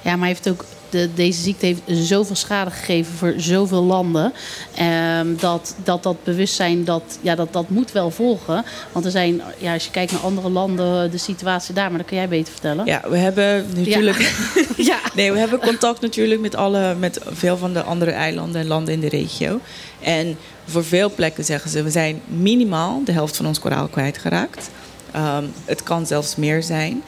Ja, maar hij heeft ook, de, deze ziekte heeft zoveel schade gegeven voor zoveel landen. ehm, dat, dat dat bewustzijn, dat, ja, dat, dat moet wel volgen. Want er zijn, ja, als je kijkt naar andere landen, de situatie daar, maar dat kun jij beter vertellen. Ja, we hebben natuurlijk. Ja. Nee, we hebben contact natuurlijk met, alle, met veel van de andere eilanden en landen in de regio. En voor veel plekken zeggen ze, we zijn minimaal de helft van ons koraal kwijtgeraakt. Ehm, het kan zelfs meer zijn.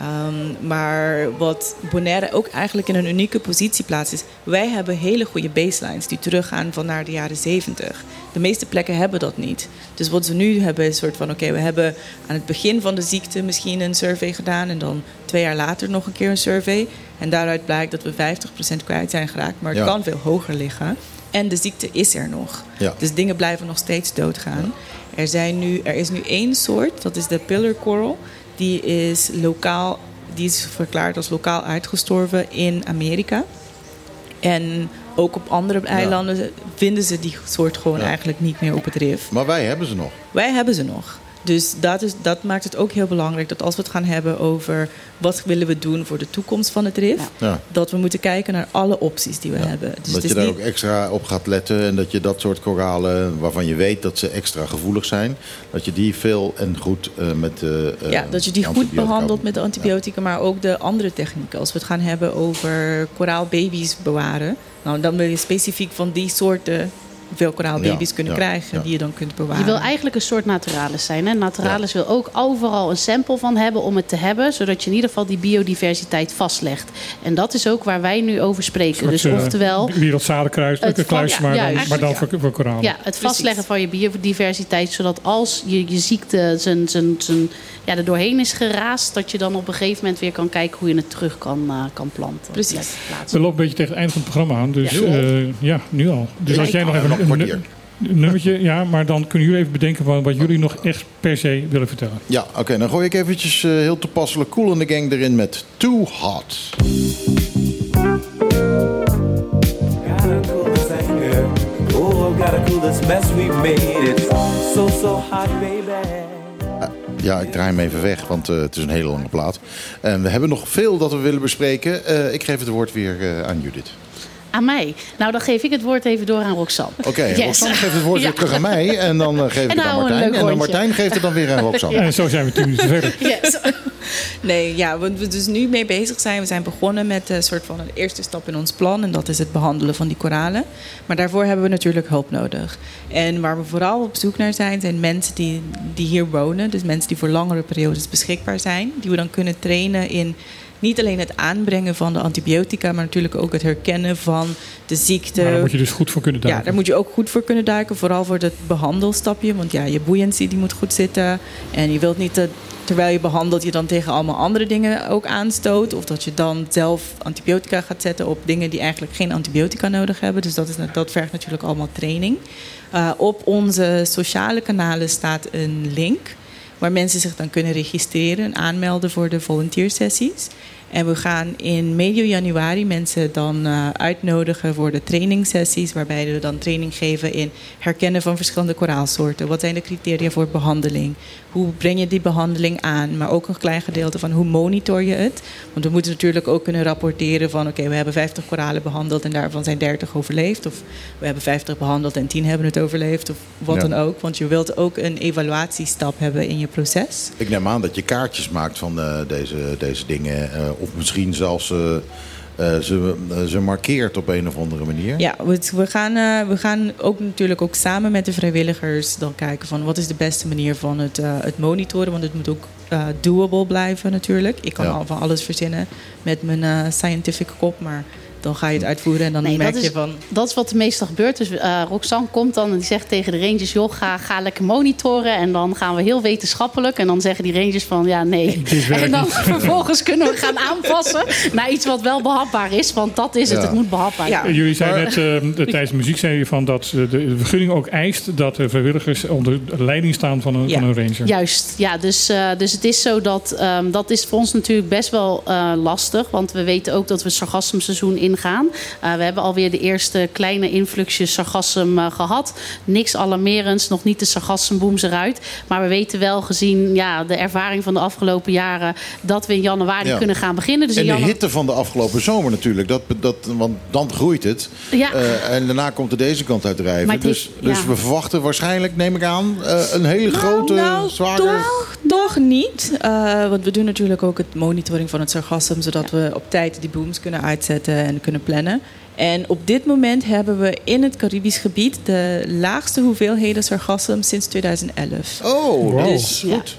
Ehm, maar wat Bonaire ook eigenlijk in een unieke positie plaatst is... wij hebben hele goede baselines die teruggaan van naar de jaren 70. De meeste plekken hebben dat niet. Dus wat ze nu hebben is een soort van... oké, we hebben aan het begin van de ziekte misschien een survey gedaan... en dan twee jaar later nog een keer een survey. En daaruit blijkt dat we 50% kwijt zijn geraakt. Maar het Ja. kan veel hoger liggen. En de ziekte is er nog. Ja. Dus dingen blijven nog steeds doodgaan. Er, zijn nu, er is nu één soort, dat is de pillar coral. Die is lokaal, die is verklaard als lokaal uitgestorven in Amerika. En ook op andere eilanden vinden ze die soort gewoon Ja. eigenlijk niet meer op het rif. Maar wij hebben ze nog. Wij hebben ze nog. Dus dat, is, dat maakt het ook heel belangrijk dat als we het gaan hebben over wat willen we doen voor de toekomst van het RIF, Ja. dat we moeten kijken naar alle opties die we hebben. Dus dat je daar niet- ook extra op gaat letten en dat je dat soort koralen, waarvan je weet dat ze extra gevoelig zijn, dat je die veel en goed eh, met de. eh, ja, dat je die goed behandelt met de antibiotica, maar ook de andere technieken. Als we het gaan hebben over koraalbaby's bewaren, nou, dan wil je specifiek van die soorten veel koraalbaby's Ja, kunnen ja, krijgen ja. die je dan kunt bewaren. Je wil eigenlijk een soort naturalis zijn. Hè? Naturalis wil ook overal een sample van hebben om het te hebben, zodat je in ieder geval die biodiversiteit vastlegt. En dat is ook waar wij nu over spreken. Dus Soort, eh, oftewel. Wereldzadenkruis, Het kluis, maar, dan, maar dan voor, voor koralen. Ja, het vastleggen van je biodiversiteit, zodat als je, je ziekte zijn, zijn, zijn, ja, er doorheen is geraast, dat je dan op een gegeven moment weer kan kijken hoe je het terug kan, eh, kan planten. Precies. We lopen een beetje tegen het eind van het programma aan. Dus Ja. ja, Nu al? ja nu al. Dus Ja, als jij nog even nog een, kwartier. nummertje, ja, maar dan kunnen jullie even bedenken van wat jullie nog echt per se willen vertellen. Ja, oké, dan gooi ik eventjes eh, heel toepasselijk Cool in the Gang erin met Too Hot. Oh, gotta cool this mess we made. It's so, so hot, baby. Ja, ik draai hem even weg, want eh, het is een hele lange plaat. En we hebben nog veel dat we willen bespreken. Eh, ik geef het woord weer eh, aan Judith. Aan mij. Nou, dan geef ik het woord even door aan Roxanne. Oké, Yes. Roxanne geeft het woord Ja. weer terug aan mij. En dan eh, geef ik het aan nou, Martijn. En dan. Martijn geeft het dan weer aan Roxanne. En zo zijn we tien minuten verder. Yes. Nee, ja, wat we dus nu mee bezig zijn. We zijn begonnen met een soort van een eerste stap in ons plan. En dat is het behandelen van die koralen. Maar daarvoor hebben we natuurlijk hulp nodig. En waar we vooral op zoek naar zijn, zijn mensen die, die hier wonen. Dus mensen die voor langere periodes beschikbaar zijn. Die we dan kunnen trainen in niet alleen het aanbrengen van de antibiotica, maar natuurlijk ook het herkennen van de ziekte. Maar daar moet je dus goed voor kunnen duiken. Ja, daar moet je ook goed voor kunnen duiken. Vooral voor het behandelstapje. Want ja, je buoyancy die moet goed zitten. En je wilt niet dat terwijl je behandelt, je dan tegen allemaal andere dingen ook aanstoot. Of dat je dan zelf antibiotica gaat zetten op dingen die eigenlijk geen antibiotica nodig hebben. Dus dat, is, dat vergt natuurlijk allemaal training. Uh, op onze sociale kanalen staat een link. Waar mensen zich dan kunnen registreren en aanmelden voor de volunteersessies. En we gaan in medio januari mensen dan uh, uitnodigen voor de trainingssessies. Waarbij we dan training geven in herkennen van verschillende koraalsoorten. Wat zijn de criteria voor behandeling? Hoe breng je die behandeling aan? Maar ook een klein gedeelte van hoe monitor je het? Want we moeten natuurlijk ook kunnen rapporteren van... oké, okay, we hebben 50 koralen behandeld en daarvan zijn 30 overleefd. Of we hebben 50 behandeld en 10 hebben het overleefd. Of wat Ja. dan ook. Want je wilt ook een evaluatiestap hebben in je proces. Ik neem aan dat je kaartjes maakt van eh, deze, deze dingen. eh, of misschien zelfs eh, eh, ze, eh, ze markeert op een of andere manier. Ja, we, gaan, we gaan ook natuurlijk ook samen met de vrijwilligers dan kijken van wat is de beste manier van het, eh, het monitoren. Want het moet ook doable blijven natuurlijk. Ik kan Ja. al van alles verzinnen met mijn scientific kop, maar dan ga je het uitvoeren en dan Nee, merk je is, van... dat is wat de meestal gebeurt. Dus eh, Roxanne komt dan en die zegt tegen de rangers... joh, ga, ga lekker monitoren. En dan gaan we heel wetenschappelijk. En dan zeggen die rangers van, ja, nee. En dan niet. vervolgens kunnen we gaan aanpassen... naar iets wat wel behapbaar is. Want dat is het, Ja. het moet behapbaar zijn. Jullie zeiden net eh, de- tijdens de muziek zei je van dat eh, de, vergunning ook eist dat de vrijwilligers onder leiding staan van een, Ja. van een ranger. Juist, ja. Dus, eh, dus het is zo dat ehm, dat is voor ons natuurlijk best wel eh, lastig. Want we weten ook dat we het sargassumseizoen ingaan. Eh, we hebben alweer de eerste kleine influxjes sargassum eh, gehad. Niks alarmerends, nog niet de sargassumbooms eruit. Maar we weten wel gezien ja, de ervaring van de afgelopen jaren... dat we in januari Ja. kunnen gaan beginnen. Dus en in de janu- hitte van de afgelopen zomer natuurlijk. Dat, dat, want dan groeit het. Ja. Eh, en daarna komt er deze kant uit drijven. Dus, dus ja. we verwachten waarschijnlijk, neem ik aan, eh, een hele grote, zware... Toch, toch niet. Eh, want we doen natuurlijk ook het monitoring van het sargassum... zodat we op tijd die booms kunnen uitzetten en kunnen plannen. En op dit moment hebben we in het Caribisch gebied de laagste hoeveelheden sargassum sinds 2011. Oh, Wow.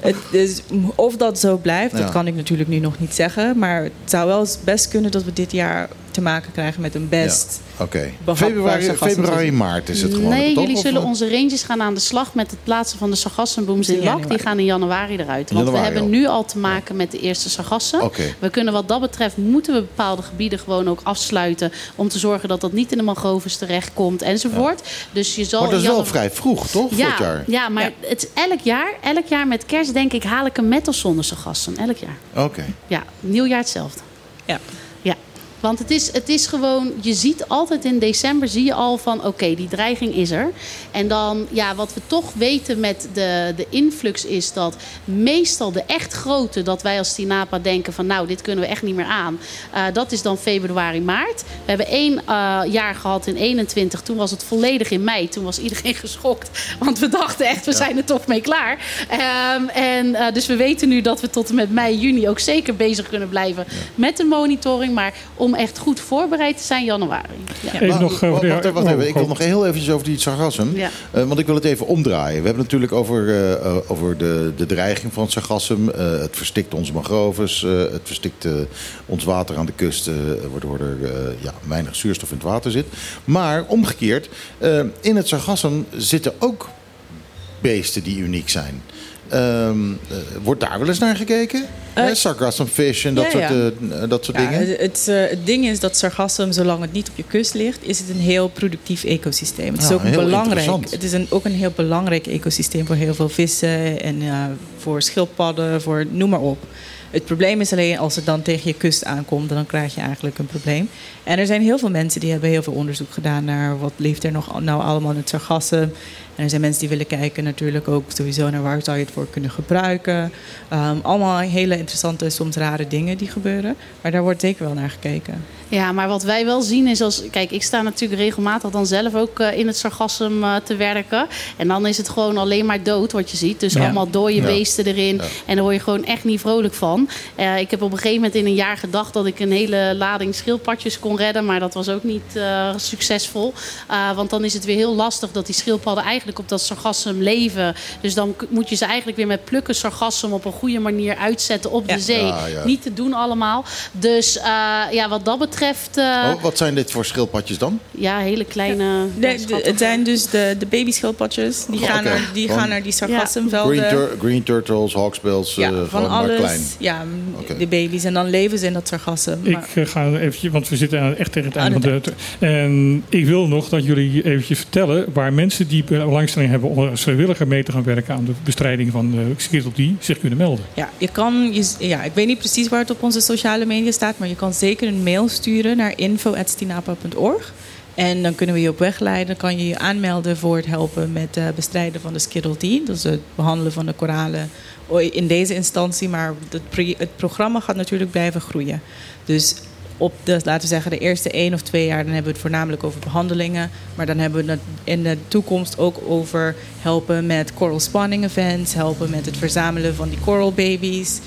Het, dus of dat zo blijft, Ja. dat kan ik natuurlijk nu nog niet zeggen. Maar het zou wel eens best kunnen dat we dit jaar te maken krijgen met een best. Oké. Februari, februari, maart is het gewoon. Nee, jullie zullen onze ranges gaan aan de slag met het plaatsen van de sargassenbooms in lak. Die gaan in januari eruit. Want Januari we hebben al. nu al te maken met de eerste sargassen. Oké. We kunnen wat dat betreft, moeten we bepaalde gebieden gewoon ook afsluiten. Om te zorgen dat dat niet in de mangroves terechtkomt enzovoort. Dus je zal Maar dat is wel vrij vroeg, toch? ja, jaar. ja, maar Het is elk jaar, elk jaar met kerst denk ik, haal ik hem met of zonder sargassen. Elk jaar. Oké. Ja, nieuwjaar hetzelfde. Ja. Want het is, het is gewoon, je ziet altijd in december, zie je al van oké, die dreiging is er. En dan, ja, wat we toch weten met de, de influx is dat meestal de echt grote, dat wij als Tinapa denken van nou, dit kunnen we echt niet meer aan. eh, dat is dan februari, maart. We hebben één eh, jaar gehad in 21, toen was het volledig in mei. Toen was iedereen geschokt, want we dachten echt, we zijn er toch mee klaar. Ehm, en eh, dus we weten nu dat we tot en met mei, juni ook zeker bezig kunnen blijven met de monitoring. Maar om echt goed voorbereid te zijn, januari. Ja. Even Maar, nog... eh, even. Ik wil nog heel eventjes over die sargassum. Ja. Eh, want ik wil het even omdraaien. We hebben natuurlijk over, eh, over de, de dreiging van sargassum. Eh, het verstikt onze mangroves. eh, het verstikt ons water aan de kust. eh, waardoor er eh, ja, weinig zuurstof in het water zit. Maar omgekeerd, in het sargassum zitten ook beesten die uniek zijn. Ehm, eh, wordt daar wel eens naar gekeken? Eh, Uh, sargassum fish en dat ja, soort, ja. eh, dat soort Ja, dingen? het, het, eh, het ding is dat sargassum, zolang het niet op je kust ligt, is het een heel productief ecosysteem. Het is Ah, ook heel belangrijk. Het is een, ook een heel belangrijk ecosysteem voor heel veel vissen en eh, voor schildpadden, voor noem maar op. Het probleem is alleen als het dan tegen je kust aankomt, dan krijg je eigenlijk een probleem. En er zijn heel veel mensen die hebben heel veel onderzoek gedaan naar wat leeft er nog nou allemaal in het sargassum. En er zijn mensen die willen kijken natuurlijk ook sowieso naar waar zou je het voor kunnen gebruiken. Ehm, allemaal hele interessante, soms rare dingen die gebeuren. Maar daar wordt zeker wel naar gekeken. Ja, maar wat wij wel zien is als. Kijk, ik sta natuurlijk regelmatig dan zelf ook eh, in het sargassum eh, te werken. En dan is het gewoon alleen maar dood wat je ziet. Dus Ja. allemaal dode Ja. beesten erin. Ja. En daar word je gewoon echt niet vrolijk van. Eh, ik heb op een gegeven moment in een jaar gedacht dat ik een hele lading schildpadjes kon redden. Maar dat was ook niet eh, succesvol. Eh, want dan is het weer heel lastig dat die schildpadden eigenlijk op dat sargassum leven. Dus dan moet je ze eigenlijk weer met plukken sargassum op een goede manier uitzetten op Ja. de zee. Ja, ja. Niet te doen allemaal. Dus eh, ja, wat dat betreft. eh, Oh, wat zijn dit voor schildpadjes dan? ja, hele kleine. Nee, de- het zijn dus de, de babyschildpadjes. Die, Oh, gaan, naar, die gaan naar die Green, sargassumvelden. tur- green turtles, hawksbills, ja, eh, van maar alles. klein. Ja, de baby's. En dan leven ze in dat sargassum. Ik Maar- ga eventjes, want we zitten aan- echt tegen het einde van de. En ik wil nog dat jullie eventjes vertellen waar mensen die belangstelling hebben om als vrijwilliger mee te gaan werken aan de bestrijding van Schedel D zich kunnen melden. Ja, je kan, je, ja, ik weet niet precies waar het op onze sociale media staat, maar je kan zeker een mail sturen naar info.stinapa.org. En dan kunnen we je op weg leiden. Dan kan je je aanmelden voor het helpen met het bestrijden van de Skittle D. Dat is het behandelen van de koralen in deze instantie. Maar het programma gaat natuurlijk blijven groeien. Dus op de, laten we zeggen, de eerste één of twee jaar... dan hebben we het voornamelijk over behandelingen. Maar dan hebben we het in de toekomst ook over helpen met coral spawning events... helpen met het verzamelen van die coral babies...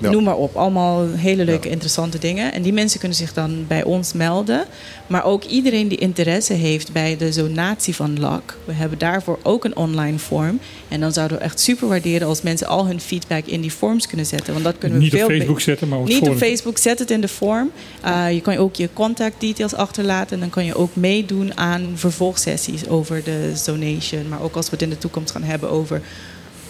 Ja. Noem maar op. Allemaal hele leuke, interessante dingen. En die mensen kunnen zich dan bij ons melden. Maar ook iedereen die interesse heeft bij de zonatie van LAC. We hebben daarvoor ook een online vorm. En dan zouden we echt super waarderen als mensen al hun feedback in die forms kunnen zetten. Want dat kunnen we Niet op veel be- Facebook zetten, maar op Niet op. Facebook, zet het in de vorm. Uh, je kan ook je contact details achterlaten. En dan kan je ook meedoen aan vervolgsessies over de zonation. Maar ook als we het in de toekomst gaan hebben over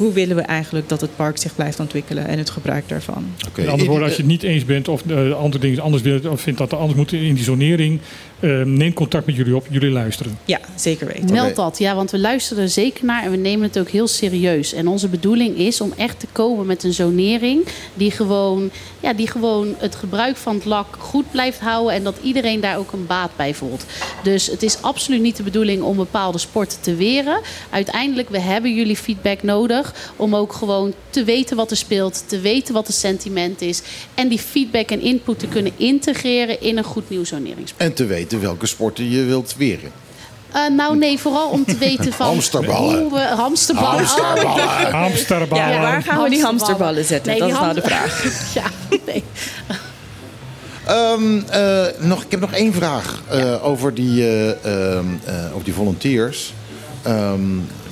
hoe willen we eigenlijk dat het park zich blijft ontwikkelen en het gebruik daarvan. Oké. Met andere woorden, als je het niet eens bent of de andere dingen anders wilt of vindt dat er anders moet in die zonering, eh, neem contact met jullie op. Jullie luisteren. Ja, zeker weten. Meld dat, ja, want we luisteren er zeker naar en we nemen het ook heel serieus. En onze bedoeling is om echt te komen met een zonering die gewoon, ja, die gewoon het gebruik van het lak goed blijft houden en dat iedereen daar ook een baat bij voelt. Dus het is absoluut niet de bedoeling om bepaalde sporten te weren. Uiteindelijk, we hebben jullie feedback nodig om ook gewoon te weten wat er speelt, te weten wat het sentiment is en die feedback en input te kunnen integreren in een goed nieuw zoneringsplan. En te weten welke sporten je wilt weren. Uh, nou nee, vooral om te weten van... Hamsterballen. Hoe we, hamsterballen. Hamsterballen. Oh, Hamsterballen. Ja, waar gaan we die hamsterballen zetten? Nee, dat is nou de vraag. ja, nee. Ehm, eh, nog, ik heb nog één vraag eh, over, die, eh, ehm, eh, over die volunteers. Ehm,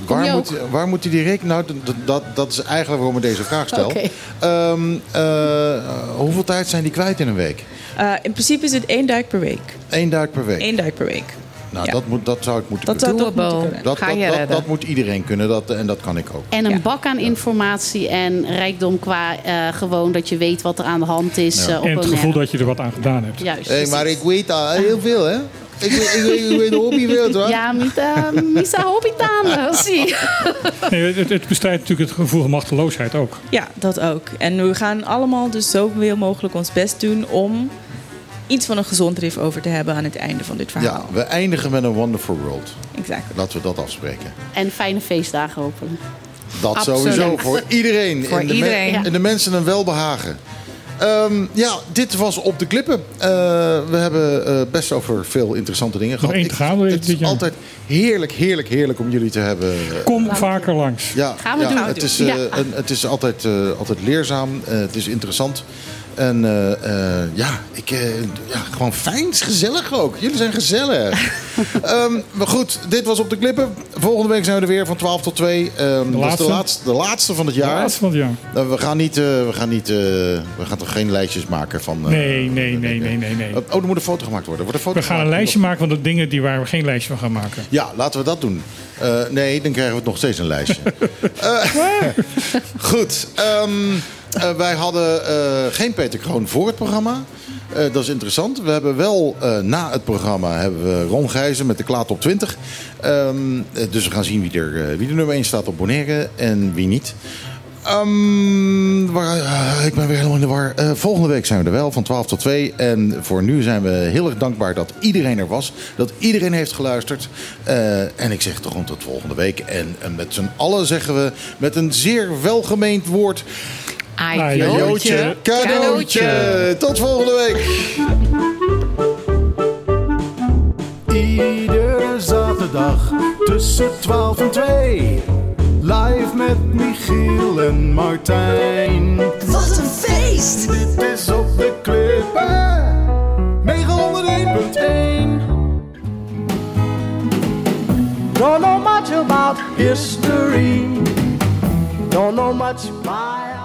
waar, moet, waar moeten die rekenen? Nou, dat, dat, dat is eigenlijk waarom ik deze vraag stel. Ehm, eh, hoeveel tijd zijn die kwijt in een week? Eh, in principe is het één duik per week. Eén duik per week. Eén duik per week. Nou, Ja. dat, moet, dat zou ik moeten Dat zou kunnen. toch moeten kunnen. Dat, Ga dat, je dat, redden. dat moet iedereen kunnen dat, en dat kan ik ook. En een Ja. bak aan informatie en rijkdom qua eh, gewoon dat je weet wat er aan de hand is Ja. op En het gevoel dat je er wat aan gedaan hebt. Juist. Hey, maar ik weet al heel veel, hè? Ik weet, ik weet, ik weet de hobbywereld, hoor. Ja, uh, misa hobbitane, zie. Nee, het, het bestrijdt natuurlijk het gevoel van machteloosheid ook. Ja, dat ook. En we gaan allemaal dus zoveel mogelijk ons best doen om iets van een gezond rif over te hebben aan het einde van dit Ja, verhaal. we eindigen met een wonderful world. Exact. Laten we dat afspreken. En fijne feestdagen hopelijk. Dat Absoluut. sowieso, voor iedereen. Voor en de iedereen. En de mensen een welbehagen. Ehm, ja, dit was Op de Klippen. Eh, we hebben eh, best over veel interessante dingen gehad. één Ik- te gaan dit- Het dit is jaar. altijd heerlijk, heerlijk, heerlijk om jullie te hebben. Kom vaker langs. Ja, Gaan we ja, doen. Het is, Ja. eh, een- het is altijd, eh, altijd leerzaam. Eh, het is interessant. En eh, eh, ja, ik, eh, ja, gewoon fijn. Gezellig ook. Jullie zijn gezellig. Ehm, maar goed, dit was Op de Klippen. Volgende week zijn we er weer van 12 tot 2. Ehm, dat is de laatste. de laatste van het De jaar. laatste van het jaar. Nou, we gaan niet, we gaan niet, we gaan toch geen lijstjes maken van. Nee, nee, nee, nee, nee, nee. Oh, er moet een foto gemaakt worden. Wordt een foto We gaan een lijstje maken van de dingen die waar we geen lijstje van gaan maken. Ja, laten we dat doen. Eh, nee, dan krijgen we het nog steeds een lijstje. Eh, goed. ehm, eh, wij hadden geen Peter Kroon voor het programma. Dat is interessant. We hebben wel na het programma hebben we Ron Gijzen met de Klaat op 20. Ehm, eh, dus we gaan zien wie er, wie er nummer 1 staat op Bonaire en wie niet. Ehm, waar, eh, ik ben weer helemaal in de war. Eh, volgende week zijn we er wel, van 12 tot 2. En voor nu zijn we heel erg dankbaar dat iedereen er was. Dat iedereen heeft geluisterd. Eh, en ik zeg toch gewoon tot volgende week. En, en met z'n allen zeggen we met een zeer welgemeend woord... Ajootje. Cadeautje. Tot volgende week. Iedere zaterdag tussen 12 en 2. Live met Michiel en Martijn. Wat een feest! Dit is op de klippen. 901.1. Don't know much about history. Don't know much about